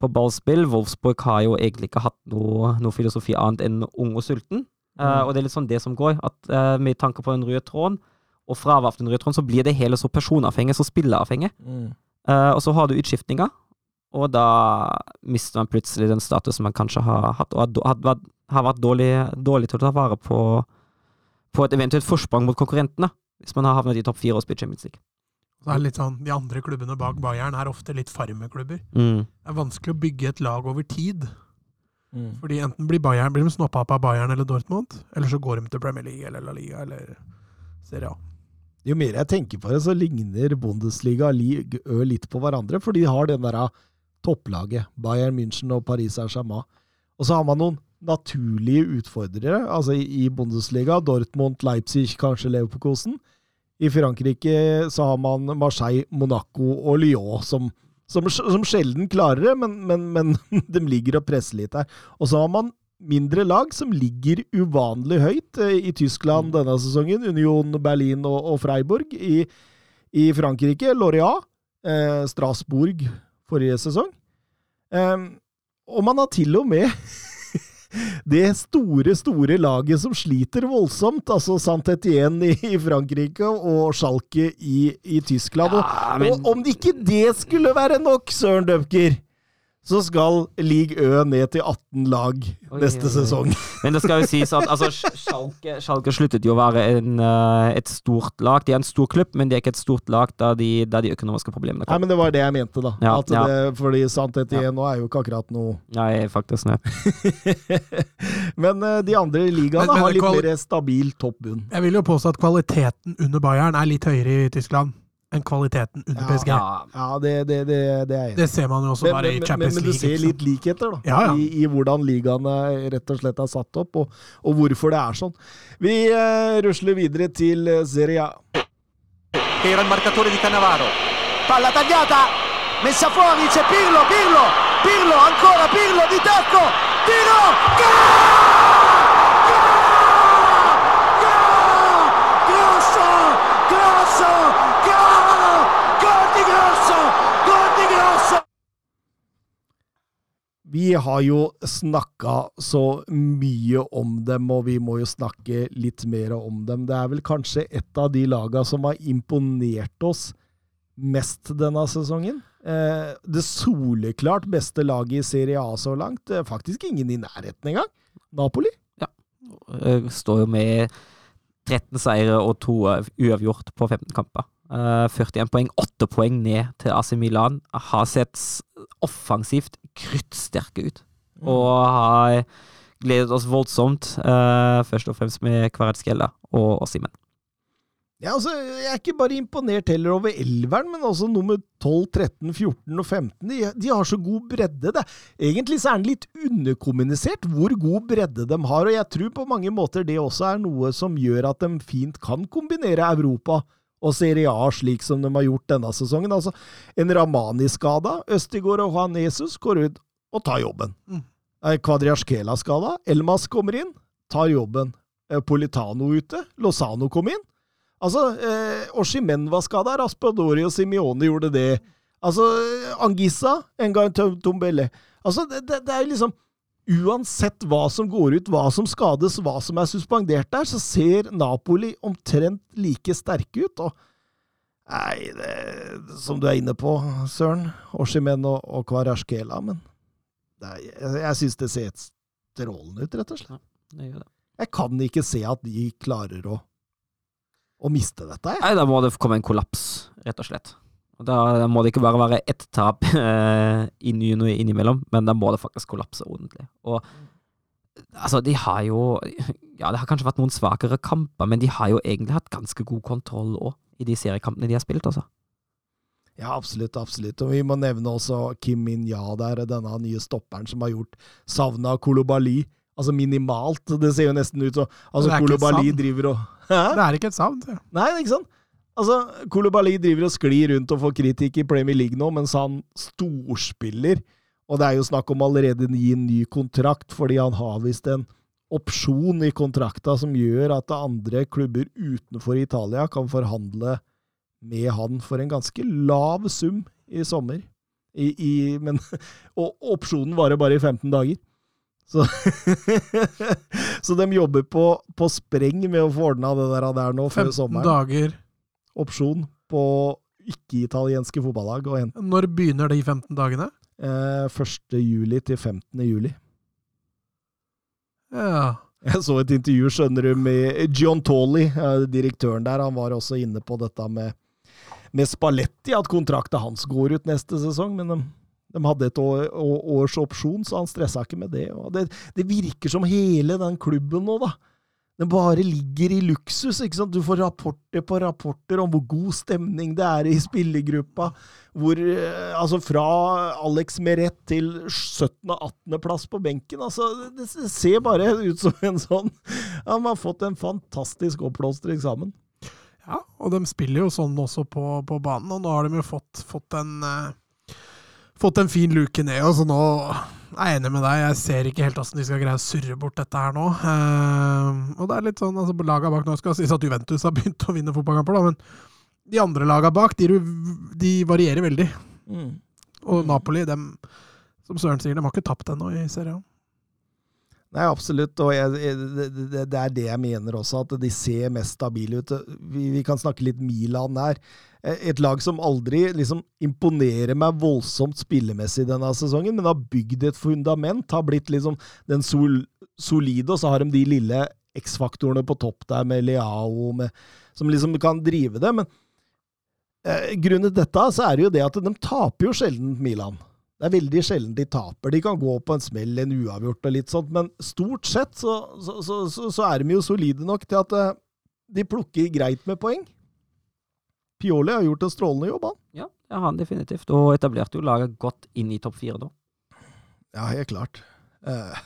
på ballspill. Wolfsburg har jo egentlig ikke hatt noe, noe filosofi annet enn ung og sulten. Uh, og det er litt sånn det som går, at uh, med tanke på den røde tråden, og fravær av den røde tråden, så blir det hele så personavhengig, så spilleravhengig. Uh, og så har du utskiftninger, og da mister man plutselig den statusen man kanskje har hatt, og har vært dårlig, dårlig til å ta vare på, på et eventuelt forsprang mot konkurrentene, hvis man har havnet i topp fire og spilt Champions League. Så er det litt sånn, De andre klubbene bak Bayern er ofte litt farmeklubber. Mm. Det er vanskelig å bygge et lag over tid. Mm. Fordi enten blir, Bayern, blir de snoppa opp av Bayern eller Dortmund, eller så går de til Premier League eller La Liga eller Serie A. Jo mer jeg tenker på det, så ligner Bundesliga og Ø litt på hverandre, for de har den der ah, topplaget, Bayern München og Paris Saint-Germain. Og så har man noen naturlige utfordrere, altså i Bundesliga, Dortmund, Leipzig, kanskje Leverkusen. I Frankrike så har man Marseille, Monaco og Lyon, som, som, som sjelden klarer det, men, men, men [laughs] de ligger og presser litt her. Og så har man mindre lag som ligger uvanlig høyt eh, i Tyskland denne sesongen. Union Berlin og, og Freiburg. I, I Frankrike, Lorient. Eh, Strasbourg forrige sesong. Eh, og man har til og med [laughs] det store, store laget som sliter voldsomt, altså Saint-Étienne i, i Frankrike og Schalke i, i Tyskland. Ja, men- Og om ikke det skulle være nok, Søren Døpker, så skal League Ø ned til 18 lag Oi, neste oi, oi. sesong. [laughs] Men det skal jo sies at altså, Schalke, Schalke sluttet jo å være en, eh, et stort lag. De er en stor klubb, men de er ikke et stort lag da de, da de økonomiske problemene Nei, men det var det jeg mente, da. Ja, at ja. det, fordi Saint-Étienne nå er jo ikke akkurat noe Nei, faktisk nei. [laughs] Men eh, de andre ligaene Men- men har litt mer stabil topp bunn. Jeg vil jo påstå at kvaliteten under Bayern er litt høyere i Tyskland enn kvaliteten under PSG. Ja, Ja, det, det, det, det er enig. Det ser man jo også Men, bare men, i men, Champions men du League. ser litt likheter, da. Ja, ja. I, I hvordan ligaene rett og slett er satt opp, og, og hvorfor det er sånn. Vi uh, rusler videre til eh, Serie A. era il marcatore di Cannavaro. Palla tagliata, messa fuori, c'è Pirlo, Pirlo, Pirlo, ancora Pirlo di tacco, tiro! Gol! Gol! Grosso, grosso, gol! Gol di Grosso, gol di Grosso! Vi har jo snakka så mye om dem, og vi må jo snakke litt mer om dem. Det er vel kanskje et av de laga som har imponert oss mest denne sesongen. Eh, det soleklart beste laget i Serie A så langt. Eh, faktisk ingen i nærheten engang. Napoli. Ja. Står jo med 13 seire og to eh, uavgjort på 15 kamper. Eh, 41 poeng, 8 poeng ned til AC Milan. Har sett offensivt kruttsterke ut. Og har gledet oss voldsomt, uh, først og fremst med Kvaratskhelia og, og Simen. Ja, altså, jeg er ikke bare imponert heller over elveren, men også nummer 12, 13, 14 og 15. De, de har så god bredde. Det. Egentlig så er den litt underkommunisert hvor god bredde de har, og jeg tror på mange måter det også er noe som gjør at de fint kan kombinere Europa og Serie A slik som de har gjort denne sesongen. Altså, en Ramani-skada, Østigård og Juan Jesus går ut og tar jobben. Mm. Eh, Kvadriasjkela-skada, Elmas kommer inn, tar jobben. Eh, Politano ute, Lozano kom inn. Altså, eh, Oshimen var skada, Raspadori og Simione gjorde det. Altså, eh, Angissa, en gang Tom- Tombele. Altså, det, det, det er liksom Uansett hva som går ut, hva som skades, hva som er suspendert der, så ser Napoli omtrent like sterke ut. Og Nei, det, som du er inne på, Søren. Oshimen og, og Kvarasjkela, men er, jeg, jeg syns det ser strålende ut, rett og slett. Det. Jeg kan ikke se at de klarer å, å miste dette. Jeg. Nei, da må det komme en kollaps, rett og slett. Og Da må det ikke bare være ett tap [laughs] eh, i ny og innimellom, men da må det faktisk kollapse ordentlig. Og altså, de har jo Ja, det har kanskje vært noen svakere kamper, men de har jo egentlig hatt ganske god kontroll òg, i de seriekampene de har spilt, altså. Ja, absolutt, absolutt. Og vi må nevne også Kim Min-ya der, denne nye stopperen som har gjort savna Kolobali. Altså minimalt. Det ser jo nesten ut som Altså, Kolobali driver og Hæ? Det er ikke et savn. det. Nei, ikke sant? Altså, Kolobali driver og sklir rundt og får kritikk i Premier League nå, mens han storspiller. Og det er jo snakk om allerede å gi en ny kontrakt, fordi han har visst en opsjon i kontrakta som gjør at andre klubber utenfor Italia kan forhandle med han for en ganske lav sum i sommer. I, i, men, [laughs] og opsjonen varer bare i 15 dager. Så, [laughs] så de jobber på, på spreng med å få ordna det der, der nå før 15 sommeren. dager. Opsjon på ikke-italienske fotballag. Når begynner de 15 dagene? Eh, 1. juli til 15. juli. Ja. Jeg så et intervju, skjønner du, med John Tawley, eh, direktøren der. Han var også inne på dette med, med Spalletti, at kontrakten hans går ut neste sesong. Men de, de hadde et år, års opsjon, så han stressa ikke med det. Det. Det virker som hele den klubben nå, da. Den bare ligger i luksus. ikke sant? Du får rapporter på rapporter om hvor god stemning det er i spillergruppa. Hvor, eh, altså Fra Alex Meret til 17. og 18. plass på benken. altså Det ser bare ut som en sånn Han har fått en fantastisk oppblomstring sammen. ja, og de spiller jo sånn også på, på banen, og nå har de jo fått, fått en eh, Fått en fin luke ned, og så nå er jeg enig med deg. Jeg ser ikke helt åssen de skal greie å surre bort dette her nå. Uh, og det er litt sånn, altså Laga bak nå skal sies at Juventus har [laughs] begynt å vinne fotballkamper, da, men de andre laga bak, de, de varierer veldig. Og Napoli, dem, som Søren sier, de har ikke tapt ennå i serien. Nei, absolutt. Og jeg, jeg- det, det, er det jeg mener også, at de ser mest stabile ut. Vi, vi kan snakke litt Milan her. Et lag som aldri liksom imponerer meg voldsomt spillemessig denne sesongen, men har bygd et fundament. Har blitt liksom den sol, solide, og så har de de lille X-faktorene på topp der med Leao, med, som liksom kan drive det. Men eh, grunnet dette så er det jo det at de taper jo sjelden Milan. Det er veldig sjelden de taper. De kan gå på en smell, en uavgjort og litt sånt, men stort sett så, så, så, så, så er de jo solide nok til at eh, de plukker greit med poeng. Pioli har gjort en strålende jobb, han. Ja, det har han definitivt. Og etablerte jo laget godt inn i topp fire da. Ja, helt klart. Eh,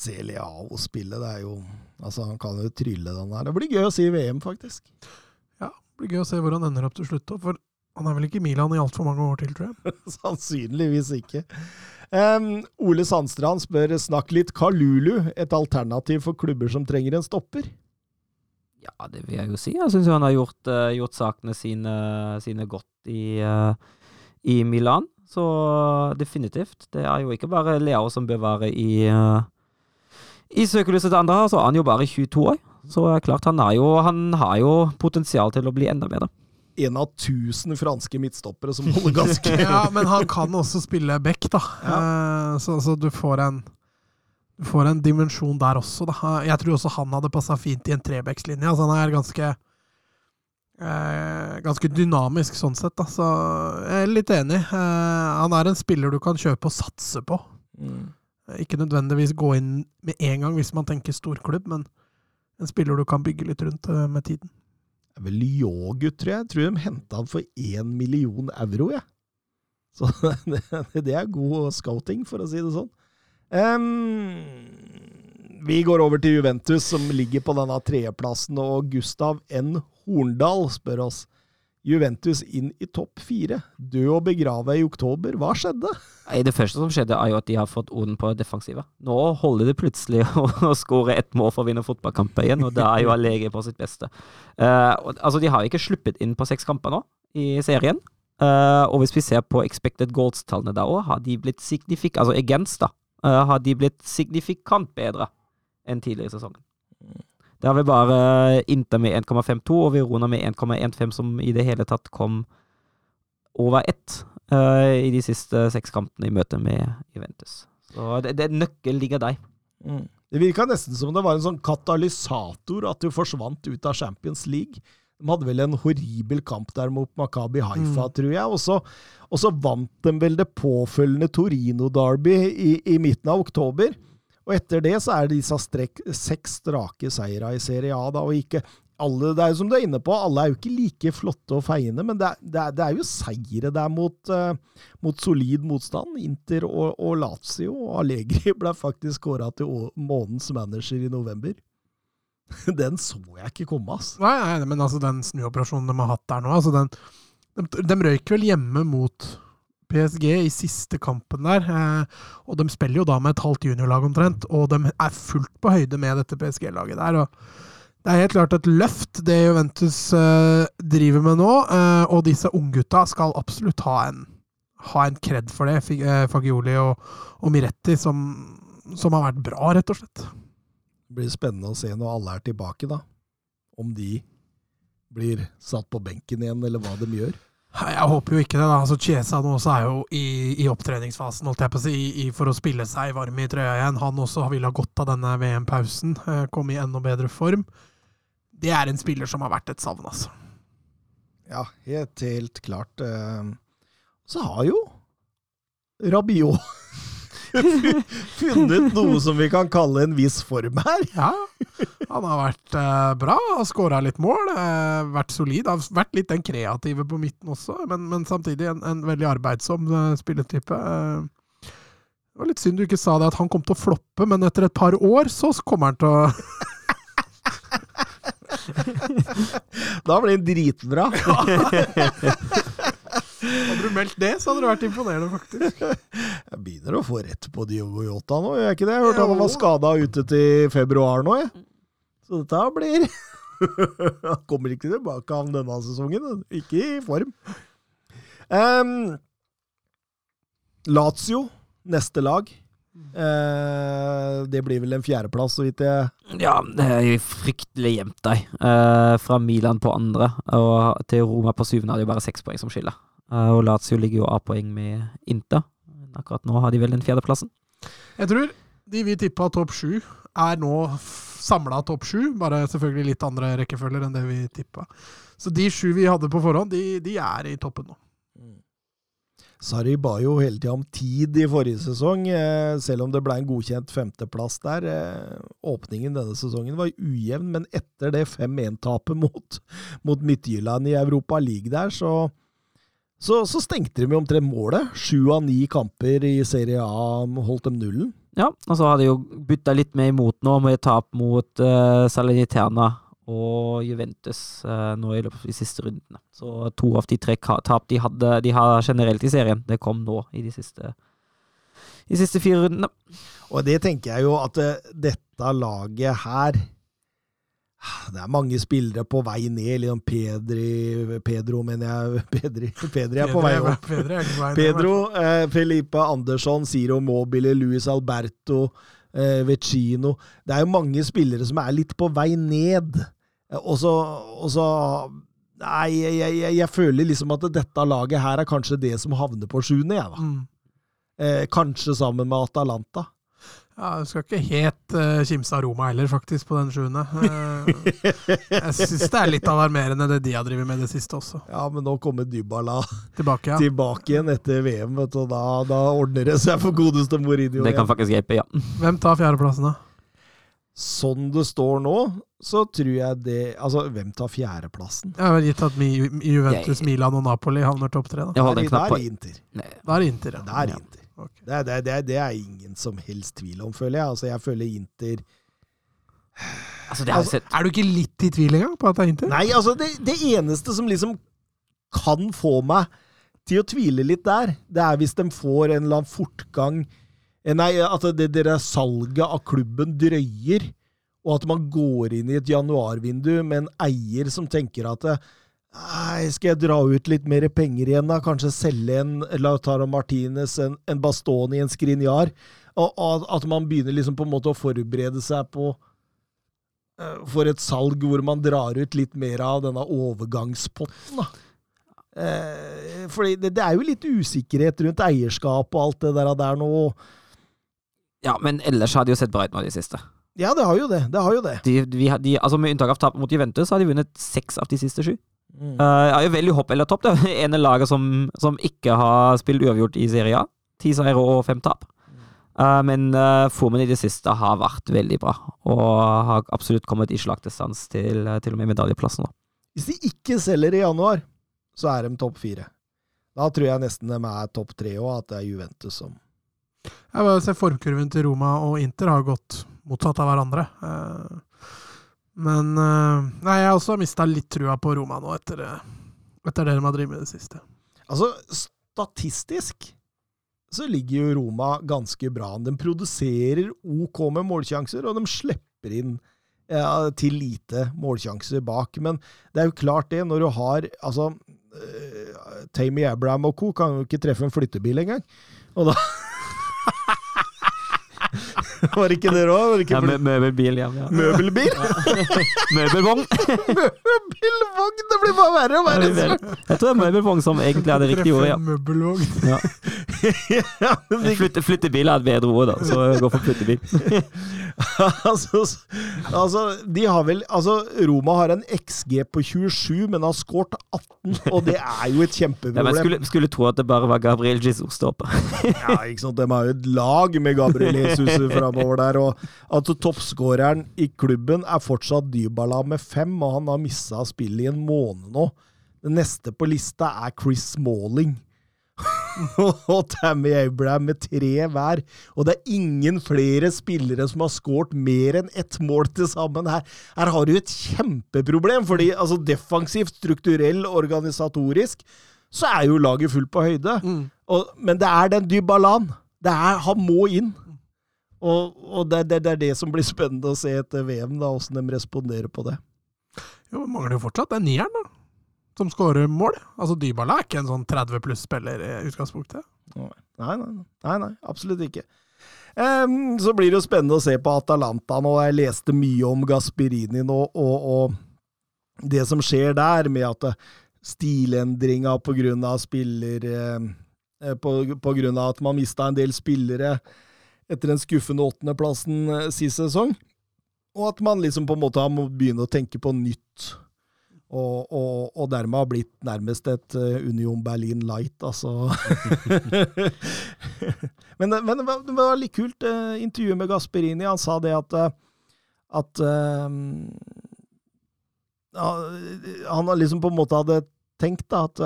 se Leao spille, det er jo Altså, han kan jo trylle den der. Det blir gøy å se i VM, faktisk. Ja, det blir gøy å se hvor han ender opp til slutt. da, For han er vel ikke i Milan i altfor mange år til, tror jeg. [laughs] Sannsynligvis ikke. Um, Ole Sandstrand spør snakk litt Kalulu, et alternativ for klubber som trenger en stopper. Ja, det vil jeg jo si. Jeg syns han har gjort, uh, gjort sakene sine, sine godt i, uh, i Milan. Så definitivt. Det er jo ikke bare Leao som bør være i, eh, i søkelyset til andre her, så er han jo bare 22 år. Så er klart, han, er jo, han har jo potensial til å bli enda bedre. En av tusen franske midtstoppere som holder ganske [laughs] Ja, men han kan også spille back, da. Eh, Så, så du får en du får en dimensjon der også, da. Jeg tror også han hadde passa fint i en trebackslinje. Altså, han er ganske eh, ganske dynamisk sånn sett, da. Så jeg er litt enig. Eh, han er en spiller du kan kjøpe og satse på. Mm. Ikke nødvendigvis gå inn med en gang hvis man tenker storklubb, men en spiller du kan bygge litt rundt eh, med tiden. Vel Lyon-gutt, tror jeg. Jeg tror de henta han for én million euro, jeg. Så [laughs] det, det er god scouting, for å si det sånn. Um, vi går over til Juventus, som ligger på denne tredjeplassen, og Gustav N. Horndal spør oss. Juventus inn i topp fire. Død og begrave i oktober. Hva skjedde? Det første som skjedde, er jo at de har fått orden på defensivet. Nå holder det plutselig [laughs] å, skåre ett mål for å vinne fotballkamper igjen, og da er jo Allegri på sitt beste. Uh, altså, De har ikke sluppet inn på seks kamper nå i serien. Uh, og hvis vi ser på expected goals-tallene da òg, har de blitt signifik altså against, da, Uh, har de blitt signifikant bedre enn tidligere i sesongen. Det har vi bare Inter med 1,52 og Verona med 1,15, som i det hele tatt kom over ett uh, i de siste seks kampene i møte med Juventus. Så det, det nøkkelen ligger der. Det virka nesten som det var en sånn katalysator at du forsvant ut av Champions League. De hadde vel en horribel kamp der mot Makabi Haifa, tror jeg. Og så, og så vant de vel det påfølgende Torino-derby i, i midten av oktober. Og etter det så er det disse strekk, seks strake seire i Serie A, da, og ikke alle, det er jo som du er inne på, alle er jo ikke like flotte og feiende, men det er, det er, det er jo seire der mot, uh, mot solid motstand. Inter og, og Lazio, og Allegri [laughs] ble faktisk kåra til månedens manager i november. [laughs] Den så jeg ikke komme, ass. Nei, nei, men altså den snuoperasjonen de har hatt der nå, altså den De, de røyk vel hjemme mot PSG i siste kampen der, eh, og de spiller jo da med et halvt juniorlag omtrent, og de er fullt på høyde med dette PSG-laget der. og det er helt klart et løft, det Juventus eh, driver med nå, eh, og disse unggutta skal absolutt ha en, ha kred for det. Fagioli og, og Miretti, som, som har vært bra, rett og slett. Det blir spennende å se når alle er tilbake, da. Om de blir satt på benken igjen, eller hva de gjør. Jeg håper jo ikke det. da. Altså, Chiesa nå også er jo i, i opptreningsfasen holdt jeg på å si, i, i, for å spille seg varm i trøya igjen. Han også ville ha godt av denne VM-pausen. Eh, komme i enda bedre form. Det er en spiller som har vært et savn, altså. Ja, helt, helt klart. eh. Så har jo Rabiot [laughs] funnet noe som vi kan kalle en viss form her. Ja, han har vært eh, bra. Har skåra litt mål. Eh, vært solid. Har vært litt den kreative på midten også, men, men samtidig en, en veldig arbeidsom eh, spilletype. Eh, det var litt synd du ikke sa det at han kom til å floppe, men etter et par år så kommer han til å [laughs] Da blir han dritbra. [laughs] Hadde du meldt det, så hadde det vært imponerende, faktisk. [laughs] Jeg begynner å få rett på Diogo Jota nå, gjør jeg ikke det? Jeg hørte han var skada ute til februar nå, jeg. Så dette blir [laughs] Han kommer ikke tilbake av denne sesongen. Ikke i form. Um, Lazio, neste lag. Uh, det blir vel en fjerdeplass, så vidt jeg Ja, det er fryktelig gjemt, de. Uh, fra Milan på andre og til Roma på syvende er det jo bare seks poeng som skiller. Eh, og Lazio ligger jo A-poeng med Inta. Akkurat nå har de vel den fjerdeplassen. Jeg tror de vi tippa topp sju, er nå samla topp sju. Bare selvfølgelig litt andre rekkefølger enn det vi tippa. Så de sju vi hadde på forhånd, de, de er i toppen nå. Sarri ba jo hele tida om tid i forrige sesong, eh, selv om det ble en godkjent femteplass der. Eh, åpningen denne sesongen var ujevn, men etter det 5-1-tapet mot, mot Midtjylland i Europa League der, så, så, så stengte de jo omtrent målet. Sju av ni kamper i Serie A holdt dem nullen. Ja, og så har de jo bytta litt mer imot nå, med tap mot uh, Salernitana og Juventus uh, nå i løpet av de siste rundene. Så to av de tre tap de hadde de har generelt i serien, det kom nå i de siste, de siste fire rundene. Og det tenker jeg jo at uh, dette laget her Det er mange spillere på vei ned. Liksom Pedri Pedro, mener jeg. [laughs] Pedri, Pedri er på vei opp. Pedro eh, Felipe Andersson, Ciro Mobile, Luis Alberto, eh, Vecino Det er jo mange spillere som er litt på vei ned. Eh, og så, Nei, jeg, jeg, jeg føler liksom at dette laget her er kanskje det som havner på sjuende, jeg, da. Mm. Eh, kanskje sammen med Atalanta. Ja, Du skal ikke helt uh, kimse av Roma heller, faktisk, på den sjuende. Uh, jeg syns det er litt alarmerende det de har drevet med det siste også. Ja, men nå kommer Dybala Tilbake, ja. tilbake igjen etter VM, vet du, og da, da ordner det seg for godeste Mourinho. Det kan igjen. faktisk hjelpe, ja. Hvem tar fjerdeplassen, da? Sånn det står nå, så tror jeg det Altså, hvem tar fjerdeplassen? Jeg har vel gitt at Juventus, Milan og Napoli havner topp tre. Da, Jeg holder en knapp er det Inter. da er det Inter, ja. Det er Inter. Ok. Det, er, det, det, er, det er ingen som helst tvil om, føler jeg. Altså, jeg føler Inter Altså, det har Altså, sett Er du ikke litt i tvil engang på at det er Inter? Nei, altså, det, det eneste som liksom kan få meg til å tvile litt der, det er hvis de får en eller annen fortgang eh, Nei, at det, det der salget av klubben drøyer, og at man går inn i et januarvindu med en eier som tenker at Nei, skal jeg dra ut litt mer penger igjen, da? Kanskje selge en Lautaro Martinez, en, en Bastoni, en Skriniar? Og, og at man begynner liksom på en måte å forberede seg på uh, for et salg hvor man drar ut litt mer av denne overgangspotten, da. Uh, fordi det, det er jo litt usikkerhet rundt eierskap og alt det der, der nå. Ja, men ellers har de jo sett bra ut nå i det siste. Ja, det har jo det. Det har jo det. De, de, de, altså Med unntak av tap mot Juventus, har de vunnet seks av de siste sju. Mm. Uh, jeg er jo veldig hopp eller topp. Det er [laughs] ene laget som, som ikke har spilt uavgjort i Serie A. Ti seire og fem tap. Uh, men uh, formen i det siste har vært veldig bra, og har absolutt kommet i slagdistans til uh, til og med medaljeplassen. nå. Hvis de ikke selger i januar, så er de topp fire. Da tror jeg nesten de er topp tre òg, at det er Juventus som Jeg bare ser Formkurven til Roma og Inter har gått motsatt av hverandre. Eh, Men eh, Nei, jeg har også mista litt trua på Roma nå, etter, eh, etter det de har drevet med i det siste. Altså, statistisk så ligger jo Roma ganske bra an. De produserer OK med målsjanser, og de slipper inn ja, til lite målsjanser bak. Men det er jo klart det, når du har altså uh, Tammy Abraham og co. kan jo ikke treffe en flyttebil engang. Og da [laughs] [laughs] Var det ikke dere òg? Ja, mø- møbelbil, ja. ja. Møbelbil? [laughs] Møbelvogn. [laughs] Møbelvogn! Det blir bare verre og verre! Jeg tror det er møbelvogn som egentlig er det riktige ordet. ja. møbelvogn. ja, Flytte, flyttebil er et bedre ord, da, så gå for flyttebil. altså, altså, de har vel Altså, Roma har en XG på 27, men har skåret 18, og det er jo et Ja, men kjempeproblem. skulle, skulle tro at det bare var Gabriel Jesus stopper. Ja, ikke sant? De har jo et lag med Gabriel Jesus framover der. Og at toppskåreren i klubben er fortsatt Dybala med fem, og han har missa spillet i en måned nå. Det neste på lista er Chris Smalling. og Tammy Abraham med tre hver. Og det er ingen flere spillere som har skåret mer enn ett mål til sammen. Her, her har du et kjempeproblem, fordi altså, defensivt, strukturell, organisatorisk, så er jo laget fullt på høyde. Og, men det er den Dybalan. Det er, han må inn. Og, og det, det, det er det som blir spennende å se etter VM, da, åssen de responderer på det. Jo, mangler jo fortsatt den nieren, da. Som skårer mål. Altså, Dybala er ikke en sånn 30 pluss-spiller i utgangspunktet. Nei, nei, nei, nei, nei absolutt ikke. Um, så blir det jo spennende å se på Atalanta nå. Jeg leste mye om Gasperini nå, og, og det som skjer der, med at eh, stilendringa på grunn av spiller eh, på, på grunn av at man mista en del spillere etter den skuffende åttendeplassen eh, sist sesong, og at man liksom på en måte må begynne å tenke på nytt. Og, og, og dermed har blitt nærmest et eh, Union Berlin light, altså. [laughs] men, men det, var, det litt kult, eh, intervjuet med Gasperini. Han sa det at, eh, at eh, Han liksom på en måte hadde tenkt da, at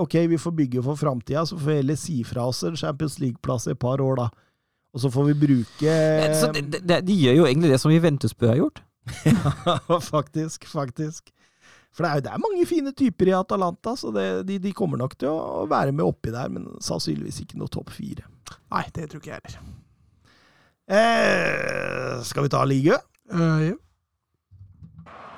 ok, vi får bygge for framtida, så får vi heller si fra oss en Champions League-plass i et par år, da. Og så får vi bruke Så de, de, de gjør jo egentlig det som Juventus bør ha gjort. [laughs] ja, faktisk, faktisk. For det er, det er mange fine typer i Atalanta, så det, de, de kommer nok til å være med oppi der, men sannsynligvis ikke noe topp fire. Nei, det tror ikke jeg heller. Eh, skal vi ta ligue? Uh, ja.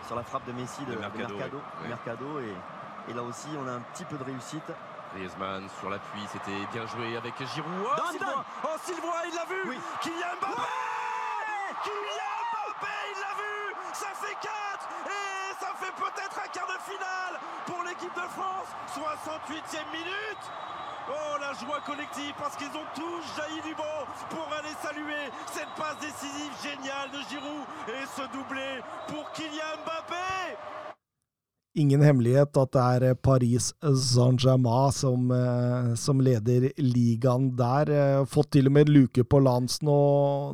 sur la frappe de Messi de, De de Mercado, Mercado, oui. Mercado, et, et là aussi on a un petit peu de réussite. Griezmann sur l'appui, c'était bien joué avec Giroud. Oh, Sylvain Oh, Sylvain, il l'a vu Oui. Kylian Mbappé Kylian Mbappé, il l'a vu Ça fait 4 Et ça fait peut-être un quart de finale pour l'équipe de France 68e minute Oh, la joie collective parce qu'ils ont tous jailli du banc pour aller saluer cette passe décisive géniale de Giroud et ce doublé pour Kylian Mbappé Ingen hemmelighet at det er eh, Paris Saint-Germain som, eh, som leder ligaen der. Eh, Fått til og med luke på lands nå,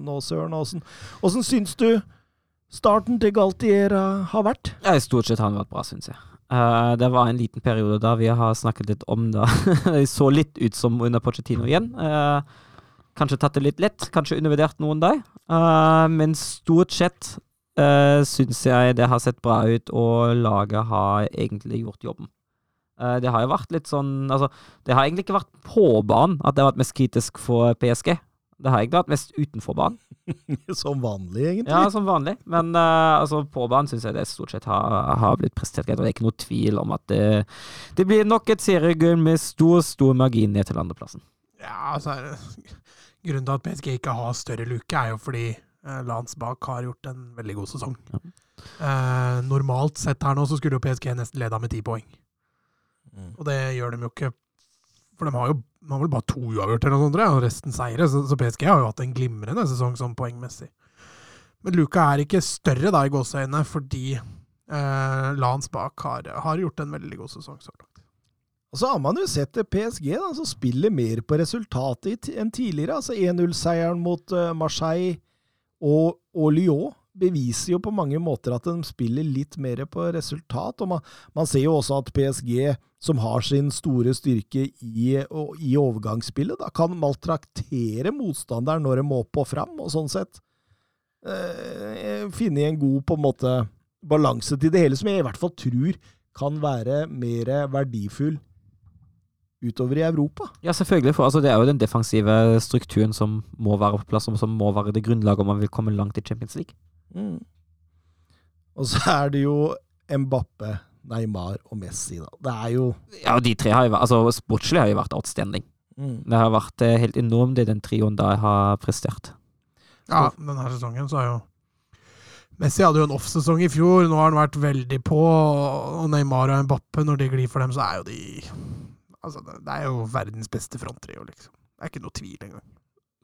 nå Søren. Åssen syns du starten til Galtier har vært? Ja, Stort sett har han vært bra, syns jeg. Uh, det var en liten periode da vi har snakket litt om det. [laughs] det så litt ut som under Pochettino igjen. Uh, kanskje tatt det litt lett, kanskje undervurdert noen der. Uh, men stort sett uh, syns jeg det har sett bra ut, og laget har egentlig gjort jobben. Uh, det har jo vært litt sånn Altså, det har egentlig ikke vært på banen at det har vært mest kritisk for PSG. Det har egentlig vært mest utenfor banen. [laughs] Som vanlig, egentlig. Ja, som vanlig. Men uh, altså, på banen syns jeg det stort sett har, har blitt prestert greit. Og det er ikke noe tvil om at det, det blir nok et seriegull med stor, stor margin ned til andreplassen. Ja, altså Grunnen til at PSG ikke har større luke, er jo fordi Lance bak har gjort en veldig god sesong. Ja. Eh, normalt sett her nå så skulle jo PSG nesten leda med ti poeng. Mm. Og det gjør de jo ikke. For de har jo de har vel bare to uavgjort eller noe sånt, og resten seire. Så, så PSG har jo hatt en glimrende sesong sånn poengmessig. Men luka er ikke større da i gåseøynene fordi eh, Lance bak har, har gjort en veldig god sesong så langt. Og så har man jo sett det PSG da, som spiller mer på resultatet enn tidligere. Altså 1-0-seieren mot uh, Marseille og, og Lyon beviser jo på mange måter at de spiller litt mer på resultat. og Man, man ser jo også at PSG, som har sin store styrke i, i overgangsspillet, da, kan maltraktere motstanderen når de må opp og fram, og sånn sett. eh, finne en god på en måte balanse til det hele, som jeg i hvert fall tror kan være mer verdifull utover i Europa. Ja, selvfølgelig. For altså, det er jo den defensive strukturen som må være på plass, og som må være det grunnlaget om man vil komme langt i Champions League. Mm. Og så er det jo Mbappe, Neymar og Messi, da. Det er jo Ja, de tre har jo vært Altså, sportslig har jo vært outstanding. mm. Det har vært eh, helt enormt, det den trioen jeg har prestert. Ja, denne sesongen så er jo Messi hadde jo en off-sesong i fjor, nå har han vært veldig på. Og Neymar og Mbappe, når de glir for dem, så er jo de Altså, det er jo verdens beste fronttrio, liksom. Det er ikke noe tvil engang.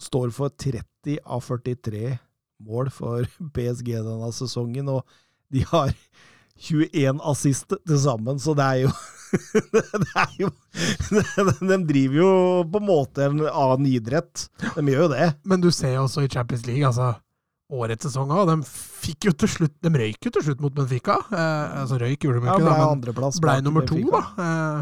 står for 30 av 43 mål for [laughs] PSG denne sesongen, og de har 21 assist til sammen, så det er jo [laughs] Det er jo [laughs] De driver jo på en måte en annen idrett. De gjør jo det. Men du ser jo også i Champions League, altså Årets sesong òg. De fikk jo til slutt De røyk jo til slutt mot Benfica. Eh, altså røyk gjorde de ikke, Ja, ble da, men ble nummer to, da. Eh,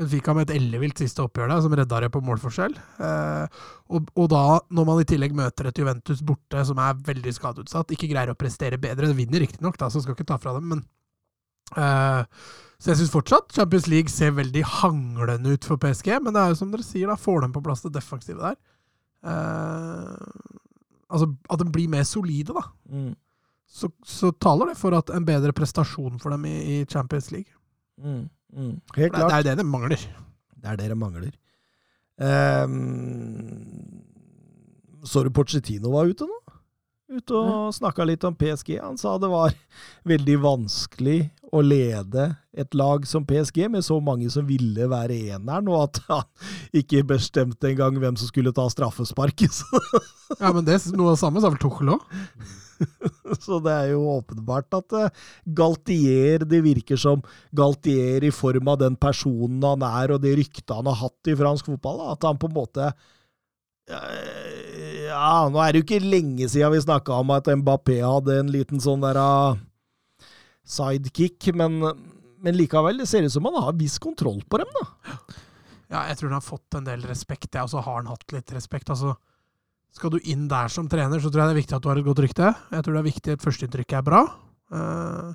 Benfica med et ellevilt siste oppgjør der, som redda det på målforskjell. Eh, og, og da, når man i tillegg møter et Juventus borte som er veldig skadeutsatt, ikke greier å prestere bedre, det vinner riktignok, så skal ikke ta fra dem, men eh, Så jeg syns fortsatt Champions League ser veldig hanglende ut for PSG, men det er jo som dere sier, da får de på plass det defensive der. Eh, altså at de blir mer solide, da. Mm, Så, så taler det for at en bedre prestasjon for dem i, i Champions League. mm, mm. Helt Det, det er jo det de mangler. Det er det det mangler. Um, så du Pochettino var ute nå? Ute og snakka litt om PSG. Han sa det var veldig vanskelig å lede et lag som PSG, med så mange som ville være eneren, og at han ikke bestemte engang hvem som skulle ta straffesparket. [laughs] Ja, men det, noe av det samme sa vel Tuchel òg. så det er jo åpenbart at eh, Galtier Det virker som Galtier i form av den personen han er, og det ryktet han har hatt i fransk fotball, at han på en måte eh, Ja, nå er det jo ikke lenge siden vi snakka om at Mbappé hadde en liten sånn der ah, sidekick, men, men likevel, det ser ut som han har viss kontroll på dem, da. Ja, jeg tror han har fått en del respekt, og så har han hatt litt respekt. altså skal du inn der som trener, så tror jeg det er viktig at du har et godt rykte. Jeg tror det er viktig at førsteinntrykket er bra. Uh,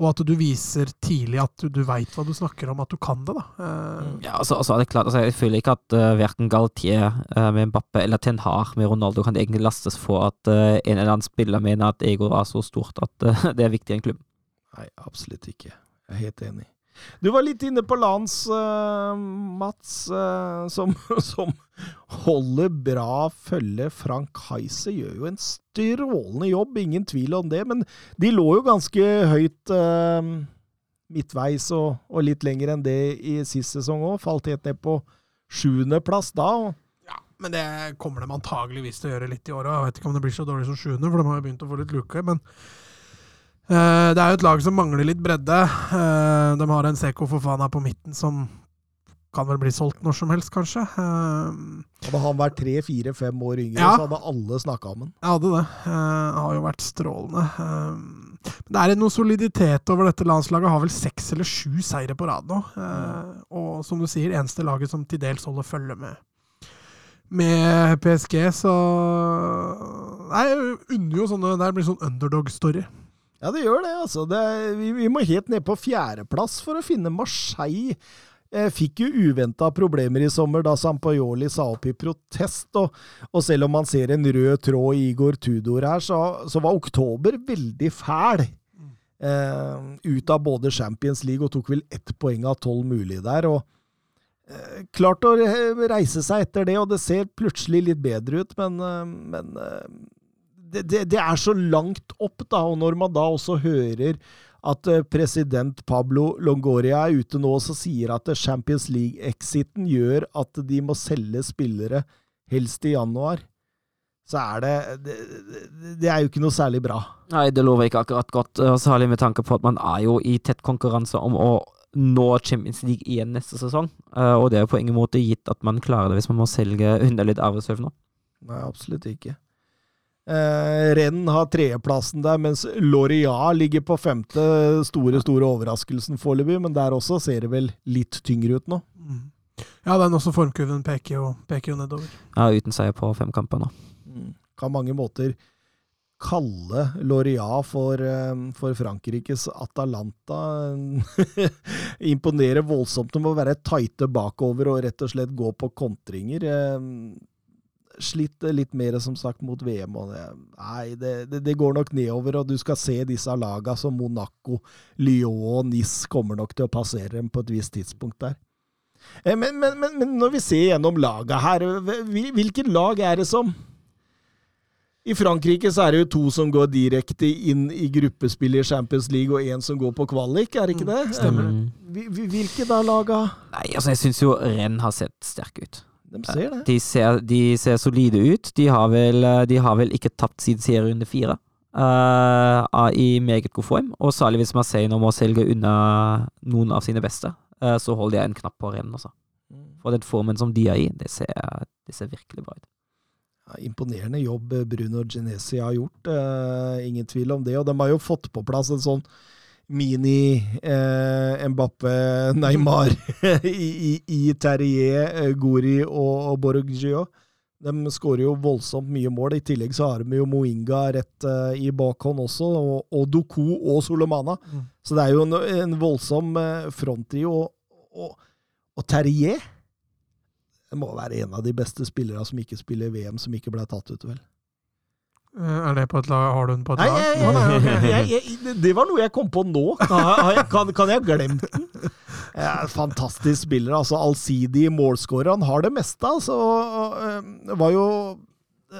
og at du viser tidlig at du, du veit hva du snakker om, at du kan det. da. Uh. Ja, altså, altså er det klart, altså, Jeg føler ikke at uh, verken Galtier uh, med Mbappe eller Ten Hag med Ronaldo kan egentlig lastes for at eh, en eller annen spiller mener at ego er så stort at eh, [laughs] det er viktig i en klubb. Nei, absolutt ikke. Jeg er helt enig. Du var litt inne på Lans, uh, Mats, uh, som, [laughs] som holder bra følge. Frank Heise gjør jo en strålende jobb, ingen tvil om det. Men de lå jo ganske høyt uh, midtveis og, og litt lenger enn det i sist sesong òg. Falt helt ned på sjuendeplass da. og ja, men det kommer de antageligvis til å gjøre litt i år òg. Vet ikke om det blir så dårlig som sjuende, for de har jo begynt å få litt luke. Men eh, det er jo et lag som mangler litt bredde. Eh, de har en Seko Fofana på midten som kan vel bli solgt når som helst, kanskje. Eh, Hadde han vært tre, fire, fem år yngre, Ja. så hadde alle snakka om han. Jeg hadde det. Eh, har jo vært strålende. Eh, men det er noe soliditet over dette landslaget. Har vel seks eller sju seire på rad nå. Eh, og som du sier, eneste laget som til dels holder følge med med PSG, så jeg unner jo sånne Der blir sånn underdog-story. Ja, det gjør det, altså. Det, vi, vi må helt ned på fjerdeplass for å finne Marseille. Eh, fikk jo uventa problemer i sommer da Sampajoli sa opp i protest. Og, og selv om man ser en rød tråd i Igor Tudor her, så, så var oktober veldig fæl. Eh, ut av både Champions League og tok vel ett poeng av tolv mulig der. og eh, Klart å reise seg etter det, og det ser plutselig litt bedre ut, men, eh, men eh, det, det, det er så langt opp, da. Og når man da også hører at eh, president Pablo Longoria er ute nå og sier at eh, Champions League-exiten gjør at de må selge spillere helst i januar, så er det Det, det, er jo ikke noe særlig bra. Nei, det lover ikke akkurat godt, eh, særlig med tanke på at man er jo i tett konkurranse om å nå Champions League igjen neste sesong. Og det er jo på ingen måte gitt at man klarer det hvis man må selge litt arvesølv nå. Nei, absolutt ikke. Eh, Renn har tredjeplassen der, mens Loria ligger på femte. Store, store overraskelsen foreløpig, men der også ser det vel litt tyngre ut nå. Mm. Ja, den også formkurven peker jo, peker jo nedover. Ja, uten seier på fem kamper nå. Mm. Kan mange måter kalle Loria for, eh, for Frankrikes Atalanta. [laughs] Imponerer voldsomt med å være tighte bakover og rett og slett gå på kontringer. Eh, Slitt litt mer, som sagt, mot VM. Og det, nei, det, det, det går nok nedover, og du skal se disse laga som Monaco, Lyon og Nis kommer nok til å passere dem på et visst tidspunkt der. Eh, Men, men, men, men når vi ser gjennom laga her, hvilket lag er det som I Frankrike så er det jo to som går direkte inn i gruppespill i Champions League, og én som går på kvalik, er det ikke det? stemmer Mm. Hvil- Hvilke da laga? Nei, altså, jeg syns jo Renn har sett sterke ut. De ser det. De ser, de ser solide ut. De har vel, de har vel ikke tapt siden serierunde fire. eh, er i meget god form, og særlig hvis Marseille nå må selge unna noen av sine beste, uh, så holder jeg en knapp på rennen, Altså. For den formen som de er i, det ser, det ser virkelig bra ut. Ja, imponerende jobb eh, Bruno Genesi har gjort, Uh, ingen tvil om det. Og de har jo fått på plass en sånn mini eh, [laughs] Neymar i, i, i Terrier, eh, Gori og, og Borgio. De skårer jo voldsomt mye mål. I tillegg så har de jo Moinga rett eh, i bakhånd også, og, og Doku og Solomana. Mm. Så det er jo en, en voldsom eh, fronttrio. Og, og, og Terrier det må være en av de beste spillerne som ikke spiller VM, som ikke ble tatt ut, vel? Eh, Er det på et lag? Har du den på et lag? nei, jeg, jeg, jeg, [laughs] det- var noe jeg kom på nå. [laughs] Kan, kan jeg ha glemt den? Fantastisk spiller. altså Allsidig målskårer. Han har det meste. altså. og, var jo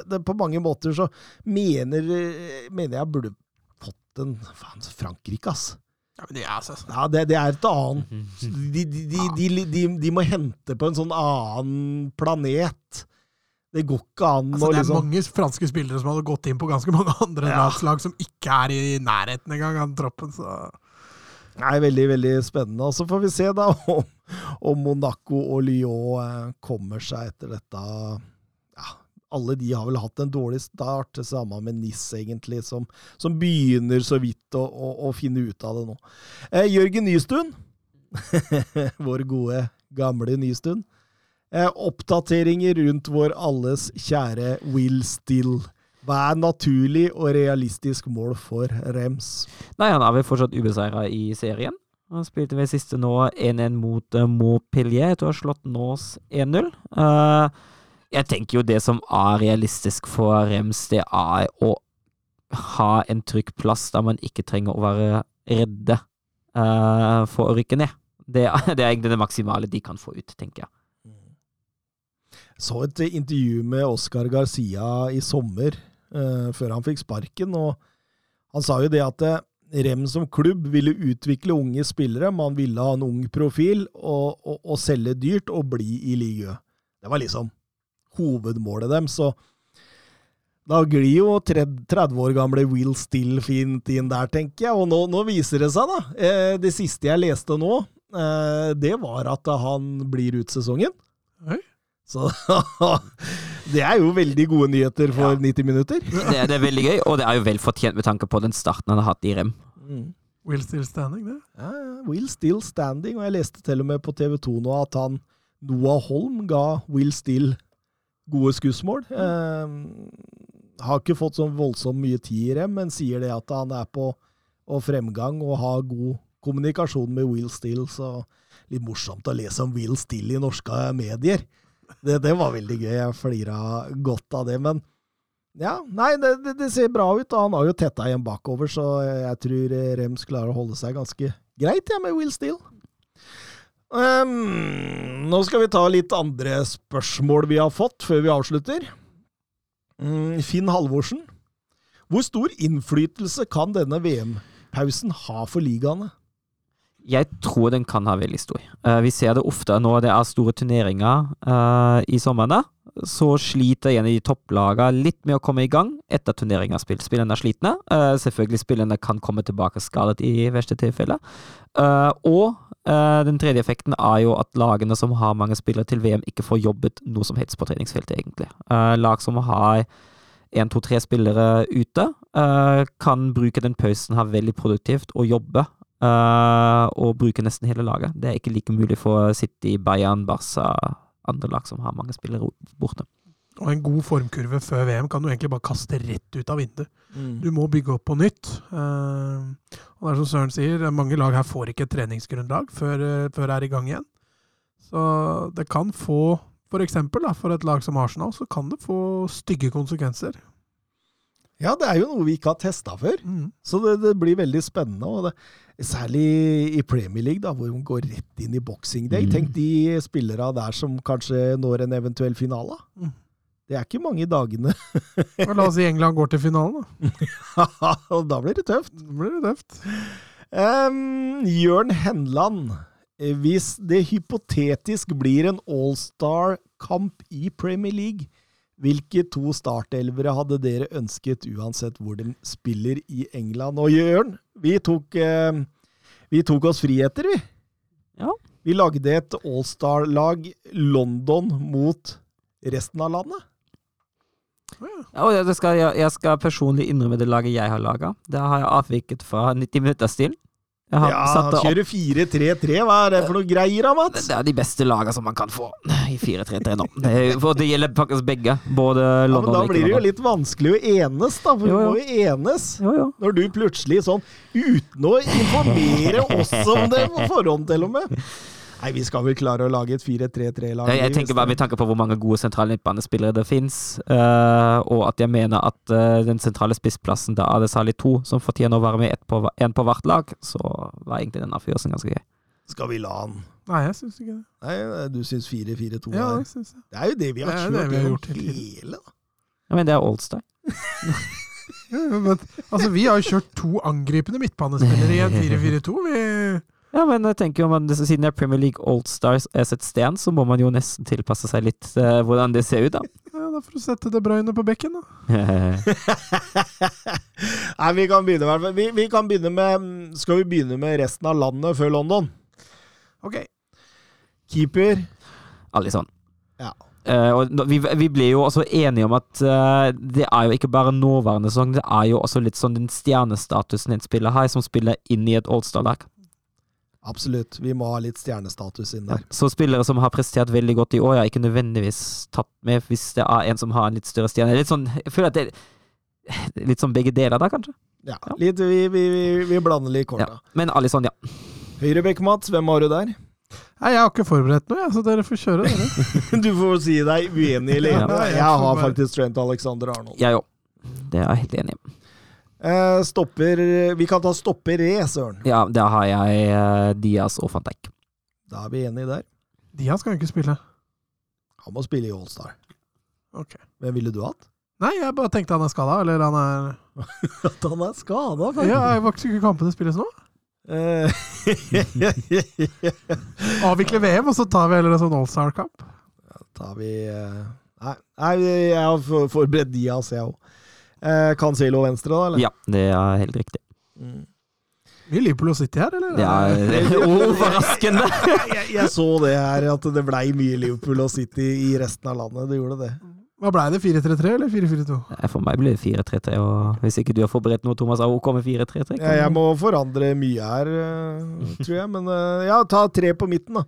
det, På mange måter så mener, mener jeg burde fått en faen, Frankrike, ass. Ja, men det er altså Ja, det, det er et annet de, de, de, de, de, de må hente på en sånn annen planet. Det går ikke an Altså, det er liksom mange franske spillere som hadde gått inn på ganske mange andre Ja. landslag som ikke er i nærheten engang av troppen. Så. Nei, veldig, veldig spennende. Og så får vi se da om, om Monaco og Lyon eh, kommer seg etter dette. Ja, alle de har vel hatt en dårlig start, det samme med NIS, egentlig, som, som begynner så vidt å, å, å finne ut av det nå. Eh, Jørgen Nystuen, [laughs] vår gode, gamle Nystuen. Eh, oppdateringer rundt vår alles kjære Will Still. Hva er naturlig og realistisk mål for Rems? Nei, han er vel fortsatt ubeseira i serien. Han spilte ved siste nå 1-1 mot uh, Montpellier etter å ha slått Nås 1-0. Uh, jeg tenker jo det som er realistisk for Rems, det er å ha en trygg plass der man ikke trenger å være redde uh, for å rykke ned. Det [laughs] det er egentlig det maksimale de kan få ut, tenker jeg. Så et intervju med Oscar Garcia i sommer, uh, før han fikk sparken, og han sa jo det at eh, Rem som klubb ville utvikle unge spillere, man ville ha en ung profil, og, og, og selge dyrt og bli i ligaen. Det var liksom hovedmålet dem, så da glir jo 30 år gamle Will Still fint inn der, tenker jeg, og nå, nå viser det seg, da. Eh, det siste jeg leste nå, det var at han blir ut sesongen. Oi. Så [laughs] det er jo veldig gode nyheter for 90 minutter. Det, det er veldig gøy, og det er jo vel fortjent med tanke på den starten han har hatt i Rem. Will still standing, det. Ja, ja, Will Still standing, og jeg leste til og med på TV 2 nå at han Noah Holm ga Will Still gode skussmål. Eh, har ikke fått sånn voldsomt mye tid i Rem, men sier det at han er på og fremgang og har god kommunikasjon med Will Still, så litt morsomt å lese om Will Still i norske medier. Det, det var veldig gøy, jeg flira godt av det, men ja, nei, det, det, det ser bra ut, og han har jo tetta igjen bakover, så jeg tror Rems klarer å holde seg ganske greit ja, med Will Steele. Um, nå skal vi ta litt andre spørsmål vi har fått, før vi avslutter. Um, Finn Halvorsen. Hvor stor innflytelse kan denne VM-pausen ha for ligaene? Jeg tror den kan ha veldig stor. Eh, vi ser det ofte når det er store turneringer eh, i sommeren, Så sliter en av de topplagene litt med å komme i gang etter turneringa er. Spillerne er slitne. Eh, selvfølgelig spillerne kan komme tilbake skadet i verste tilfelle. Og den tredje effekten er jo at lagene som har mange spillere til VM, ikke får jobbet noe som helst på treningsfeltet, egentlig. Lag som har én, to, tre spillere ute, kan bruke den pausen her veldig produktivt og jobbe Uh, og bruke nesten hele laget. Det er ikke like mulig for City, Bayern, Barca, andre lag som har mange spillere borte. Og en god formkurve før VM kan du egentlig bare kaste rett ut av vinduet. Mm. Du må bygge opp på nytt. Uh, og det er som Søren sier, mange lag her får ikke et treningsgrunnlag før, eh, før det er i gang igjen. Så det kan få, for eksempel da, for et lag som Arsenal, så kan det få stygge konsekvenser. Ja, det er jo noe vi ikke har testa før. Mm. Så det, det blir veldig spennende. Og det, særlig i Premier League, da, hvor de går rett inn i boxing day. Mm. Tenk de spillere der som kanskje når en eventuell finale. Mm. Det er ikke mange dagene. Og La oss si England går til finalen, da. [laughs] og da blir det tøft. Da blir det tøft. Um, Jørn Henland. Hvis det hypotetisk blir en all-star-kamp i Premier League, hvilke to startelvere hadde dere ønsket uansett hvor de spiller i England? Og Jørn, vi tok, eh, vi tok oss friheter, vi. Ja. Vi lagde et all-star-lag London mot resten av landet. Ja, det skal, jeg, jeg skal personlig innrømme det laget jeg har laga. Det har jeg avviket fra 90 minutters stil. Har Ja, kjører 4-3-3. Hva er det for noe greier da, Mats? det er de beste lagene som man kan få i 4-3-3 nå. For det gjelder faktisk begge. Både Ja, men da blir det jo litt vanskelig å enes, da. For Jo, vi må jo enes. Jo, jo. Når du plutselig sånn, uten å informere oss om det på forhånd til og med Nei, vi skal vel klare å lage et 4-3-3-lag. Jeg, jeg tenker bare med tanke på hvor mange gode sentrale midtbanespillere det fins, og at jeg mener at uh, den sentrale spissplassen, da er det særlig to som fortjener å være med, ett på, en på hvert lag, så var egentlig den avgjørelsen ganske gøy. Skal vi la han Nei, jeg syns ikke det. Nei, du syns 4-4-2 Ja, er det synes jeg. Det er jo det vi har Det kjørt det vi har gjort hele da. Ja, men det er Oldstyle. [laughs] Ja, men, altså, vi har jo kjørt to angripende midtbanespillere i en 4-4-2. Vi Ja, men jeg tenker jo man, siden det er Premier League Oldstars er sett sten, så må man jo nesten tilpasse seg litt uh, hvordan det ser ut, da. ja, Da får du sette De Bruyne på bekken, da. [laughs] Nei, vi kan begynne med. Vi, vi kan begynne med Skal vi begynne med resten av landet før London? Ok. Keeper. Alison. Ja. Uh, og vi, vi ble jo også enige om at uh, det er jo ikke bare nåværende sesong, det er jo også litt sånn den stjernestatusen en spiller har, som spiller inn i et All-Star-lag. Absolutt. Vi må ha litt stjernestatus inn der. Så spillere som har prestert veldig godt i år, er ikke nødvendigvis tatt med hvis det er en som har en litt større stjerne. Litt sånn, jeg føler at det er litt sånn begge deler da, kanskje. Ja, litt, vi, vi, vi, vi blander litt kort, Ja. Men Alison, ja. Høyrebekk, Mats. Hvem har du der? Nei, jeg har ikke forberedt noe, så dere får kjøre, dere. [laughs] Du får si deg uenig Lene. Jeg har faktisk Trent Alexander Arnold. Jeg òg. Det er jeg helt enig i. Eh, stopper Vi kan ta stopper re, Søren. Ja, da har jeg eh, Diaz og van Dijk. Da er vi enige der. Diaz kan jo ikke spille. Han må spille i Allstar. Ok. Hvem ville du hatt? Nei, jeg bare tenkte han er skada, eller han er [laughs] At han er skada, Ja, jeg var ikke kampene spilles nå. [laughs] Avvikle VM, og så tar vi heller en sånn Allstar-kamp. tar vi eh, Nei, nei jeg har forberedt Diaz, jeg òg. Eh, Cancelo venstre, da? eller? Ja, det er helt riktig. Mm. Mye Liverpool og City her, eller? Det er [laughs] overraskende. jeg, jeg så det her, at det blei mye Liverpool og City i resten av landet. Det gjorde det. Hva blei det? 4-3-3 eller 4-4-2? For meg blir det 4-3-3, og hvis ikke du har forberedt noe, Thomas, er OK med 4-3-3? Ja, jeg må forandre mye her, eh, tror jeg. Men eh, ja, ta tre på midten, da.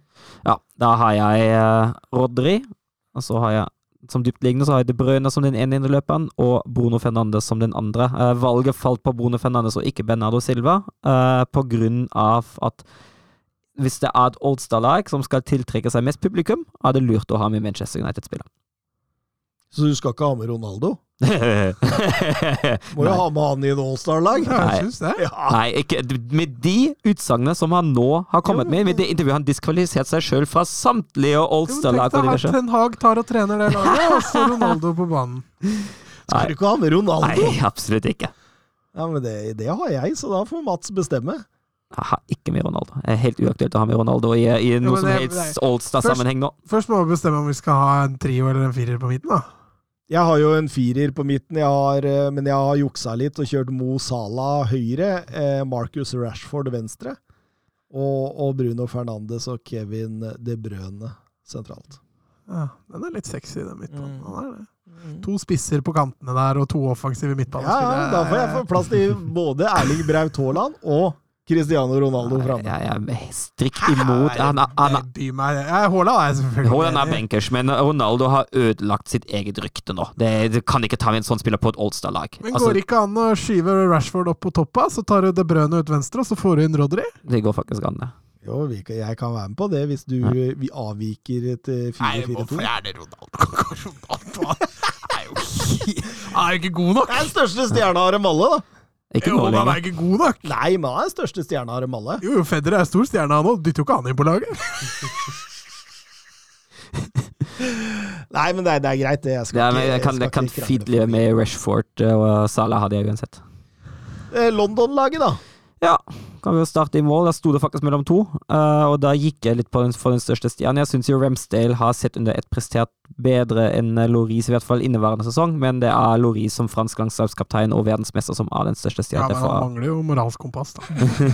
Ja, da har jeg eh, Rodri, og så har jeg som dyptliggende så har jeg De Bruyne som den ene indreløperen, og Bruno Fernandes som den andre. Eh, valget falt på Bruno Fernandes og ikke Bernardo Silva, eh, på grunn av at hvis det er et Oldstad-lag som skal tiltrekke seg mest publikum, er det lurt å ha med Manchester United-spiller. Så du skal ikke ha med Ronaldo? Må jo ha med han i en Allstar-lag. Nei. Ja. Nei, ikke, med de utsagnene som han nå har kommet Jo, med, med det intervjuet han diskvalifiserte seg sjøl fra samtlige Jo, Tenk deg at. Ten Hag tar og trener det laget, og så [laughs] Ronaldo på banen. Skal du ikke ha med Ronaldo? Nei, absolutt ikke. Ja, men det, det har jeg, så da får Mats bestemme. Jeg har ikke med Ronaldo. Det er helt uaktuelt å ha med Ronaldo i, i noe men som helst. Allstar-sammenheng nå. Først må vi bestemme om vi skal ha en trio eller en firer på midten, da. Jeg har jo en firer på midten, jeg har, eh, men jeg har juksa litt og kjørt Mo Salah høyre, eh, Marcus Rashford venstre, og, og Bruno Fernandes og Kevin De Brøne sentralt. Ja, den er litt sexy, den midtbanen. Mm. Er det. To spisser på kantene der, og to offensive Ja, midtbanespillere. ja, da får jeg få plass til [laughs] både Erling Braut Haaland og Cristiano Ronaldo Jeg, framme. jeg er strikt imot. Han, han, Haaland er jeg selvfølgelig Haaland er bankers, men Ronaldo har ødelagt sitt eget rykte nå. Det, det kan ikke ta med en sånn spiller på et Allstar-lag. Men Altså, går ikke an å skyve Rashford opp på toppa, så tar du De Brøne ut venstre, og så får du inn Rodri? det går faktisk an, det. Jo, jeg kan være med på det hvis du vi avviker til 4-4-2. er det Ronaldo? [laughs] Ronaldo han er jo [laughs] er jo ikke god nok! Det er den største stjerna av dem alle, da. Ikke Jo, nå han er ikke god nok! Nei, men han er den største stjerna av dem alle. Jo, jo, Federer er stor stjerne, han òg. Dytter jo ikke han inn på laget. [laughs] Nei, men det er, det er greit, det. Jeg skal Ja, men jeg kan, jeg kan leve med Rashford og Salah hadde jeg uansett. Eh, London-laget, da. Ja, kan vi jo starte i mål. Der sto det faktisk mellom to, eh, og da gikk jeg litt på den, for den største stjernen. Jeg syns jo Ramsdale har sett under ett prestert bedre enn Loris, i hvert fall inneværende sesong, men det er Loris som fransk landslagskaptein og verdensmester som er den største Ja, men han mangler jo moralsk kompass, da.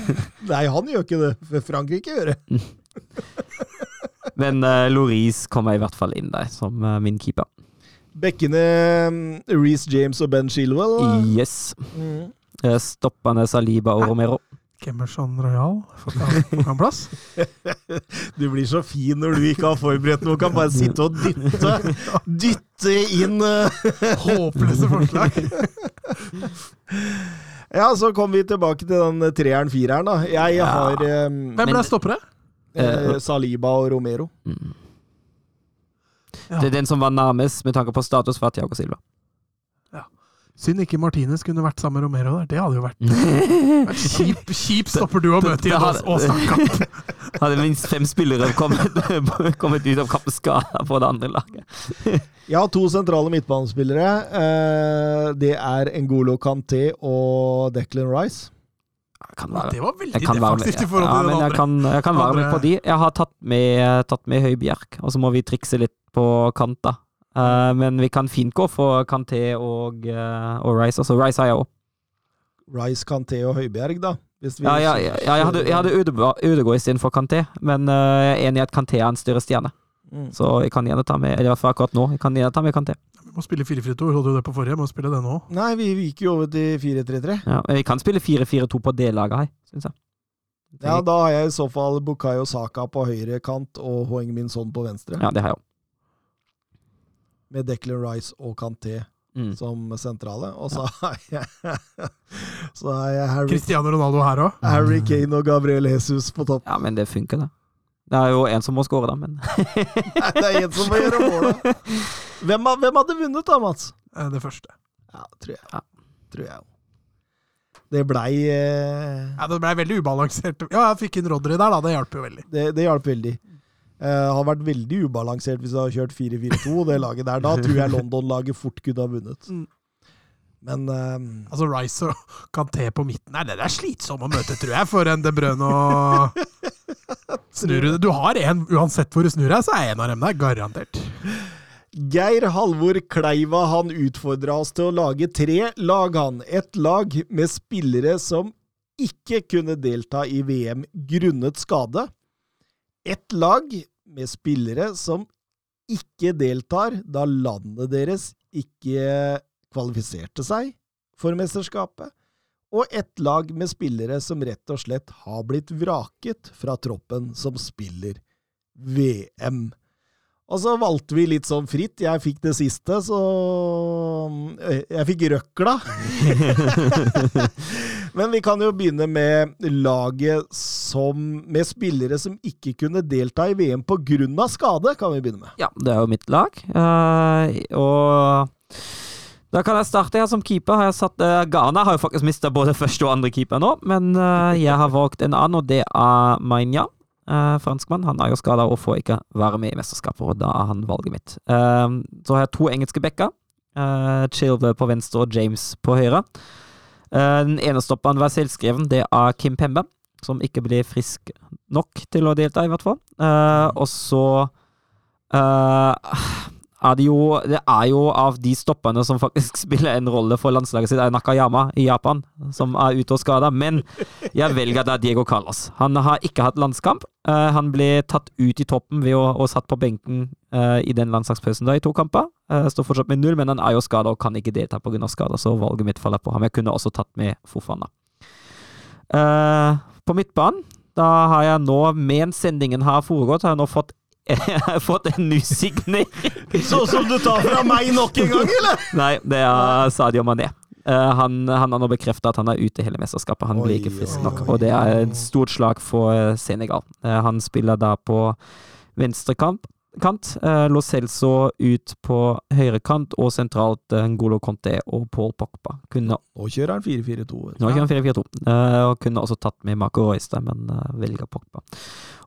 [laughs] Nei, han gjør ikke det. For Frankrike gjør det. [laughs] men uh, Loris kommer i hvert fall inn der, som uh, min keeper. Bekkene Reece James og Ben Shilwell. Yes. Mm. Eh, Stoppende Saliba og Romero. Kemerson Royal, får han plass? [laughs] Du blir så fin når du ikke har forberedt noe. Kan bare sitte og dytte, dytte inn eh. [laughs] Håpløse forslag. [laughs] Ja, så kommer vi tilbake til den treeren-fireren, da. Jeg Ja. har eh, Hvem ble stoppere? eh, Saliba og Romero. Mm. Ja. Det er den som var nærmest med tanke på status, var Tiago Silva. Synd ikke Martinez kunne vært sammen med Romero der. Det hadde jo vært, [laughs] vært kjip, kjip stopper du å møte i en Det- det- Ås- Åsland-kamp. Hadde minst fem spillere kommet, [laughs] kommet ut av skada på det andre laget. [laughs] Jeg har to sentrale midtbanespillere. Eh, det er Ngolo Kanté og Declan Rice. Kan være. Det var veldig Jeg kan defensivt i forhold ja, til men den jeg andre. kan, jeg kan være med på de. Jeg har tatt med, tatt med Høibjerg, og så må vi trikse litt på kant, da. Eh, men vi kan fint gå for Kanté og, uh, og Rice. Altså, Rice har jeg òg. Rice, Kanté og Høibjerg, da. Hvis vi Ja, ja, ja, ja, jeg hadde, jeg hadde Ødegård istedenfor Kanté, men uh, jeg er enig i at Kanté er en større stjerne. Mm. Så jeg kan gjerne ta med Eller i hvert fall akkurat nå. Jeg kan gjerne ta med Kanté. Vi må spille 4-4-2. Vi hadde jo det på forrige, må spille det nå. Nei, vi gikk jo over til 4-3-3. Ja, men vi kan spille 4-4-2 på det laget her, syns jeg. Ja, da har jeg i så fall Bukayo Saka på høyre kant og Hoeng Min Son på venstre. Ja, det har jeg òg. Med Declan Rice og Kanté Mm. som sentrale. Og så har jeg [laughs] Så har jeg Harry, Cristiano Ronaldo her òg. Harry Kane og Gabriel Jesus på topp. Ja, men det funker, det. Det er jo en som må score, da, men Nei, [laughs] det er en som må gjøre målet. Hvem, hvem hadde vunnet da, Mats? Eh, Det første. Ja, tror jeg. Ja. Tror jeg. Det blei eh, Ja, Det ble veldig ubalansert. Ja, jeg fikk inn Rodry der, da. Det hjalp jo veldig. Det, det hjalp veldig. Eh, har vært veldig ubalansert hvis du har kjørt 4-4-2, det laget der. Da tror jeg London-laget fort kunne ha vunnet. Mm. Men eh, Altså Rice og Canté på midten Nei, det er slitsomt å møte, tror jeg, for en De Brøne og Snur du? Du har en, uansett hvor du snur deg, så er en av dem der, garantert. Geir Halvor Kleiva han utfordra oss til å lage tre lag, han. Et lag med spillere som ikke kunne delta i VM grunnet skade. Et lag med spillere som ikke deltar da landet deres ikke kvalifiserte seg for mesterskapet. Og et lag med spillere som rett og slett har blitt vraket fra troppen som spiller VM. Og så valgte vi litt sånn fritt. Jeg fikk det siste, så eh, Jeg fikk røkla. [laughs] Men vi kan jo begynne med laget som Med spillere som ikke kunne delta i VM pga. skade, kan vi begynne med. Ja, det er jo mitt lag. Uh, og da kan jeg starte her som keeper. Har satt, uh, Ghana har jo faktisk mista både første og andre keeper nå, men uh, jeg har valgt en annen, og det er Mainya. Eh, franskmann. Han er jo skada og får ikke være med i mesterskapet, og da er han valget mitt. Eh, så har jeg to engelske backer. Uh, Chilve på venstre og James på høyre. Eh, den ene stopperen var selvskreven, det er Kim Pembe, som ikke ble frisk nok til å delta, i hvert fall. Eh, og så eh, er det jo Det er jo av de stopperne som faktisk [laughs] spiller en rolle for landslaget sitt, er Nakayama i Japan, som er ute og skada. Men jeg velger da Diego Carlos. Han har ikke hatt landskamp. Uh, han ble tatt ut i toppen ved å, og satt på benken uh, i den landslagspausen da i to kamper. Uh, står fortsatt med null, men han er jo skada og kan ikke delta pga. skader, så valget mitt faller på ham. Jeg kunne også tatt med Fofana. Uh, På midtbanen, da har jeg nå, mens sendingen har foregått, har jeg nå fått, [laughs] fått en ny signering. Sånn som du tar fra meg nok en gang, eller? Nei, det er Sadio Mané. Eh, han, han har nå bekrefta at han er ute hele mesterskapet. Han blir ikke frisk nok. Og det er et stort slag for eh, Senegal. Eh, han spiller da på venstrekant. Kant. Lo Celso ut på høyrekant, og sentralt Ngolo Conté og Paul Pogba. Kunne Nå kjører han 4-4-2. nå kjører han 4-4-2, eh, og kunne også tatt med Marco Reus men velger Pogba.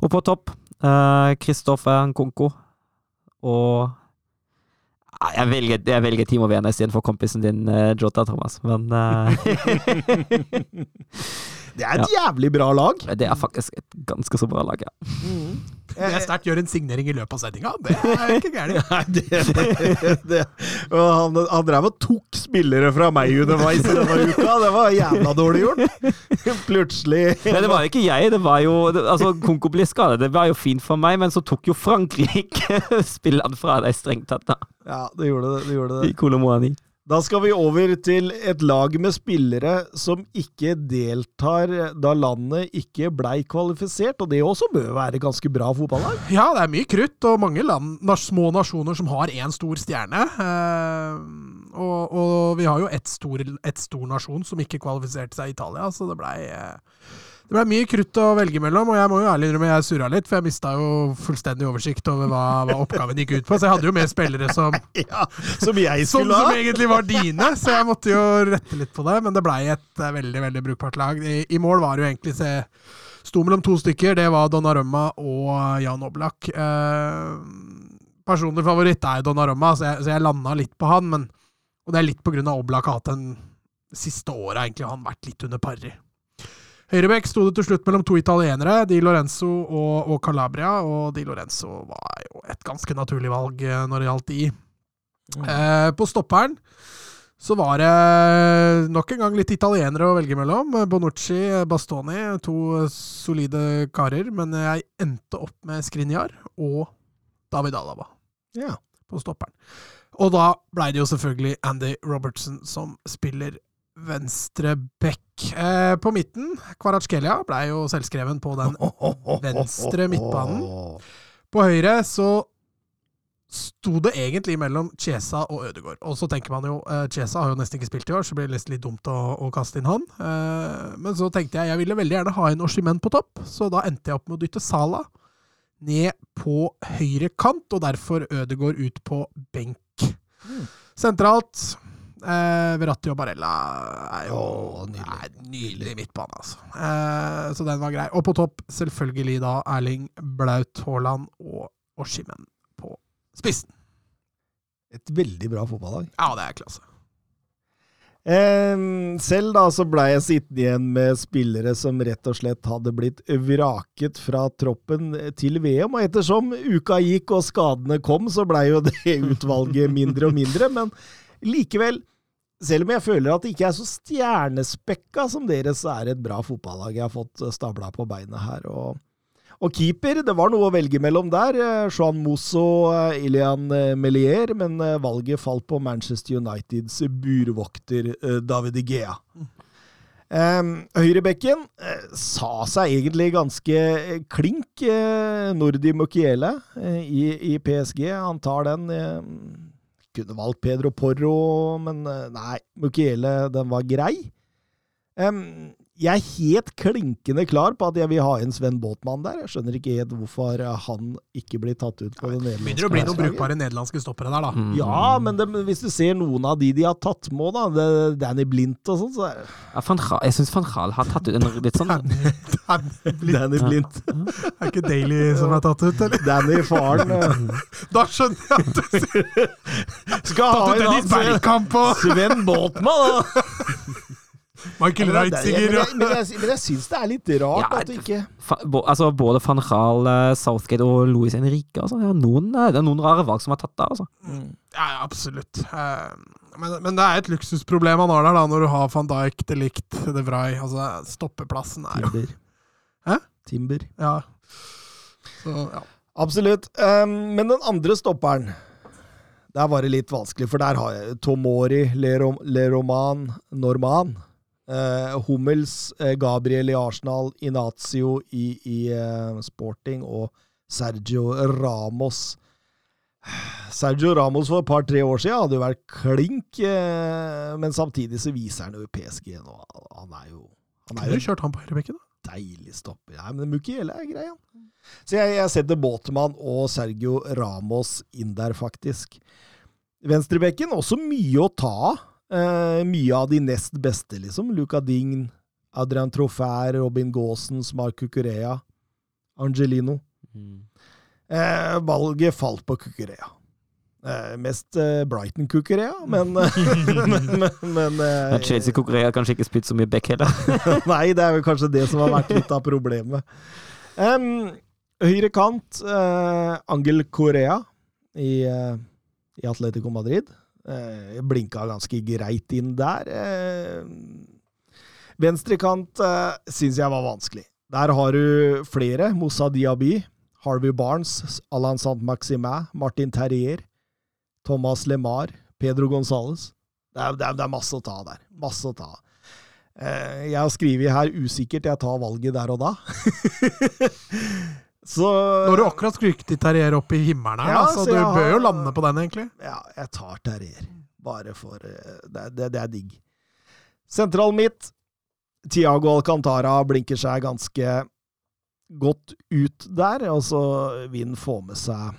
Og på topp, eh, Christopher Nkonko og jeg velger, jeg velger Timo Werner istedenfor kompisen din, eh, Jota Thomas, men eh, [laughs] [laughs] Det er et jævlig bra lag. det er faktisk et ganske så bra lag, ja. Det er sterkt. Gjør en signering i løpet av sendinga. Det er [laughs] ikke gærent. Han, han drev og tok spillere fra meg underveis i denne uka. Det var jævla dårlig gjort. [laughs] Plutselig Nei, det var ikke jeg, det var jo Altså, Konko ble skadet, det var jo fint for meg, men så tok jo Frankrike [laughs] spillene fra deg strengt tatt, da. Ja, det gjorde det. det, gjorde det. I Kolomoani. Da skal vi over til et lag med spillere som ikke deltar da landet ikke blei kvalifisert, og det også bør være ganske bra fotballag. Ja, det er mye krutt og mange land, små nasjoner som har én stor stjerne. Eh, og, og vi har jo ett stor, et stor nasjon som ikke kvalifiserte seg i Italia, så det blei eh, det ble mye krutt å velge mellom, og jeg må jo ærlig innrømme jeg surra litt, for jeg mista jo fullstendig oversikt over hva, hva oppgaven gikk ut på. Så jeg hadde jo med spillere som, [laughs] Ja, Som jeg som, skulle som ha. egentlig var dine, så jeg måtte jo rette litt på det. Men det blei et eh, veldig veldig brukbart lag. I, i mål var det jo egentlig se Sto mellom to stykker. Det var Donnarumma og Jan Oblak. Eh, personlig favoritt er Donnarumma, så jeg, så jeg landa litt på han. Men, og det er litt på grunn av Oblak har hatt den siste året egentlig har han vært litt under pari. Høyrebekk sto det til slutt mellom to italienere, Di Lorenzo og, og Calabria. Og Di Lorenzo var jo et ganske naturlig valg eh, når det gjaldt de. Eh, på stopperen så var det nok en gang litt italienere å velge mellom. Bonucci, Bastoni, to solide karer. Men jeg endte opp med Skriniar og David Alaba Ja. på stopperen. Og da blei det jo selvfølgelig Andy Robertson som spiller venstre back. Eh, på midten, Kvaratskhelia blei jo selvskreven på den [laughs] venstre midtbanen. På høyre så sto det egentlig mellom Chiesa og Ødegaard. Og så tenker man jo eh, Chiesa har jo nesten ikke spilt i år, så blir det nesten litt dumt å, å kaste inn han. Eh, men så tenkte jeg jeg ville veldig gjerne ha en Oshimen på topp, så da endte jeg opp med å dytte Sala ned på høyre kant, og derfor Ødegaard ut på benk. Sentralt eh, Verratti og Barella er jo Å, nydelig. er nydelig midtbane, altså. Eh, så den var grei. Og på topp selvfølgelig da Erling Blaut Haaland og Oshimen på spissen. Et veldig bra fotballag. Ja, det er klasse. Eh, selv da så ble jeg sittende igjen med spillere som rett og slett hadde blitt vraket fra troppen til VM, og ettersom uka gikk og skadene kom, så blei jo det utvalget mindre og mindre, men likevel selv om jeg føler at det ikke er så stjernespekka som deres, så er det et bra fotballag jeg har fått stabla på beina her. Og, og keeper, det var noe å velge mellom der. Jean Juan Mosso, eh, Ilian eh, Melier, men eh, valget falt på Manchester Uniteds burvokter eh, David Igea. Høyrebekken eh, sa seg egentlig ganske eh, klink, eh, Nordi Mukiele eh, i PSG. Han tar den. Kunne valgt Pedro Porro, men eh, nei, Mukiele, den var grei. Em, jeg er helt klinkende klar på at jeg vil ha inn Sven Båtmann der. Jeg skjønner ikke helt hvorfor eh, han ikke blir tatt ut på det nederlandske Begynner å bli noen brukbare nederlandske stoppere der, da. Mm. Ja, men det, hvis du ser noen av de de har tatt med, da, det, Danny Blindt og sånn, så er Ja, Van Gaal- jeg syns van Gaal har tatt ut en litt sånn Danny Blindt. [laughs] Er ikke Daly som er tatt ut, eller? Danny faren [laughs] Da skjønner jeg at du sier Skal ha en ut inn Sven Båtmann, da! [laughs] Michael Men, det- Reitziger. men, jeg- men, jeg, men jeg syns det er litt rart Ja, at du ikke Fa- bo- altså, Både van Gaal, eh, Southgate og Louis Henrique. Altså, det, er noen, eh, det er noen rare valg som er tatt der. Altså. Ja, ja, absolutt. Eh, Men, men det er et luksusproblem han har der, da, når du har van Dijk, De Licht, De Vrij. Altså, stoppeplassen er jo Timber. Hæ? Timber. Ja. Så, ja. Absolutt. Um, men den andre stopperen Der var det litt vanskelig, for der har jeg Tomori, Lerom, Leroman, Norman Eh, Hummels, uh, Gabriel i Arsenal, Inazio i, i uh, Sporting og Sergio Ramos. Sergio Ramos for et par-tre år siden hadde jo vært klink, men samtidig så viser han jo PSG nå. Han er jo han er jo kjørt han på høyrebekken, da? deilig stopper. Nei, men Mukiele er grei, han. Så jeg, jeg setter Båtmann og Sergio Ramos inn der, faktisk. Venstrebekken, også mye å ta av. Eh, mye av de nest beste, liksom. Luca Dign, Adrian Trofær, Robin Gaasens, Mark Cucurea, Angelino. Mm. Eh, valget falt på Cucurea. Eh, mest eh, Brighton Cucurea, men [laughs] Men, men, men eh, Chelsea konkurrerer kanskje ikke spilt så mye back heller. [laughs] Nei, det er vel kanskje det som har vært litt av problemet. Um, høyre kant, eh, Angel Korea i, eh, i Atletico Madrid. Eh, blinka ganske greit inn der. Eh, venstre eh, syns jeg var vanskelig. Der har du flere. Moussa Diaby, Harvey Barnes, Alain Saint-Maximin, Martin Terrier, Thomas LeMar, Pedro Gonzales. Det er, det, er, det er masse å ta der. Masse å ta. Eh, Jeg har skrevet her 'usikkert', jeg tar valget der og da. [laughs] så Nå har du akkurat skrykt Terrier opp i himmelen her, Ja, så så du bør bør jo lande på den, egentlig. Ja, jeg tar Terrier. Bare for eh, Det, det, det er digg. Sentral midt. Tiago Alcantara blinker seg ganske godt ut der, og så vil får få med seg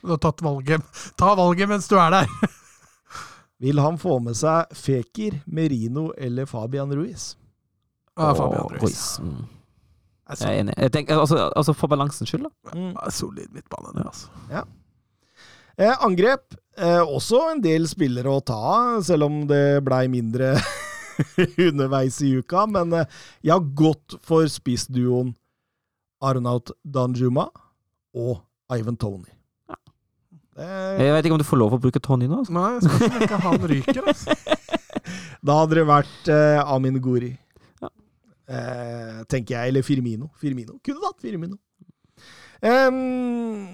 Du har tatt valget. Ta valget mens du er der! [laughs] Vil han få med seg Fekir, Merino eller Fabian Ruiz? Ja, Fabian Ruiz. Mm. Altså, Jeg er enig. Jeg tenker, altså, altså For balansens skyld, da. Mm. ja, solid midtbane, det, altså. Eh, angrep. Eh, også en del spillere å ta av, selv om det blei mindre [laughs] underveis i uka. Men eh, jeg har gått for spissduoen Arnaut Danjuma og Ivan Tony. Det, Jeg vet ikke om du får lov å bruke Tony nå. Altså. Nei, jeg skal ikke han ryker, altså. [laughs] da hadde det vært eh, Amin Gori. Eh, tenker jeg. Eller Firmino. Firmino. Kunne vært Firmino. Um,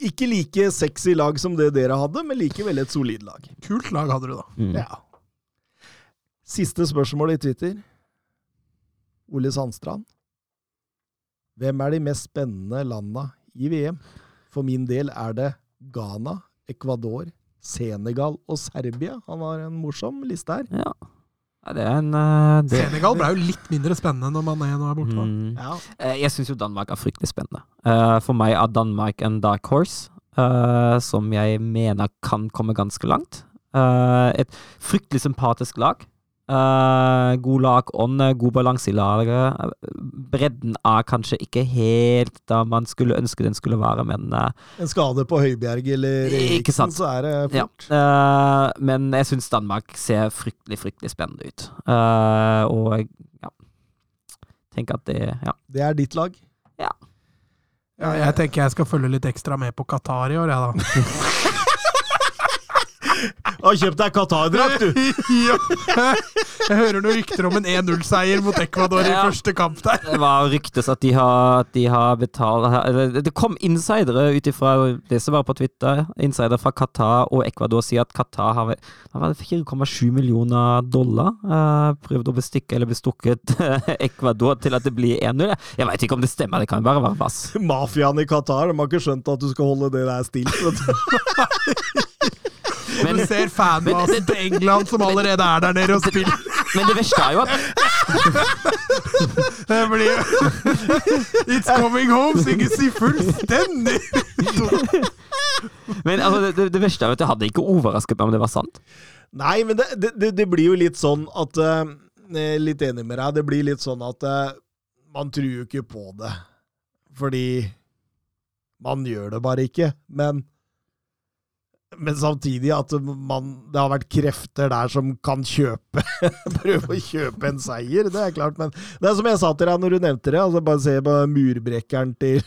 ikke like sexy lag som det dere hadde, men likevel et solid lag. Kult lag hadde du, da. Mm. Ja. Siste spørsmål i Twitter. Ole Sandstrand. Hvem er de mest spennende landa i VM? For min del er det Ghana, Ecuador, Senegal og Serbia. Han har en morsom liste her. Ja. Det er en eh, det, Senegal ble jo litt mindre spennende når man er borte. Mm. Ja. Eh, Jeg syns jo Danmark er fryktelig spennende. Eh, For meg er Danmark en dark horse, eh, som jeg mener kan komme ganske langt. Eh, Et fryktelig sympatisk lag. Eh, god lagånd, god balanse i laget. Bredden er kanskje ikke helt da man skulle ønske den skulle være, men uh, En skade på Høibjerg eller Eriksen, så er det ja. fort. Eh, Men jeg syns Danmark ser fryktelig, fryktelig spennende ut. Eh, Og ja, Tenk at det Ja. Det er ditt lag. Ja, jeg tenker jeg skal følge litt ekstra med på Qatar i år, jeg, da. [laughs] Har kjøpt deg Qatar-drakt, du! [laughs] ja. Jeg hører noen rykter om en 1-0-seier mot Ecuador i første kamp der. Det var ryktes at de har, at de har betalt eller, Det kom insidere ut ifra det som var på Twitter. Insidere fra Qatar og Ecuador sier at Qatar har det var 4,7 millioner dollar. eh, prøvd å bestikke eller bestukket [laughs] Ecuador til at det blir 1-0. Jeg veit ikke om det stemmer, det kan bare være vass. Mafiaen i Qatar de har ikke skjønt at du skal holde det der stilt. [laughs] vet du. Ser fanbasen til England som allerede er der nede og spiller. Men det verste er jo at Det blir It's coming home synges de fullstendig Men altså, det, det, verste er jo at det hadde ikke overrasket meg om det var sant. Nei, men det, det- det, det blir jo litt sånn at uh, Litt enig med deg. Det blir litt sånn at uh, man tror jo ikke på det. Fordi man gjør det bare ikke. Men men samtidig at man, det har vært krefter der som kan kjøpe [laughs] Prøve å kjøpe en seier, det er klart. Men det er som jeg sa til deg når du nevnte det. altså Bare se på murbrekkeren til,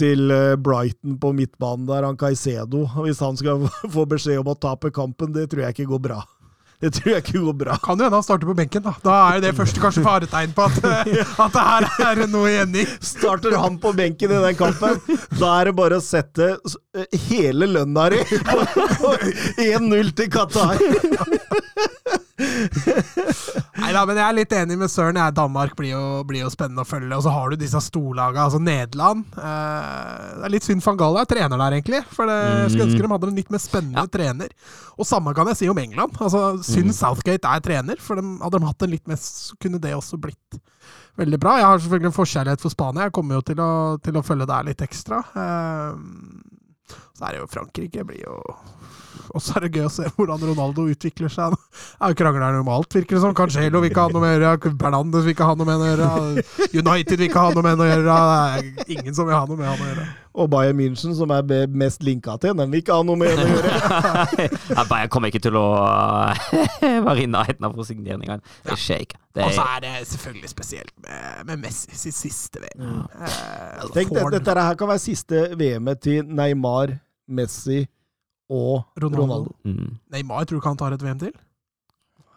til eh, Brighton på midtbanen der, han Caicedo. Hvis han skal [laughs] få beskjed om å tape kampen, det tror jeg ikke går bra. Det tror jeg ikke går bra. Kan jo hende han starter på benken, da. Da er det første kanskje faretegn på at, [laughs] at det her er noe i. Starter han på benken i den kampen, da er det bare å sette hele lønna di på 1-0 til Qatar. [laughs] Nei da, men jeg er litt enig med Søren. Danmark blir jo, blir jo spennende å følge. Og så har du disse storlagene, altså Nederland. Eh, det er litt synd van Gaal er trener der, egentlig. For det, jeg skulle ønske de hadde en litt mer spennende trener. Og samme kan jeg si om England. Altså, Synd Southgate er trener, for de, hadde de hatt en litt mer, så kunne det også blitt veldig bra. Jeg har selvfølgelig en forkjærlighet for Spania. Jeg kommer jo til å, til å følge der litt ekstra. Eh, så er det jo Frankrike blir jo og så er det gøy å se hvordan Ronaldo utvikler seg. Han er krangler om alt, virker det som. Cancelo vil ikke ha noe med å gjøre. Fernandes vil ikke ha noe med å gjøre. United vil ikke ha noe med å gjøre. Det er ingen som vil ha noe med han å gjøre. Og Bayern München, som er mest linka til, den vil ikke ha noe med å gjøre. [laughs] ja, Bayern kommer ikke til å [laughs] være i nærheten av å signere engang. Det skjer ikke. Det Og så er, er det selvfølgelig spesielt med, med Messi sitt siste VM. Eh, Tenk, det, dette her kan være siste VM-et til Neymar, Messi og Ronaldo. Ronaldo. mm. Neymar tror du ikke han tar et VM til?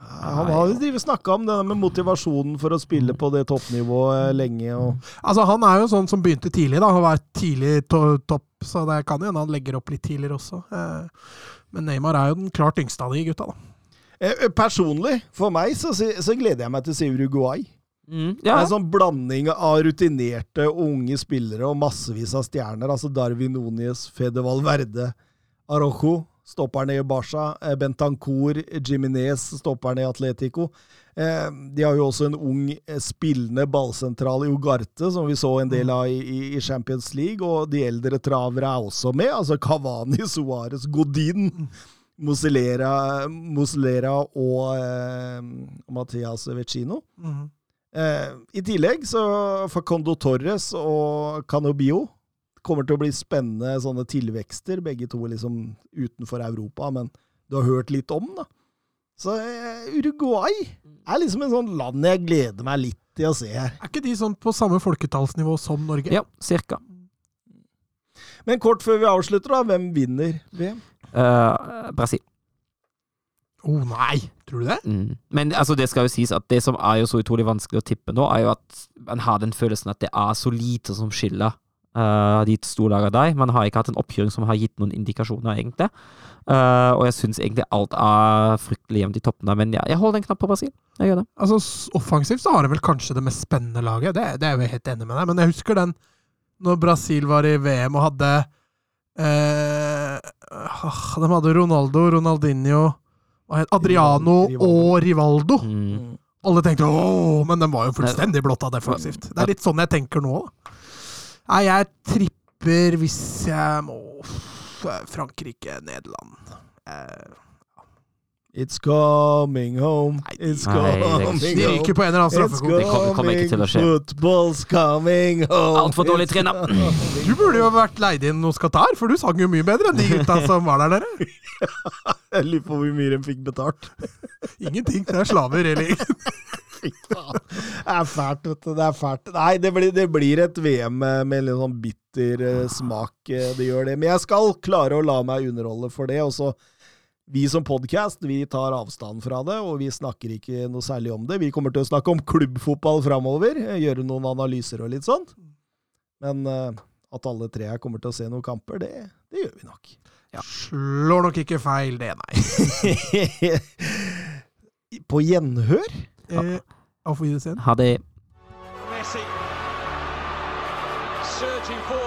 Han har jo snakka om det med motivasjonen for å spille på det toppnivået lenge. Og, Altså, han er jo sånn som begynte tidlig, da. Han var tidlig to topp, så det kan hende han legger opp litt tidligere også. Eh, men Neymar er jo den klart yngste av de gutta, da. Eh, Personlig, for meg, så, så gleder jeg meg til å se Uruguay. Mm. Ja, en sånn blanding av rutinerte unge spillere og massevis av stjerner. Altså Darwin Núñez, Fede Valverde, Arojo, stopperne i Barca, eh, Bentancour, Jiminez, stopperne i Atletico. Eh, De har jo også en ung eh, spillende ballsentral i Ugarte, som vi så en del av i, Champions League. Og de eldre travere er også med. Altså Cavani, [laughs] Suárez, Godin. Muslera, Muslera og eh, Mathias Vecino. Eh, I tillegg så Facondo Torres og Canobio kommer til å bli spennende sånne tilvekster, begge to liksom utenfor Europa, men du har hørt litt om, da. Så eh, Uruguay er liksom en sånn land jeg gleder meg litt til å se her. Er ikke de sånn på samme folketallsnivå som Norge? ja cirka. Men kort før vi avslutter, da. Hvem vinner VM? Uh, Brasil. Å nei, tror du det? Mm. Men altså, det skal jo sies at det som er jo så utrolig vanskelig å tippe nå, er jo at man har den følelsen at det er så lite som skiller uh, de to lagene der. Man har ikke hatt en oppkjøring som har gitt noen indikasjoner, egentlig. Uh, og jeg syns egentlig alt er fryktelig jevnt i toppen der, men ja, jeg holder en knapp på Brasil. Jeg gjør det. Altså, Offensivt så har de vel kanskje det mest spennende laget, det, det er jeg jo helt enig med deg. Men jeg husker den når Brasil var i VM og hadde eh, ah, De hadde Ronaldo, Ronaldinho Adriano og Rivaldo. Mm. Alle tenkte ååå, men de var jo fullstendig blotta defensivt. Det er litt sånn jeg tenker nå. Nei, jeg tripper hvis jeg må Frankrike, Nederland. Eh, It's coming home, it's Nei, det- coming de home. ryker på en eller annen It's straffekonk. Kommer- kommer ikke til å skje. football's coming home. Altfor dårlig trena! [laughs] Du burde jo vært leid inn hos Qatar, for du sang jo mye bedre enn de gutta [laughs] som var der nede. Jeg lurer på hvor mye de fikk betalt. [laughs] Ingenting. Det er slaver, eller Fy faen. Det er fælt, vet du. Det er fælt. Nei, det blir, det blir et VM med med litt sånn bitter eh, smak. eh, Det gjør det. Men jeg skal klare å la meg underholde for det. Og så vi som podkast, vi tar avstand fra det, og vi snakker ikke noe særlig om det. Vi kommer til å snakke om klubbfotball framover, eh, gjøre noen analyser og litt sånt. Men eh, at alle tre her kommer til å se noen kamper, det, det gjør vi nok. Slår nok ikke feil, det, nei. [laughs] På gjenhør? Eh, Auf Wiedersehen. Ha det. Messi surging forward